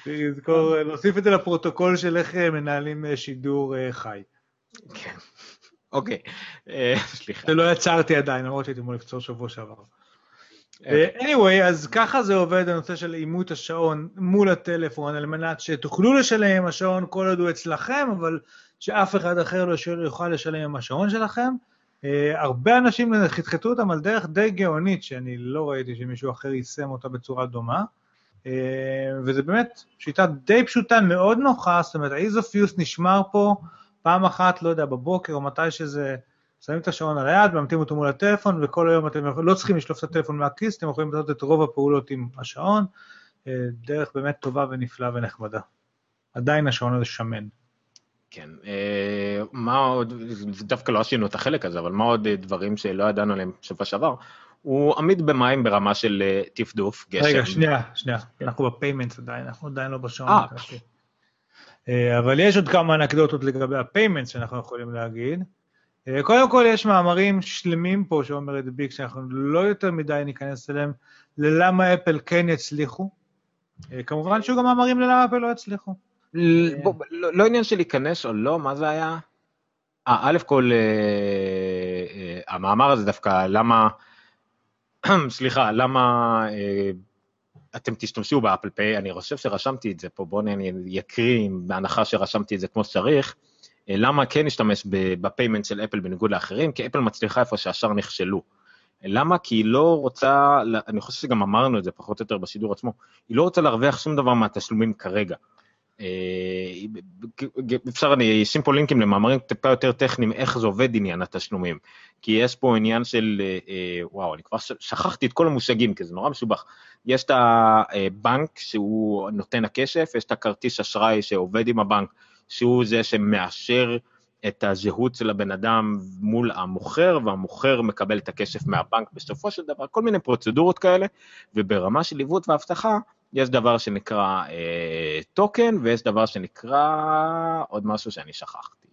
תזכור, להוסיף את זה לפרוטוקול של איך מנהלים שידור חי. כן. אוקיי, סליחה. זה לא יצרתי עדיין, למרות שהייתי אמור לקצור שבוע שעבר. Anyway, אז ככה זה עובד הנושא של אימות השעון מול הטלפון, על מנת שתוכלו לשלם עם השעון כל עוד הוא אצלכם, אבל שאף אחד אחר לא יוכל לשלם עם השעון שלכם. אה, הרבה אנשים חתחתו אותם על דרך די גאונית, שאני לא ראיתי שמישהו אחר יישם אותה בצורה דומה. אה, וזה באמת שיטה די פשוטה, מאוד נוחה, זאת אומרת, ה-ease of use נשמר פה פעם אחת, לא יודע, בבוקר או מתי שזה, שמים את השעון על היד, ממתים אותו מול הטלפון, וכל היום אתם לא צריכים לשלוף את הטלפון מהכיס, אתם יכולים לעשות את רוב הפעולות עם השעון. אה, דרך באמת טובה ונפלאה ונחמדה. עדיין השעון הזה שמן. כן, אה, מה עוד, דווקא לא עשינו את החלק הזה, אבל מה עוד דברים שלא ידענו עליהם שבוע שעבר? הוא עמיד במים ברמה של טפטוף, גשם. רגע, שנייה, שנייה, אנחנו ב payments עדיין, אנחנו עדיין לא בשעון. אבל יש עוד כמה אנקדוטות לגבי ה payments שאנחנו יכולים להגיד. אה, קודם כל יש מאמרים שלמים פה שאומרת ביק שאנחנו לא יותר מדי ניכנס אליהם ללמה אפל כן יצליחו. אה, כמובן שיהיו גם מאמרים ללמה אפל לא יצליחו. לא, לא עניין של להיכנס או לא, מה זה היה? אה, א' כל, המאמר הזה דווקא, למה, [clears throat] סליחה, למה אתם תשתמשו ב Apple Pay, אני חושב שרשמתי את זה פה, בואו אני אקריא בהנחה שרשמתי את זה כמו שצריך. אה, למה כן להשתמש ב payment של אפל בניגוד לאחרים? כי אפל מצליחה איפה שהשאר נכשלו. למה? כי היא לא רוצה, אני חושב שגם אמרנו את זה פחות או יותר בשידור עצמו, היא לא רוצה להרוויח שום דבר מהתשלומים כרגע. אה, אפשר, אני אשים פה לינקים למאמרים טיפה יותר טכניים, איך זה עובד עניין התשלומים. כי יש פה עניין של, אה, וואו, אני כבר שכחתי את כל המושגים, כי זה נורא מסובך. יש את הבנק שהוא נותן הכסף, יש את הכרטיס אשראי שעובד עם הבנק, שהוא זה שמאשר את הזהות של הבן אדם מול המוכר, והמוכר מקבל את הכסף מהבנק בסופו של דבר, כל מיני פרוצדורות כאלה, וברמה של עיוות ואבטחה, יש דבר שנקרא אה, טוקן, ויש דבר שנקרא עוד משהו שאני שכחתי.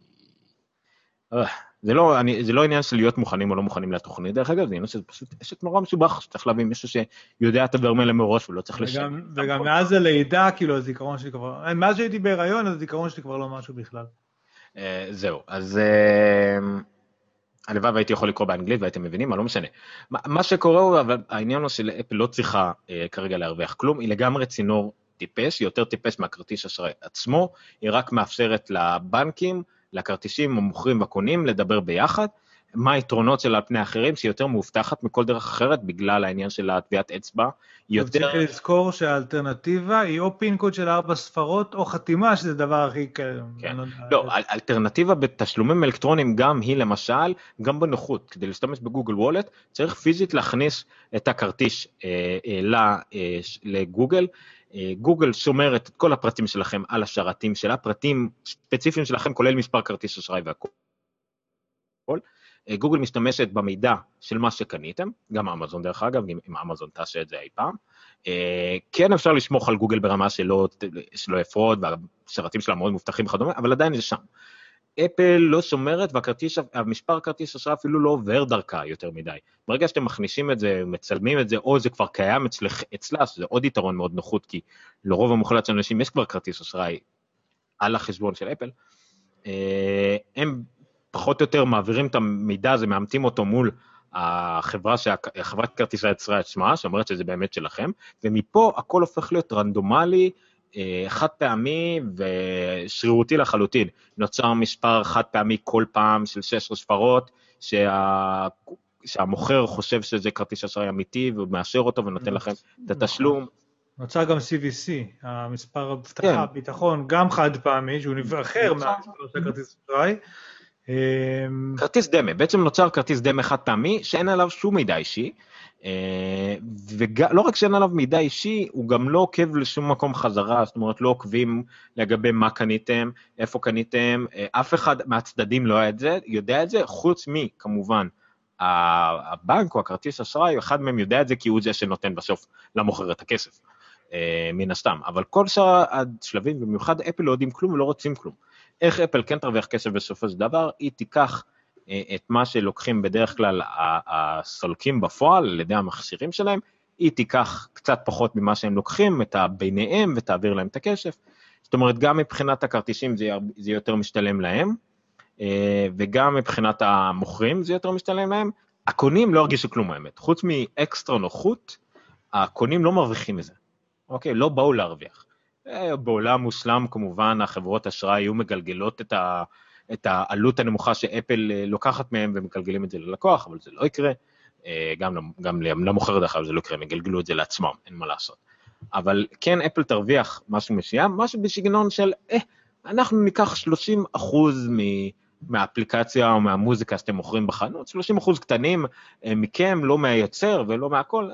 אה, זה לא, אני, זה לא עניין של להיות מוכנים או לא מוכנים לתוכנית, דרך אגב, זה עניין שזה פשוט עסק נורא מסובך, שצריך להביא מישהו שיודע את הדברים האלה מראש ולא צריך לשם. וגם מאז הלידה, כאילו, הזיכרון שלי כבר, מאז שהייתי בהיריון, הזיכרון שלי כבר לא משהו בכלל. Uh, זהו, אז uh, הלוואי והייתי יכול לקרוא באנגלית והייתם מבינים, אבל לא משנה. מה, מה שקורה הוא, אבל העניין הוא שלאפל לא צריכה uh, כרגע להרוויח כלום, היא לגמרי צינור טיפש, היא יותר טיפש מהכרטיס אשראי עצמו, היא רק מאפשרת לבנקים, לכרטיסים המוכרים והקונים לדבר ביחד. מה היתרונות שלה על פני אחרים, שהיא יותר מאובטחת מכל דרך אחרת בגלל העניין של הטביעת אצבע. יותר... צריך לזכור שהאלטרנטיבה היא או פינקוד של ארבע ספרות או חתימה, שזה דבר הכי... כן. לא, לא אלטרנטיבה בתשלומים אלקטרוניים גם היא למשל, גם בנוחות. כדי להשתמש בגוגל וולט, צריך פיזית להכניס את הכרטיס אה, אה, אה, לגוגל. אה, גוגל שומרת את כל הפרטים שלכם על השרתים שלה, פרטים ספציפיים שלכם, כולל מספר כרטיס אשראי והכל. אה, גוגל משתמשת במידע של מה שקניתם, גם אמזון דרך אגב, אם אמזון תעשה את זה אי פעם. אה, כן אפשר לשמוך על גוגל ברמה שלא, שלא יפרוד, והשרתים שלה מאוד מובטחים וכדומה, אבל עדיין זה שם. אפל לא שומרת והמספר כרטיס אשראי אפילו לא עובר דרכה יותר מדי. ברגע שאתם מכניסים את זה, מצלמים את זה, או זה כבר קיים אצלך, אצלה, שזה עוד יתרון מאוד נוחות, כי לרוב המוחלט של אנשים יש כבר כרטיס אשראי על החשבון של אפל, אה, הם פחות או יותר מעבירים את המידע הזה, מאמתים אותו מול החברה, חברת כרטיסי האשראי עצמה, שאומרת שזה באמת שלכם, ומפה הכל הופך להיות רנדומלי, חד פעמי ושרירותי לחלוטין. נוצר מספר חד פעמי כל פעם של שש ספרות, שה... שהמוכר חושב שזה כרטיס אשראי אמיתי והוא מאשר אותו ונותן לכם את התשלום. נוצר גם CVC, המספר הבטחה, כן. ביטחון, גם חד פעמי, שהוא אחר מהמספר של כרטיס אשראי. כרטיס דמה, בעצם נוצר כרטיס דמה חד פעמי שאין עליו שום מידע אישי, אה, ולא רק שאין עליו מידע אישי, הוא גם לא עוקב לשום מקום חזרה, זאת אומרת לא עוקבים לגבי מה קניתם, איפה קניתם, אה, אף אחד מהצדדים לא יודע את זה, יודע את זה, חוץ מכמובן הבנק או הכרטיס אשראי, אחד מהם יודע את זה כי הוא זה שנותן בסוף למוכר את הכסף, אה, מן הסתם, אבל כל שאר השלבים, במיוחד אפל לא יודעים כלום ולא רוצים כלום. איך אפל כן תרוויח כסף בסופו של דבר, היא תיקח אה, את מה שלוקחים בדרך כלל הסולקים בפועל על ידי המכשירים שלהם, היא תיקח קצת פחות ממה שהם לוקחים, את הביניהם ותעביר להם את הכסף. זאת אומרת, גם מבחינת הכרטיסים זה, זה יותר משתלם להם, אה, וגם מבחינת המוכרים זה יותר משתלם להם. הקונים לא הרגישו כלום האמת, חוץ מאקסטרה נוחות, הקונים לא מרוויחים מזה, אוקיי? לא באו להרוויח. אה, בעולם מושלם כמובן החברות אשראי היו מגלגלות את, ה, את העלות הנמוכה שאפל אה, לוקחת מהם ומגלגלים את זה ללקוח, אבל זה לא יקרה. אה, גם, למוכר דרך אגב זה לא יקרה, הם יגלגלו את זה לעצמם, אין מה לעשות. אבל כן אפל תרוויח משהו מסוים, משהו בסגנון של, אה, אנחנו ניקח 30 אחוז מ... מהאפליקציה או מהמוזיקה שאתם מוכרים בחנות, 30 אחוז קטנים אה, מכם, לא מהיוצר ולא מהכל,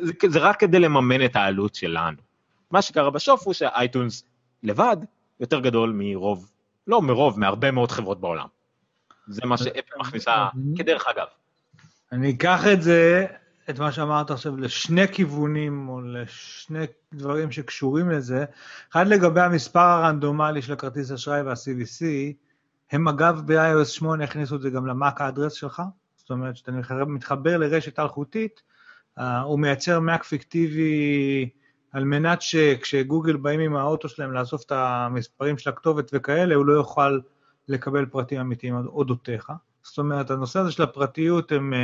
זה, זה רק כדי לממן את העלות שלנו. מה שקרה בשוף הוא שהאייטונס לבד יותר גדול מרוב, לא מרוב, מהרבה מאוד חברות בעולם. זה מה שאפל מכניסה כדרך אגב. אני אקח את זה, את מה שאמרת עכשיו, לשני כיוונים, או לשני דברים שקשורים לזה. אחד לגבי המספר הרנדומלי של הכרטיס אשראי וה-CVC, הם אגב ב-iOS 8 הכניסו את זה גם למאק האדרס שלך, זאת אומרת שאתה מתחבר לרשת אלחוטית, uh, הוא מייצר מאק פיקטיבי על מנת שכשגוגל באים עם האוטו שלהם לאסוף את המספרים של הכתובת וכאלה, הוא לא יוכל לקבל פרטים אמיתיים אודותיך. זאת אומרת, הנושא הזה של הפרטיות, הם uh,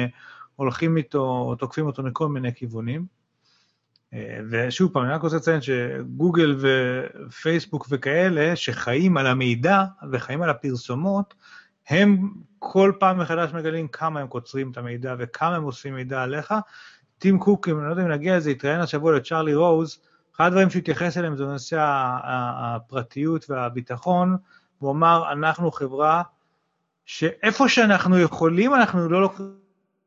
הולכים איתו, תוקפים אותו מכל מיני כיוונים. Uh, ושוב פעם, אני רק רוצה לציין שגוגל ופייסבוק וכאלה, שחיים על המידע וחיים על הפרסומות, הם כל פעם מחדש מגלים כמה הם קוצרים את המידע וכמה הם אוספים מידע עליך. טים קוק, אם אני לא יודע אם נגיע לזה, התראיין השבוע לצ'ארלי רוז, אחד הדברים שהוא התייחס אליהם זה נושא הפרטיות והביטחון, הוא אמר, אנחנו חברה שאיפה שאנחנו יכולים, אנחנו לא לוקחים,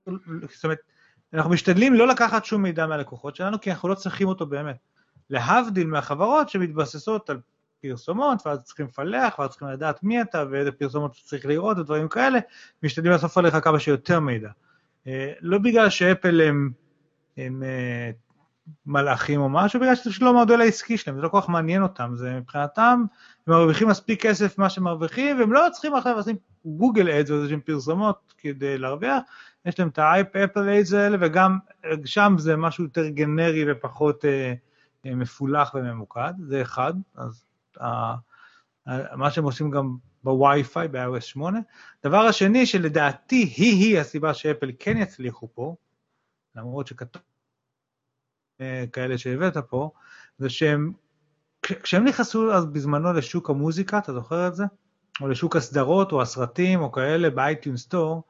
זאת אומרת, אנחנו משתדלים לא לקחת שום מידע מהלקוחות שלנו, כי אנחנו לא צריכים אותו באמת. להבדיל מהחברות שמתבססות על פרסומות, ואז צריכים לפלח, ואז צריכים לדעת מי אתה, ואיזה פרסומות צריך לראות, ודברים כאלה, משתדלים לאסוף עליך כמה שיותר מידע. אה, לא בגלל שאפל הם, הם אה, מלאכים או משהו, בגלל שזה לא המודל העסקי שלהם, זה לא כל כך מעניין אותם, זה מבחינתם, הם מרוויחים מספיק כסף מה מרוויחים, והם לא צריכים עכשיו לשים גוגל אדס או איזשהם פרסומות כדי להרוויח, יש להם את האפל אדס האלה, וגם שם זה משהו יותר גנרי ופחות אה, אה, מפולח וממוקד, זה אחד, אז אה, מה שהם עושים גם בווי-פיי, ב-iOS 8. דבר השני, שלדעתי היא-היא הסיבה שאפל כן יצליחו פה, למרות שכתוב אה, כאלה שהבאת פה, זה שהם, כשהם נכנסו אז בזמנו לשוק המוזיקה, אתה זוכר את זה? או לשוק הסדרות או הסרטים או כאלה באייטיון סטור,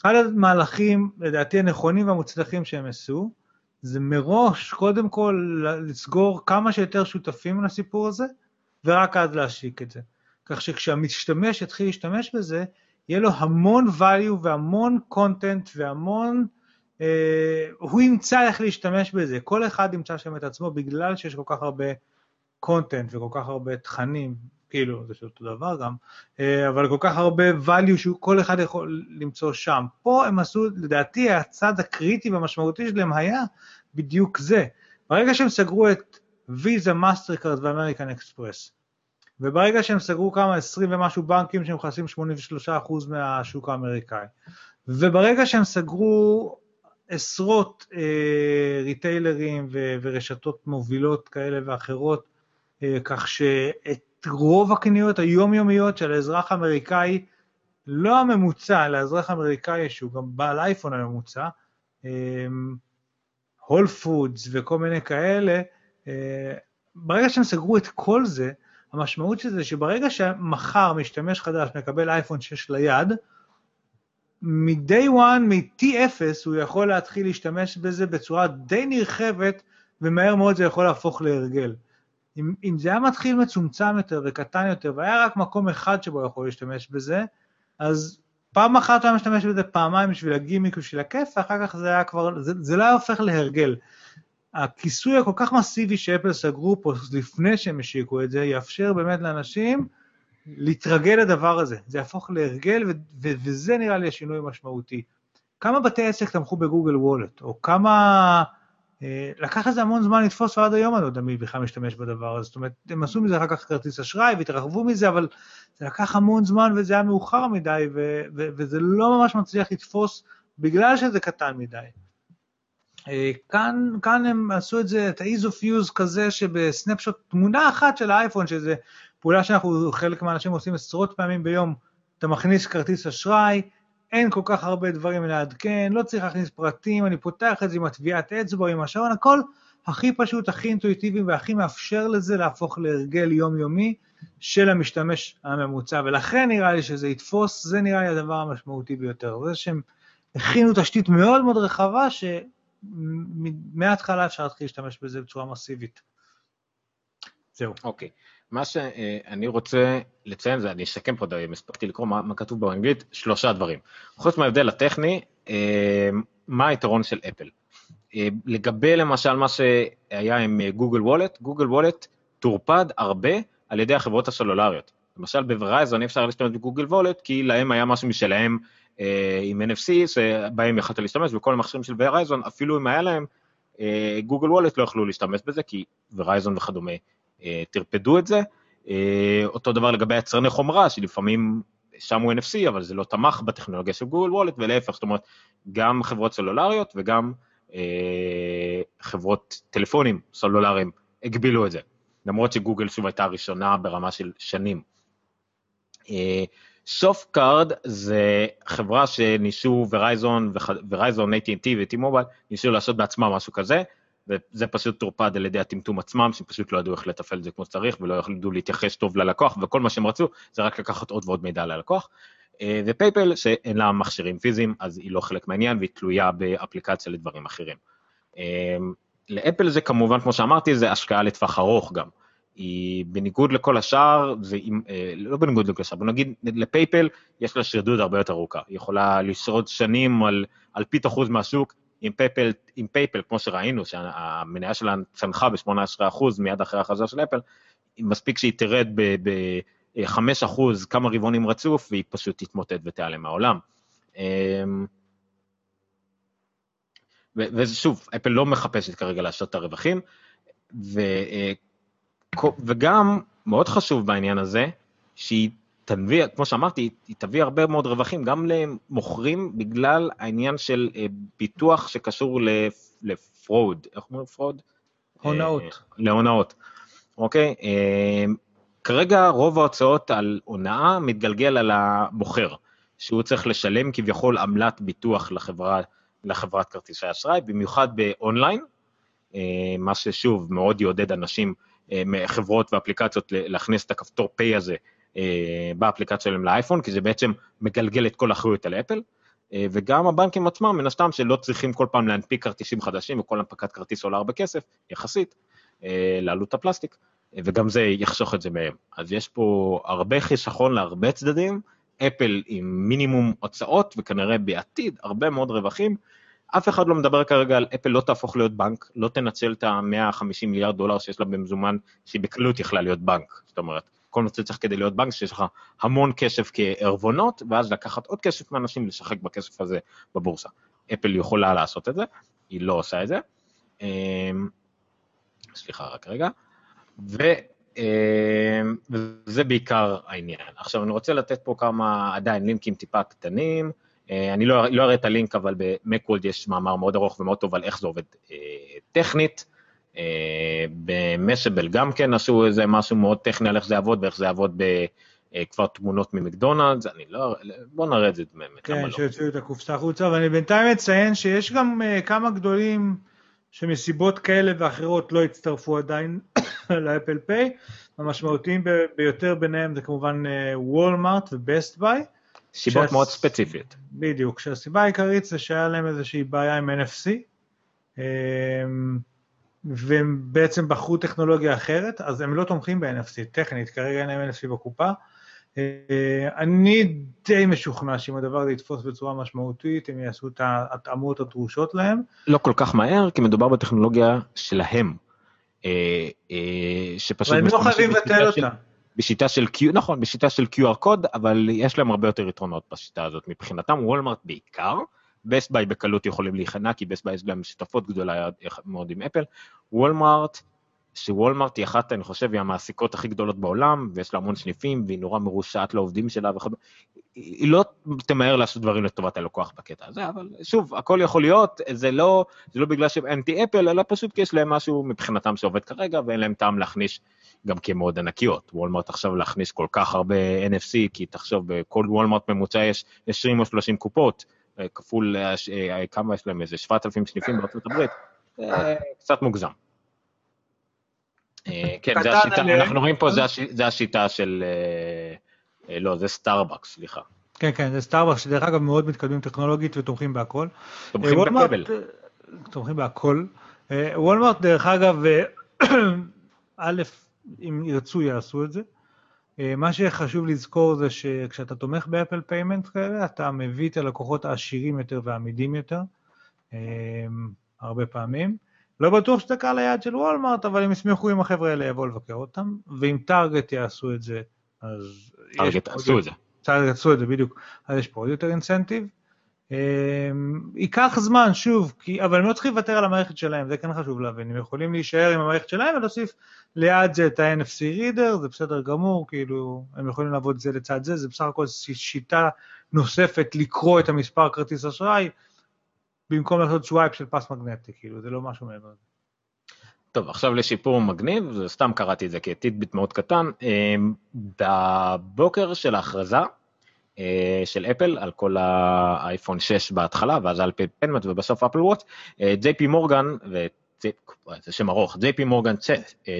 אחד המהלכים, לדעתי הנכונים והמוצלחים שהם עשו, זה מראש, קודם כל, לסגור כמה שיותר שותפים לסיפור הזה, ורק אז להשיק את זה. כך שכשהמשתמש יתחיל להשתמש בזה, יהיה לו המון value והמון content והמון הוא ימצא איך להשתמש בזה, כל אחד ימצא שם את עצמו בגלל שיש כל כך הרבה קונטנט וכל כך הרבה תכנים, כאילו זה אותו דבר גם, אה, אבל כל כך הרבה value שכל אחד יכול למצוא שם. פה הם עשו, לדעתי הצד הקריטי והמשמעותי שלהם היה בדיוק זה. ברגע שהם סגרו את ויזה, מאסטרקארד ואמריקן אקספרס, וברגע שהם סגרו כמה, 20 ומשהו בנקים שהם מכסים 83% מהשוק האמריקאי, וברגע שהם סגרו עשרות אה, retailer ים ו- ורשתות מובילות כאלה ואחרות, אה, כך שאת רוב הקניות היומיומיות של האזרח האמריקאי, לא הממוצע, אלא האזרח האמריקאי שהוא גם בעל אייפון הממוצע, הול אה, פודס וכל מיני כאלה, אה, ברגע שהם סגרו את כל זה, המשמעות של זה שברגע שמחר משתמש חדש מקבל אייפון 6 ליד, מ-day one, מ-T0, הוא יכול להתחיל להשתמש בזה בצורה די נרחבת, ומהר מאוד זה יכול להפוך להרגל. אם, אם זה היה מתחיל מצומצם יותר וקטן יותר, והיה רק מקום אחד שבו הוא יכול להשתמש בזה, אז פעם אחת הוא היה משתמש בזה פעמיים בשביל הגימיק ובשביל הכיף, ואחר כך זה היה כבר, זה, זה לא היה הופך להרגל. הכיסוי הכל כך מסיבי שאפל סגרו פה לפני שהם השיקו את זה, יאפשר באמת לאנשים להתרגל לדבר הזה, זה יהפוך להרגל, ו- ו- וזה נראה לי השינוי המשמעותי. כמה בתי עסק תמכו בגוגל וולט, או כמה... אה, לקח לזה המון זמן לתפוס, ועד היום אני לא יודע מי בכלל משתמש בדבר הזה. זאת אומרת, הם עשו מזה אחר כך כרטיס אשראי והתרחבו מזה, אבל זה לקח המון זמן וזה היה מאוחר מדי, ו- ו- וזה לא ממש מצליח לתפוס בגלל שזה קטן מדי. אה, כאן, כאן הם עשו את זה, את ה-ease of use כזה שבסנפשוט, תמונה אחת של האייפון, שזה פעולה שאנחנו, חלק מהאנשים עושים עשרות פעמים ביום, אתה מכניס כרטיס אשראי, אין כל כך הרבה דברים לעדכן, לא צריך להכניס פרטים, אני פותח את זה עם הטביעת אצבע, עם השעון, הכל הכי פשוט, הכי אינטואיטיבי והכי מאפשר לזה להפוך להרגל יומיומי של המשתמש הממוצע, ולכן נראה לי שזה יתפוס, זה נראה לי הדבר המשמעותי ביותר. זה שהם הכינו תשתית מאוד מאוד רחבה, שמההתחלה אפשר להתחיל להשתמש בזה בצורה מסיבית. זהו. אוקיי. Okay. מה שאני רוצה לציין זה, אני אשקם פה, אם הספקתי לקרוא מה, מה כתוב באנגלית, שלושה דברים. חוץ מההבדל הטכני, אה, מה היתרון של אפל? אה, לגבי למשל מה שהיה עם גוגל וולט, גוגל וולט טורפד הרבה על ידי החברות הסלולריות. למשל בוורייזון אי אפשר להשתמש בגוגל וולט, כי להם היה משהו משלהם אה, עם NFC, שבהם יכולת להשתמש, וכל המכשירים של וורייזון, אפילו אם היה להם, אה, גוגל וולט לא יכלו להשתמש בזה, כי וורייזון וכדומה אה, טרפדו את זה. אה, אותו דבר לגבי יצרני חומרה, שלפעמים שם הוא NFC, אבל זה לא תמך בטכנולוגיה של גוגל וולט, ולהפך, זאת אומרת, גם חברות סלולריות וגם אה, חברות טלפונים סלולריים הגבילו את זה, למרות שגוגל שוב הייתה הראשונה ברמה של שנים. Softcard זה חברה שניסו Verizon, Verizon, AT&T ו-T-Mobile, ניסו לעשות בעצמם משהו כזה, וזה פשוט טורפד על ידי הטמטום עצמם, שהם פשוט לא ידעו איך לתפעל את זה כמו שצריך, ולא ידעו להתייחס טוב ללקוח, וכל מה שהם רצו זה רק לקחת עוד ועוד מידע ללקוח. אה, ופייפל, שאין לה מכשירים פיזיים, אז היא לא חלק מהעניין, והיא תלויה באפליקציה לדברים אחרים. אה, לאפל זה כמובן, כמו שאמרתי, זה השקעה לטווח ארוך גם. היא בניגוד לכל השאר, זה, אה, לא בניגוד לכל השאר, בוא נגיד לפייפל יש לה שרידות הרבה יותר ארוכה, היא יכולה לשרוד שנים על אלפית אחוז מהשוק, עם פייפל, עם פייפל, כמו שראינו, שהמניה שלה צנחה ב-18% מיד אחרי ההכרזה של אפל, מספיק שהיא תרד ב-5% כמה רבעונים רצוף, והיא פשוט תתמוטט ותיעלם מהעולם. אמ, ושוב, אפל לא מחפשת כרגע לעשות את הרווחים, ו, אה, וגם, מאוד חשוב בעניין הזה, שהיא תביא, כמו שאמרתי, היא תביא הרבה מאוד רווחים, גם למוכרים בגלל העניין של אה, ביטוח שקשור ל fraud, איך אומרים fraud? הונאות. אה, להונאות, אוקיי? אה, כרגע רוב ההוצאות על הונאה מתגלגל על המוכר, שהוא צריך לשלם כביכול עמלת ביטוח לחברה, לחברת כרטיסי אשראי, במיוחד באונליין, מה ששוב מאוד יעודד אנשים, חברות ואפליקציות להכניס את הכפתור פיי הזה אה, באפליקציה שלהם לאייפון, כי זה בעצם מגלגל את כל האחריות על אפל, אה, וגם הבנקים עצמם, מן הסתם, שלא צריכים כל פעם להנפיק כרטיסים חדשים, וכל הנפקת כרטיס עולה הרבה כסף, יחסית, אה, לעלות הפלסטיק, וגם זה יחסוך את זה מהם. אז יש פה הרבה חיסכון להרבה צדדים, אפל עם מינימום הוצאות, וכנראה בעתיד הרבה מאוד רווחים. אף אחד לא מדבר כרגע על אפל לא תהפוך להיות בנק, לא תנצל את ה-150 מיליארד דולר שיש לה במזומן, שהיא בקלות יכלה להיות בנק. זאת אומרת, כל מה שצריך כדי להיות בנק, שיש לך המון כסף כערבונות, ואז לקחת עוד כסף מאנשים, לשחק בכסף הזה בבורסה. אפל יכולה לעשות את זה, היא לא עושה את זה. אמ, סליחה, רק רגע. ו... אמ, וזה בעיקר העניין. עכשיו אני רוצה לתת פה כמה עדיין לינקים טיפה קטנים, אה, אני לא, לא אראה את הלינק, אבל במקוולד יש מאמר מאוד ארוך ומאוד טוב על איך זה עובד אה, טכנית. אה, במשאבל גם כן עשו איזה משהו מאוד טכני על איך זה יעבוד ואיך זה יעבוד אה, תמונות ממקדונלדס, אני לא, בוא נראה את זה באמת, כן, לא. שיוציאו את הקופסה החוצה, ואני בינתיים אציין שיש גם uh, כמה גדולים שמסיבות כאלה ואחרות לא הצטרפו עדיין [coughs] לאפל פיי, המשמעותיים ביותר ביניהם זה כמובן וולמארט ובסט ביי. סיבות שהס... מאוד ספציפיות. בדיוק, שהסיבה העיקרית זה שהיה להם איזושהי בעיה עם NFC. והם בעצם בחרו טכנולוגיה אחרת, אז הם לא תומכים ב-NFC, טכנית, כרגע אין להם NFC בקופה. אה, אני די משוכנע שאם הדבר הזה יתפוס בצורה משמעותית, הם יעשו את ההתאמות הדרושות להם. לא כל כך מהר, כי מדובר בטכנולוגיה שלהם. אה, אה, שפשוט... אבל הם לא חייבים לבטל אותה. בשיטה של Q, נכון, בשיטה של QR code, אבל יש להם הרבה יותר יתרונות בשיטה הזאת. מבחינתם, וולמרט בעיקר, Best Buy בקלות יכולים להיכנע, כי Best Buy יש להם שותפות גדולה מאוד עם אפל. וולמארט, שוולמארט היא אחת, אני חושב, היא המעסיקות הכי גדולות בעולם, ויש לה המון סניפים, והיא נורא מרושעת לעובדים שלה וכדומה. היא לא תמהר לעשות דברים לטובת הלקוח בקטע הזה, אבל שוב, הכל יכול להיות, זה לא, זה לא בגלל שהם אנטי אפל, אלא פשוט כי יש להם משהו מבחינתם שעובד כרגע, ואין להם טעם להכניס גם כי הם מאוד ענקיות. וולמארט עכשיו להכניס כל כך הרבה NFC, כי תחשוב, בכל וולמארט ממוצע יש 20 או 30 קופות, כפול אה, אה, כמה יש להם, איזה 7,000 סניפים בארצות הברית, קצת מוגזם. אה, כן, זה השיטה. אנחנו רואים פה, זה הש- זה השיטה של... אה, אה, לא, זה סטארבקס, סליחה. כן, כן, זה סטארבקס, שדרך אגב מאוד מתקדמים טכנולוגית ותומכים בהכל. תומכים אה, בכבל. אה, תומכים בהכל. אה, וולמארט, דרך אגב, אה, [clears throat] א', אם ירצו יעשו את זה. אה, מה שחשוב לזכור זה שכשאתה תומך באפל payment כאלה, אתה מביא את הלקוחות העשירים יותר והאמידים יותר, אה, הרבה פעמים. לא בטוח שזה קהל היעד של וולמארט, אבל הם ישמחו אם החבר'ה האלה יבואו לבקר אותם, ואם טארגט יעשו את זה, אז... טארגט עוד עשו את זה. טארגט עשו את זה בדיוק, אז יש פה עוד יותר אינסנטיב. ייקח זמן, שוב, כי, אבל הם לא צריכים לוותר על המערכת שלהם, זה כן חשוב להבין, הם יכולים להישאר עם המערכת שלהם ולהוסיף ליד זה את ה-NFC reader, זה בסדר גמור, כאילו, הם יכולים לעבוד זה לצד זה, זה בסך הכל שיטה נוספת לקרוא את המספר כרטיס אשראי, במקום לעשות שווייפ של פס מגנטי, כאילו, זה לא משהו מעבר לזה. טוב, עכשיו לשיפור מגניב, סתם קראתי את זה כטיטביט מאוד קטן. אה, בבוקר של ההכרזה של אפל על כל האייפון 6 בהתחלה, ואז על פי פנמט ובסוף אפל וואט, ג'יי פי מורגן, זה שם ארוך, ג'יי פי מורגן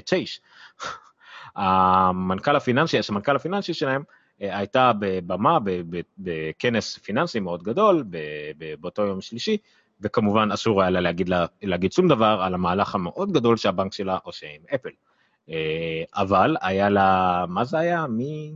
צ'ייש, [laughs] המנכ"ל הפיננסי, הסמנכ"ל הפיננסי שלהם, אה, הייתה בבמה בכנס פיננסי מאוד גדול באותו יום שלישי, וכמובן אסור היה לה להגיד, לה, להגיד שום דבר על המהלך המאוד גדול שהבנק שלה עושה עם אפל. אה, אבל היה לה, מה זה היה? מי...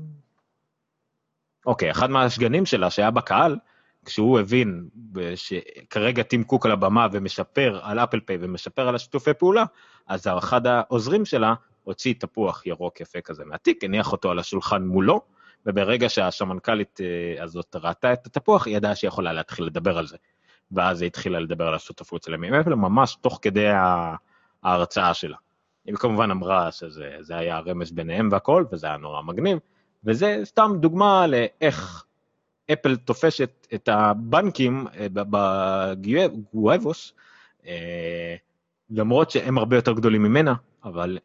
אוקיי, אחד מהשגנים שלה שהיה בקהל, כשהוא הבין שכרגע טים קוק על הבמה ומשפר על אפל פיי ומשפר על השיתופי פעולה, אז אחד העוזרים שלה הוציא תפוח ירוק יפה כזה מהתיק, הניח אותו על השולחן מולו, וברגע שהסמנכ"לית אה, הזאת ראתה את התפוח, היא ידעה שהיא יכולה להתחיל לדבר על זה. ואז היא התחילה לדבר על השותפות שלהם עם אפל, ממש תוך כדי ההרצאה שלה. היא כמובן אמרה שזה זה היה רמז ביניהם והכל, וזה היה נורא מגניב, וזה סתם דוגמה לאיך אפל תופשת את הבנקים אה, בגואבוס, אה, למרות שהם הרבה יותר גדולים ממנה, אבל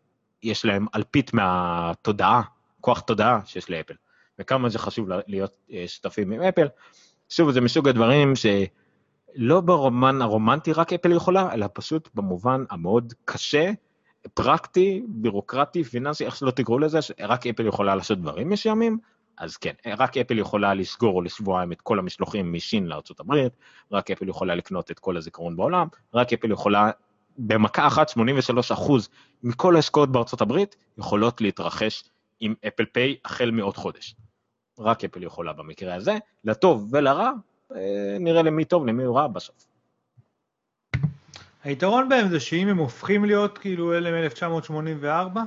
יש להם אלפית מהתודעה, כוח תודעה שיש לאפל, וכמה זה חשוב להיות אה, שותפים עם אפל. שוב, זה מסוג הדברים שלא במובן הרומנטי רק אפל יכולה, אלא פשוט במובן המאוד קשה, פרקטי, בירוקרטי, פיננסי, איך שלא תקראו לזה, רק אפל יכולה לעשות דברים מסוימים, אז כן, רק אפל יכולה לסגור לשבועיים את כל המשלוחים מסין לארה"ב, רק אפל יכולה לקנות את כל הזיכרון בעולם, רק אפל יכולה, במכה אחת 83% מכל העסקאות בארצות הברית יכולות להתרחש עם אפל פיי החל מעוד חודש. רק אפל יכולה במקרה הזה, לטוב ולרע, אה, נראה למי טוב, למי רע בסוף. היתרון בהם זה שאם הם הופכים להיות כאילו אלה מ-1984,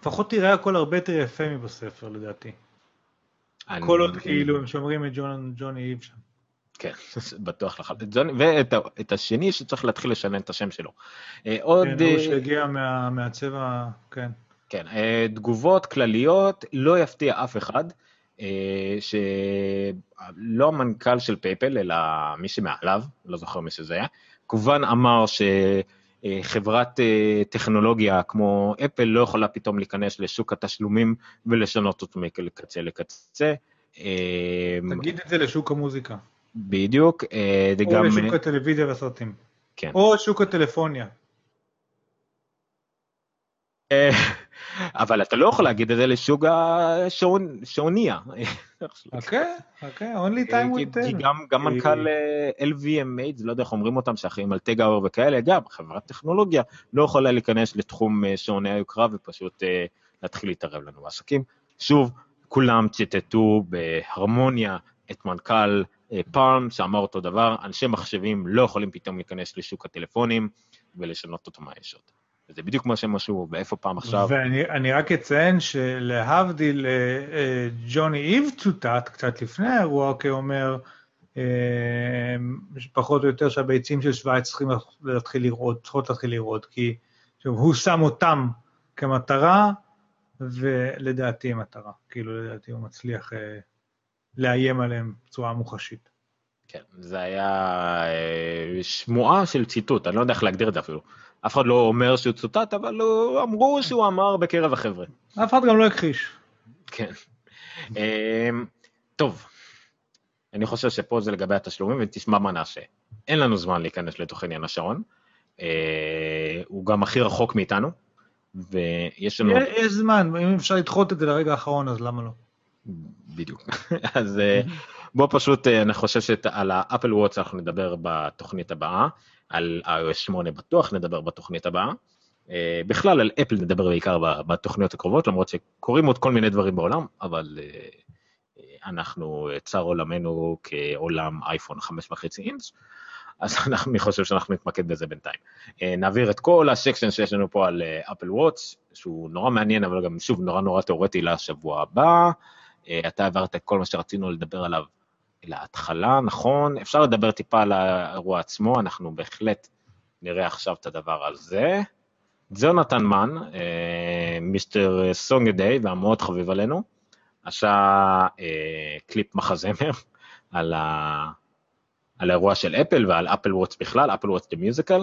לפחות תראה הכל הרבה יותר יפה מבספר לדעתי. כל עוד כאילו הם שומרים את ג'ון, ג'וני איב שם. כן, [laughs] בטוח לחלוטין. ואת השני שצריך להתחיל לשנן את השם שלו. אה, עוד... כן, הוא אה, שהגיע מה, מהצבע, כן. כן, אה, תגובות כלליות, לא יפתיע אף אחד, שלא המנכ"ל של פייפל, אלא מי שמעליו, לא זוכר מי שזה היה, כמובן אמר שחברת אה, טכנולוגיה כמו אפל לא יכולה פתאום להיכנס לשוק התשלומים ולשנות אותו מקצה לקצה. אה, תגיד את זה לשוק המוזיקה. בדיוק, אה, או גם... לשוק הטלוויזיה והסרטים. כן. או שוק הטלפוניה. אה, אבל אתה לא יכול להגיד את זה לשוק השעוניה. אוקיי, אוקיי, only time כי will tell. כי גם, גם מנכ"ל אה, LVMH, לא יודע איך אומרים אותם, שאחראים על תג האור וכאלה, גם חברת טכנולוגיה, לא יכולה להיכנס לתחום אה, שעוני היוקרה ופשוט אה, להתחיל להתערב לנו בעסקים. שוב, כולם ציטטו בהרמוניה את מנכ"ל אה, פארם, שאמר אותו דבר, אנשי מחשבים לא יכולים פתאום להיכנס לשוק הטלפונים ולשנות אותו מהישות. וזה בדיוק מה שהם עשו, ואיפה פעם עכשיו. ואני אני רק אציין שלהבדיל, אה, אה, ג'וני איב צוטט קצת לפני האירוע כאומר, אה, פחות או יותר שהביצים של שווייץ צריכים להתחיל לרעוד, צריכות להתחיל לרעוד, כי שוב, הוא שם אותם כמטרה, ולדעתי מטרה. כאילו, לדעתי הוא מצליח אה, לאיים עליהם בצורה מוחשית. כן, זה היה אה, שמועה של ציטוט, אני לא יודע איך להגדיר את זה אפילו. אף אחד לא אומר שהוא צוטט, אבל הוא, אמרו שהוא אמר בקרב החבר'ה. אף אחד גם לא הכחיש. כן. אה, טוב, אני חושב שפה זה לגבי התשלומים, ותשמע מה נעשה. אין לנו זמן להיכנס לתוך עניין השעון. אה, הוא גם הכי רחוק מאיתנו. ויש לנו... יש זמן, אם אפשר לדחות את זה לרגע האחרון, אז למה לא? בדיוק. [laughs] אז אה, בוא פשוט, אה, אני חושב שעל האפל וואטס אנחנו נדבר בתוכנית הבאה, על iOS 8 בטוח נדבר בתוכנית הבאה. אה, בכלל על אפל נדבר בעיקר בתוכניות הקרובות, למרות שקורים עוד כל מיני דברים בעולם, אבל אנחנו, צר עולמנו כעולם אייפון 5.5 אינץ', אז [laughs] אני חושב שאנחנו נתמקד בזה בינתיים. נעביר את כל הסקשן שיש לנו פה על אפל וואטס, שהוא נורא מעניין, אבל גם שוב נורא נורא תאורטי לשבוע הבא. אה, אתה העברת את כל מה שרצינו לדבר עליו להתחלה, נכון? אפשר לדבר טיפה על האירוע עצמו, אנחנו בהחלט נראה עכשיו את הדבר הזה. ג'ונתן מן, אה, מיסטר סונגדיי והמאוד חביב עלינו, עשה אה, קליפ מחזמר [laughs] על, ה... על האירוע של אפל ועל Apple Watch בכלל, Apple Watch the Musical.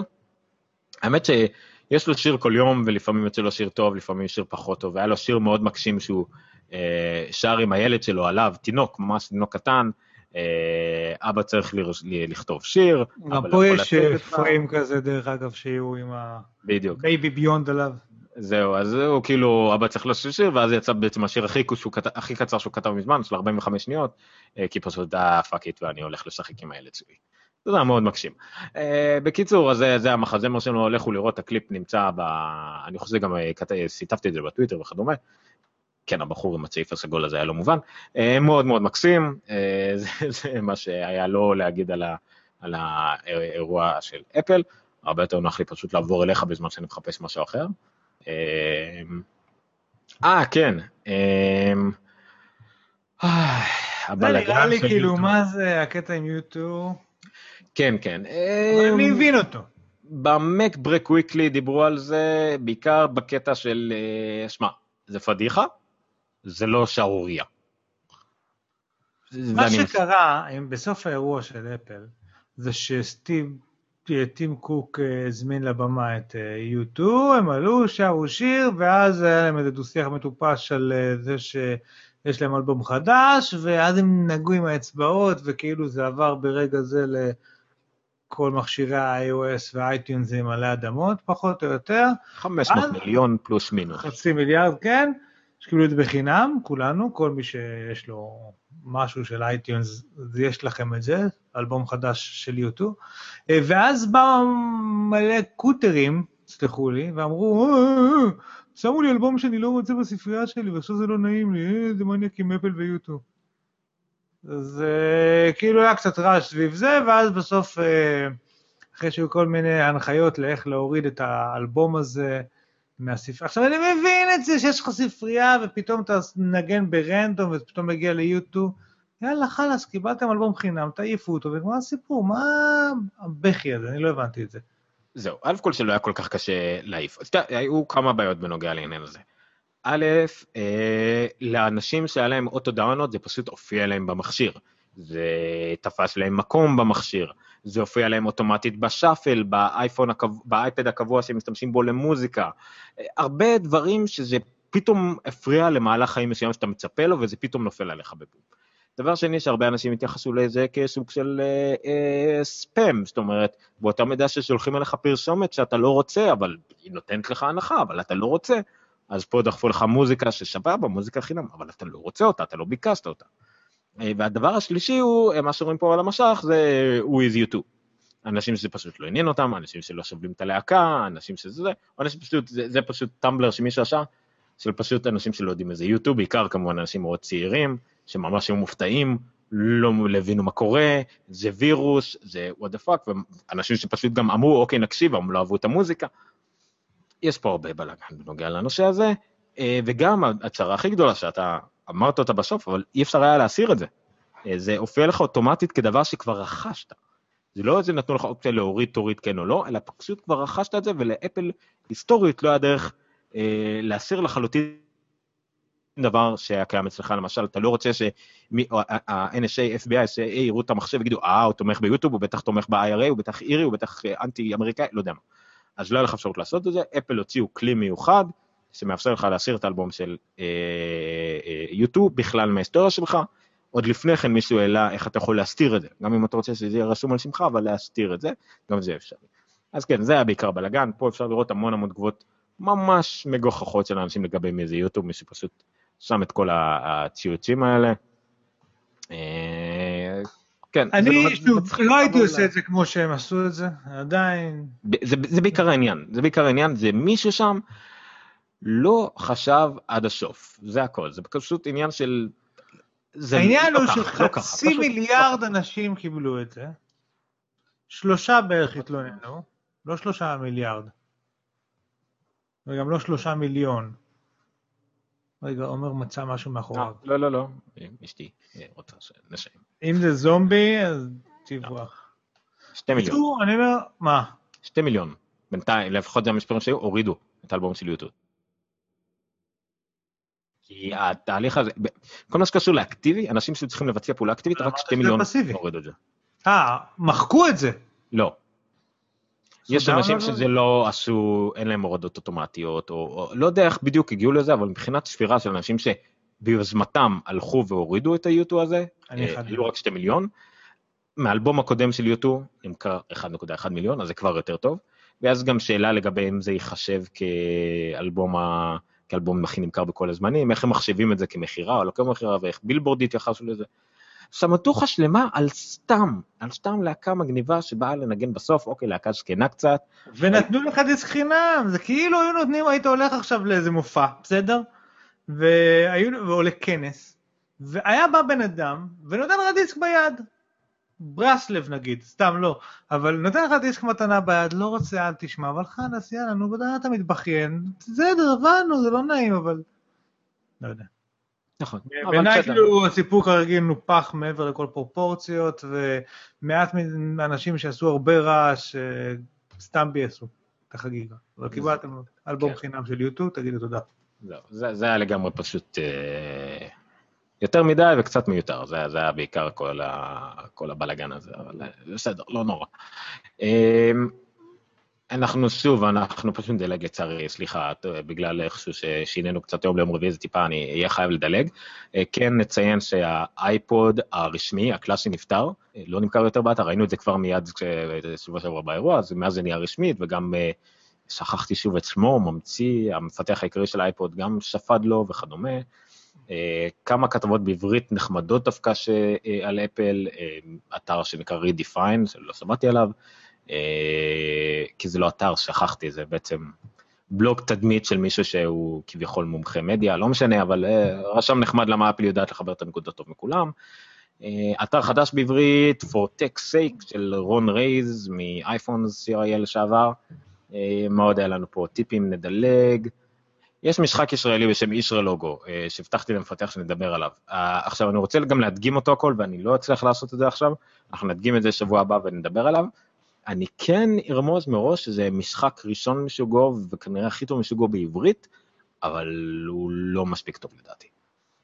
האמת שיש לו שיר כל יום ולפעמים יוצא לו שיר טוב, לפעמים שיר פחות טוב, והיה לו שיר מאוד מקסים שהוא אה, שר עם הילד שלו עליו, תינוק, ממש תינוק קטן, אבא צריך לכתוב שיר. גם פה יש פריים כזה, דרך אגב, שיהיו עם ה Baby ביונד עליו. זהו, אז הוא כאילו, אבא צריך לעשות שיר, ואז יצא בעצם השיר הכי, הכי קצר שהוא כתב מזמן, של 45 שניות, אה, כי פשוט אה fuck it ואני הולך לשחק עם הילד שלי. זה היה מאוד מקסים. אה, בקיצור, אז זה, זה המחזמר שלנו, לכו לראות, הקליפ נמצא ב... אני חושב גם שיתפתי את זה בטוויטר וכדומה, כן, הבחור עם הצעיף הסגול הזה היה לא מובן, אה, מאוד מאוד מקסים, אה, זה, זה מה שהיה לו להגיד על, ה, על האירוע של אפל, הרבה יותר נוח לי פשוט לעבור אליך בזמן שאני מחפש משהו אחר. אה, אה כן. זה נראה לי כאילו, מה זה הקטע עם יוטו? כן, כן. אני מבין אותו. במק ברק וויקלי דיברו על זה, בעיקר בקטע של, שמע, זה פדיחה, זה לא שערורייה. מה שקרה בסוף האירוע של אפל, זה שסטיב, טים קוק אה, הזמין לבמה את U2, אה, הם עלו, שרו שיר, ואז היה להם איזה דו-שיח מטופש על אה, זה שיש להם אלבום חדש, ואז הם נגעו עם האצבעות, וכאילו זה עבר ברגע זה לכל מכשירי ה-iOS והאייטיונזים עלי אדמות, פחות או יותר. 500 אז, מיליון פלוס מינוס. חצי מיליארד, כן. שקיבלו את זה בחינם, כולנו, כל מי שיש לו משהו של iTunes, יש לכם את זה, אלבום חדש של U2. אה, ואז באו מלא קוטרים, סלחו לי, ואמרו, אה, אה, שמו לי אלבום שאני לא רוצה בספרייה שלי, ועכשיו זה לא נעים לי, זה מניאק עם אפל ו U2. אז כאילו היה קצת רעש סביב זה, ואז בסוף, אחרי שהיו כל מיני הנחיות לאיך להוריד את האלבום הזה, מהספרייה. עכשיו אני מבין את זה שיש לך ספרייה ופתאום אתה מנגן ברנדום ופתאום מגיע ליוטיוב. יאללה חלאס, קיבלתם אלבום חינם, תעיפו אותו, ומה הסיפור? מה הבכי הזה? אני לא הבנתי את זה. זהו, א' כל שלא היה כל כך קשה להעיף. היו כמה בעיות בנוגע לעניין הזה. א', אה, לאנשים שהיה להם אוטו דאונות זה פשוט הופיע להם במכשיר. זה תפס להם מקום במכשיר. זה הופיע להם אוטומטית בשאפל, באייפון, באייפד הקבוע שהם משתמשים בו למוזיקה. הרבה דברים שזה פתאום הפריע למהלך חיים מסוים שאתה מצפה לו, וזה פתאום נופל עליך בבום. דבר שני, שהרבה אנשים התייחסו לזה כסוג של אה, אה, ספאם, זאת אומרת, באותה מידה ששולחים אליך פרסומת שאתה לא רוצה, אבל היא נותנת לך הנחה, אבל אתה לא רוצה, אז פה דחפו לך מוזיקה שסבבה, מוזיקה חינם, אבל אתה לא רוצה אותה, אתה לא ביקשת אותה. אה, והדבר השלישי הוא, אה, מה שרואים פה על המשך, זה who is you too. אנשים שזה פשוט לא עניין אותם, אנשים שלא סובלים את הלהקה, אנשים שזה זה, אנשים פשוט, זה, זה פשוט טמבלר שמישהו עשה, של פשוט אנשים שלא יודעים איזה יוטיוב, בעיקר כמובן אנשים מאוד צעירים, שממש היו מופתעים, לא הבינו מה קורה, זה וירוס, זה what the fuck, ואנשים שפשוט גם אמרו, אוקיי, נקשיב, הם לא אהבו את המוזיקה. יש פה הרבה בלאגן בנוגע לנושא הזה, אה, וגם הצהרה הכי גדולה שאתה אמרת אותה בסוף, אבל אי אפשר היה להסיר את זה. אה, זה הופיע לך אוטומטית כדבר שכבר רכשת. זה לא איזה נתנו לך אופציה להוריד, תוריד כן או לא, אלא פשוט כבר רכשת את זה, ולאפל היסטורית לא היה דרך אה, להסיר לחלוטין דבר שהיה קיים אצלך, למשל, אתה לא רוצה שה-NSA, FBI, CIA יראו את המחשב ויגידו, אה, הוא תומך ביוטיוב, הוא בטח תומך ב-IRA, הוא בטח אירי, הוא בטח אה, אנטי-אמריקאי, לא יודע מה. אז לא היה לך אפשרות לעשות את זה, אפל הוציאו כלי מיוחד, שמאפשר לך להסיר את האלבום של יוטיוב אה, אה, בכלל מההיסטוריה שלך. עוד לפני כן מישהו העלה איך אתה יכול להסתיר את זה, גם אם אתה רוצה שזה יהיה רשום על שמך, אבל להסתיר את זה, גם זה אפשרי. אז כן, זה היה בעיקר בלאגן, פה אפשר לראות המון המון תגובות ממש מגוחכות של אנשים לגבי מי זה יוטיוב, מי שפשוט שם את כל הציוצים האלה. אה, כן. אני, שוב, לא הייתי עושה את זה כמו שהם עשו את זה, עדיין. זה, זה בעיקר העניין, זה בעיקר העניין, זה מישהו שם לא חשב עד הסוף, זה הכל, זה פשוט עניין של... זה העניין לא הוא שחצי לא מיליארד אנשים קיבלו את זה, שלושה בערך התלוננו, לא שלושה מיליארד, וגם לא שלושה מיליון. רגע, עומר מצא משהו מאחוריו. לא, לא, לא, אשתי רוצה שנסיים. אם זה זומבי, אז תברח. שתי מיליון. אני אומר, מה? שתי מיליון. בינתיים, לפחות זה המספרים שהיו, הורידו את האלבום של יוטיוב. כי התהליך הזה, כל מה שקשור לאקטיבי, אנשים שצריכים לבצע פעולה אקטיבית, רק שתי מיליון הורידו את זה. אה, מחקו את זה. לא. יש אנשים שזה לא עשו, אין להם הורדות אוטומטיות, או, או לא יודע איך בדיוק הגיעו לזה, אבל מבחינת ספירה של אנשים שביוזמתם הלכו והורידו את היוטו הזה, היו רק שתי מיליון. מאלבום הקודם של יוטו נמכר 1.1 מיליון, אז זה כבר יותר טוב. ואז גם שאלה לגבי אם זה ייחשב כאלבום, ה... כאלבום הכי נמכר בכל הזמנים, איך הם מחשבים את זה כמכירה או לא כמכירה, ואיך בילבורד התייחסו לזה. סמטוחה שלמה על סתם, על סתם להקה מגניבה שבאה לנגן בסוף, אוקיי, להקה זקנה קצת. ונתנו לך דיסק חינם, זה כאילו היו נותנים, היית הולך עכשיו לאיזה מופע, בסדר? והיו, או לכנס, והיה בא בן אדם ונותן לך דיסק ביד. ברסלב נגיד, סתם לא, אבל נותן לך דיסק מתנה ביד, לא רוצה, אל תשמע, אבל חלאס, יאללה, נו, אתה מתבכיין, בסדר, הבנו, זה לא נעים, אבל... לא יודע. נכון. בעיניי כאילו הסיפור כרגיל נופח מעבר לכל פרופורציות, ומעט אנשים שעשו הרבה רעש, סתם ביאסו את החגיגה. אבל קיבלתם אלבום כן. חינם של יוטיוב, תגידו תודה. לא, זה היה לגמרי פשוט אה, יותר מדי וקצת מיותר, זה היה בעיקר כל הבלאגן הזה, אבל אה, בסדר, לא נורא. אנחנו שוב, אנחנו פשוט נדלג לצערי, סליחה, בגלל איכשהו ששינינו קצת יום ליום רביעי, זה טיפה, אני אהיה חייב לדלג. אה, כן נציין שהאייפוד הרשמי, הקלאסי נפטר, אה, לא נמכר יותר באתר, ראינו את זה כבר מיד שבוע שעבר באירוע, אז מאז זה נהיה רשמית, וגם אה, שכחתי שוב את שמו, ממציא, המפתח העיקרי של האייפוד גם שפד לו וכדומה. כמה כתבות בעברית נחמדות דווקא על אפל, אתר שנקרא Redefine, שלא שמעתי עליו. אה, כי זה לא אתר, שכחתי, זה בעצם בלוג תדמית של מישהו שהוא כביכול מומחה מדיה, לא משנה, אבל אה, רשם נחמד למה אפל יודעת לחבר את הנקודות טוב מכולם. אה, אתר חדש בעברית, for tech sake של רון רייז מאייפון CRL לשעבר. מאוד היה לנו פה טיפים, נדלג. יש משחק ישראלי בשם אישרה לוגו, שהבטחתי למפתח שנדבר עליו. עכשיו, אני רוצה גם להדגים אותו הכל, ואני לא אצליח לעשות את זה עכשיו, אנחנו נדגים את זה שבוע הבא ונדבר עליו. אני כן ארמוז מראש שזה משחק ראשון מסוגו, וכנראה הכי טוב מסוגו בעברית, אבל הוא לא מספיק טוב לדעתי.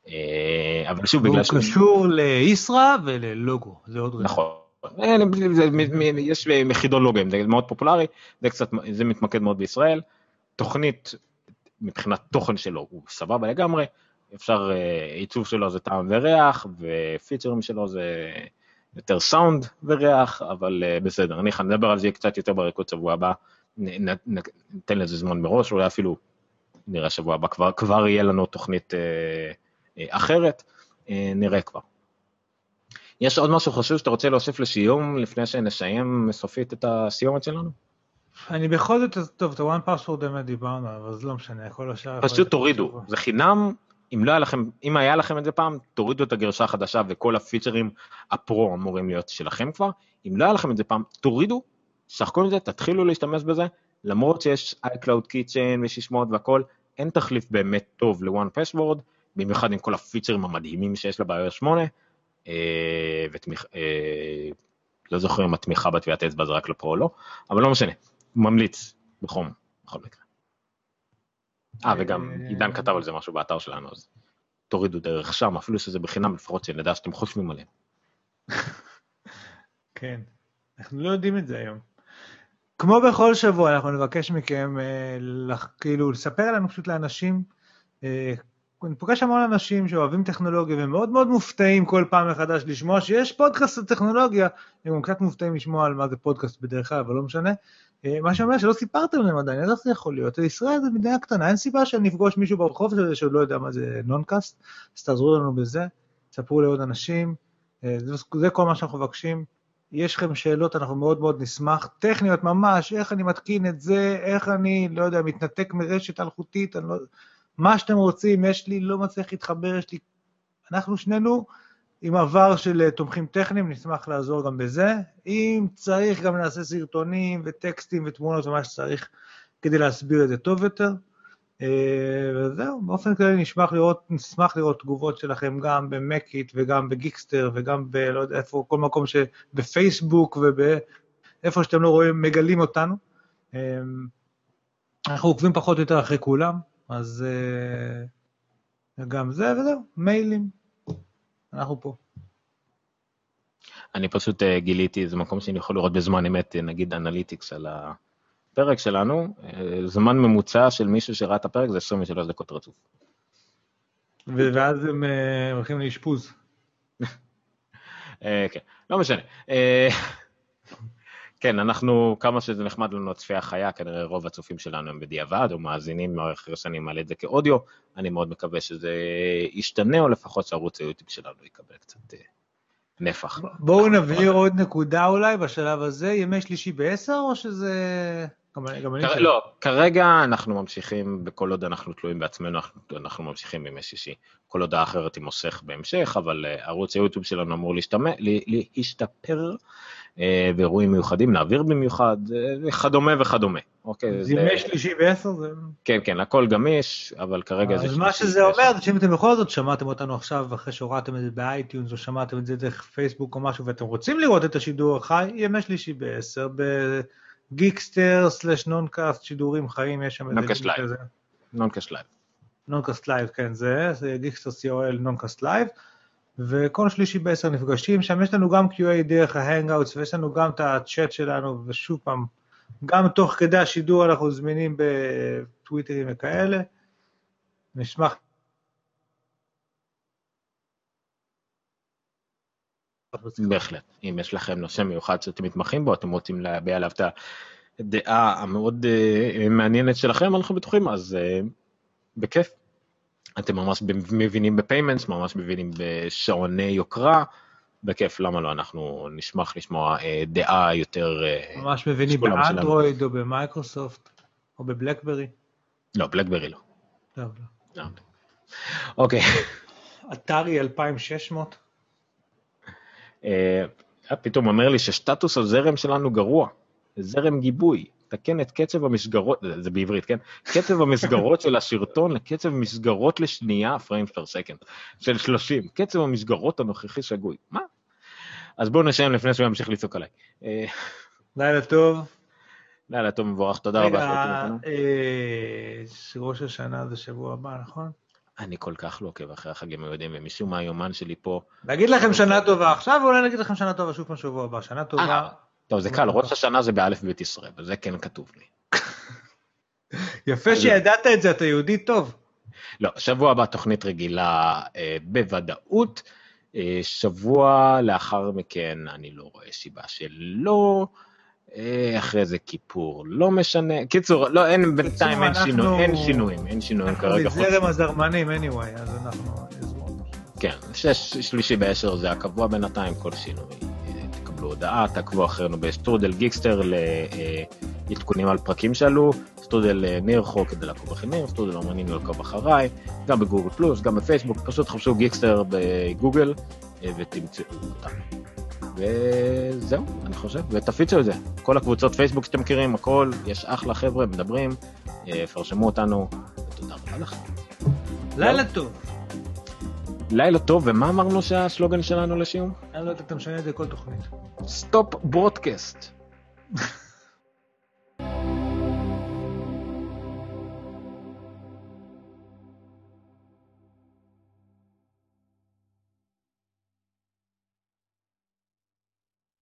אה, אבל שוב, בגלל ש... הוא קשור לישרא וללוגו, זה עוד רגע. נכון. יש מחידון לוגוים, זה מאוד פופולרי, זה קצת, זה מתמקד מאוד בישראל. תוכנית, מבחינת תוכן שלו, הוא סבבה לגמרי, אפשר, אה, עיצוב שלו זה טעם וריח, ופיצ'רים שלו זה יותר סאונד וריח, אבל uh, בסדר, אני נדבר על זה קצת יותר בריקוד שבוע הבא, ניתן לזה זמן מראש, אולי אפילו נראה שבוע הבא, כבר, כבר יהיה לנו תוכנית uh, אחרת, נראה כבר. יש עוד משהו חשוב שאתה רוצה להוסיף לסיום, לפני שנסיים סופית את הסיומת שלנו? אני בכל זאת, טוב, את הוואן פאסוורד באמת דיברנו, אבל זה לא משנה, כל השאר... פשוט תורידו, זה חינם, אם לא היה לכם, אם היה לכם את זה פעם, תורידו את הגרשה החדשה וכל הפיצ'רים הפרו אמורים להיות שלכם כבר. אם לא היה לכם את זה פעם, תורידו, שחקו עם זה, תתחילו להשתמש בזה, למרות שיש iCloud Kitchen ושישמעות והכל, אין תחליף באמת טוב ל-one password, במיוחד עם כל הפיצ'רים המדהימים שיש ל-BIOS 8, אה, ותמיכה, אה, לא זוכר אם התמיכה בטביעת אצבע זה רק לפרו או לא, אבל לא משנה, ממליץ בחום, בכל מקרה. אה, וגם אה, עידן כתב על זה משהו באתר שלנו, אז תורידו דרך שם, אפילו שזה בחינם, לפחות שנדע שאתם חושבים עליהם. [laughs] כן, אנחנו לא יודעים את זה היום. כמו בכל שבוע, אנחנו נבקש מכם, אה, כאילו, לספר לנו פשוט לאנשים, אה, אני פוגש המון אנשים שאוהבים טכנולוגיה ומאוד מאוד מופתעים כל פעם מחדש לשמוע שיש פודקאסט על טכנולוגיה, הם גם קצת מופתעים לשמוע על מה זה פודקאסט בדרך כלל, אבל לא משנה. אה, מה שאומר שלא סיפרתם להם עדיין, איך זה יכול להיות? ישראל זה מדינה קטנה, אין סיבה שאני אפגוש מישהו ברחוב הזה שעוד לא יודע מה זה נונקאסט, אז תעזרו לנו בזה, תספרו לעוד אנשים, אה, זה, כל מה שאנחנו מבקשים. יש לכם שאלות, אנחנו מאוד מאוד נשמח. טכניות ממש, איך אני מתקין את זה, איך אני, לא יודע, מתנתק מרשת אלחוטית, אני לא... מה שאתם רוצים, יש לי, לא מצליח להתחבר, יש לי... אנחנו שנינו עם עבר של אה, תומכים טכניים, נשמח לעזור גם בזה. אם צריך, גם נעשה סרטונים וטקסטים ותמונות ומה שצריך כדי להסביר את זה טוב יותר. אה, וזהו, באופן כללי נשמח לראות, נשמח לראות תגובות שלכם גם במקיט וגם בגיקסטר וגם ב... לא יודע איפה, כל מקום ש... בפייסבוק ובאיפה שאתם לא רואים, מגלים אותנו. אה, אנחנו עוקבים פחות או יותר אחרי כולם, אז uh, גם זה וזהו, מיילים, אנחנו פה. אני פשוט uh, גיליתי איזה מקום שאני יכול לראות בזמן אמת, אה, נגיד אנליטיקס על הפרק שלנו, זמן ממוצע של מישהו שראה את הפרק זה 23 דקות רצוף. ואז הם הולכים לאשפוז. [laughs] כן, לא משנה. כן, אנחנו, כמה שזה נחמד לנו הצפייה חיה, כנראה רוב הצופים שלנו הם בדיעבד, או מאזינים אחרי שאני מעלה את זה כאודיו, אני מאוד מקווה שזה ישתנה, או לפחות שערוץ היוטיוב שלנו יקבל קצת אה, נפח. בואו נבהיר עוד נקודה אולי בשלב הזה, ימי שלישי בעשר, או שזה... לא, כרגע אנחנו ממשיכים, בכל עוד אנחנו תלויים בעצמנו, אנחנו ממשיכים בימי שישי. כל הודעה אחרת תימוסך בהמשך, אבל אה, ערוץ היוטיוב שלנו אמור להשתפר ואירועים מיוחדים, נעביר במיוחד, אה, וכדומה וכדומה. אוקיי, זה ימי שלישי ועשר זה... כן, כן, הכל גמיש, אבל כרגע זה... אז מה שזה אומר, זה שאם אתם בכל זאת שמעתם אותנו עכשיו, אחרי שהורדתם את זה באייטיונס, או שמעתם את זה דרך פייסבוק או משהו, ואתם רוצים לראות את השידור החי, ימי שלישי בעשר, בגיקסטר slash נונקאסט, שידורים חיים, יש שם איזה... נונקאסט live. נונקאסט live. נונקאסט live, כן, זה, זה גיקסטר co.il נונקאסט live. וכל שלישי בעשר נפגשים, שם יש לנו גם QA דרך ה-Hangouts ויש לנו גם את הצ'אט שלנו, ושוב פעם, גם תוך כדי השידור אנחנו זמינים בטוויטרים וכאלה. נשמח בהחלט. אם יש לכם נושא מיוחד שאתם מתמחים בו, אתם רוצים להביע עליו את הדעה המאוד uh, מעניינת שלכם, אנחנו בטוחים, אז uh, בכיף. אתם ממש מבינים בפיימנטס, ממש מבינים בשעוני יוקרה, בכיף, למה לא, אנחנו נשמח לשמוע אה, דעה יותר... אה, ממש מבינים באנדרואיד או במייקרוסופט או בבלקברי? לא, בלקברי לא. טוב, לא. לא. אוקיי. אתרי 2600? אה, פתאום אומר לי שסטטוס הזרם שלנו גרוע, זרם גיבוי. תקן את קצב המסגרות, זה בעברית, כן? קצב המסגרות של השרטון לקצב מסגרות לשנייה, frames per second, של 30. קצב המסגרות הנוכחי שגוי. מה? אז בואו נשאם לפני שהוא ימשיך לצעוק עליי. אה, לילה טוב. לילה טוב מבורך, תודה רבה. רגע, אה, ראש השנה זה שבוע הבא, נכון? אני כל כך לא עוקב אחרי החגים היהודים, ומשום מה היומן שלי פה... נגיד לכם שנה טובה עכשיו, ואולי נגיד לכם שנה טובה שוב פעם שבוע הבא. שנה טובה. טוב, זה קל, ראש השנה זה באלף בית ישראל, וזה כן כתוב לי. [laughs] יפה שידעת את זה, אתה יהודי טוב. לא, שבוע הבא תוכנית רגילה אה, בוודאות. אה, שבוע לאחר מכן אני לא רואה סיבה שלא. אה, אחרי זה כיפור, לא משנה. בקיצור, לא, אין, בינתיים אין שינויים, אין שינויים, אין שינויים כרגע. אנחנו זרם הזרמנים anyway, אז אנחנו... כן, שש, שלישי בעשר זה הקבוע בינתיים, כל שינוי. תקבלו הודעה, תעקבו אחרינו בסטרודל גיקסטר לעדכונים על פרקים שעלו, סטרודל אה, נירחו כדי לעקוב אחרי ניר, סטרודל אומנים לעקוב אחריי, גם בגוגל פלוס, גם בפייסבוק, פשוט חפשו גיקסטר בגוגל אה, ותמצאו אותם. וזהו, אני חושב, ותפיצו את זה. כל הקבוצות פייסבוק שאתם מכירים, הכל, יש אחלה חבר'ה, מדברים, אה, פרשמו אותנו, ותודה רבה לכם. לילה טוב. לילה טוב, ומה אמרנו שהשלוגן שלנו לסיום? אני לא יודעת, אתה משנה את זה כל תוכנית. stop broadcast.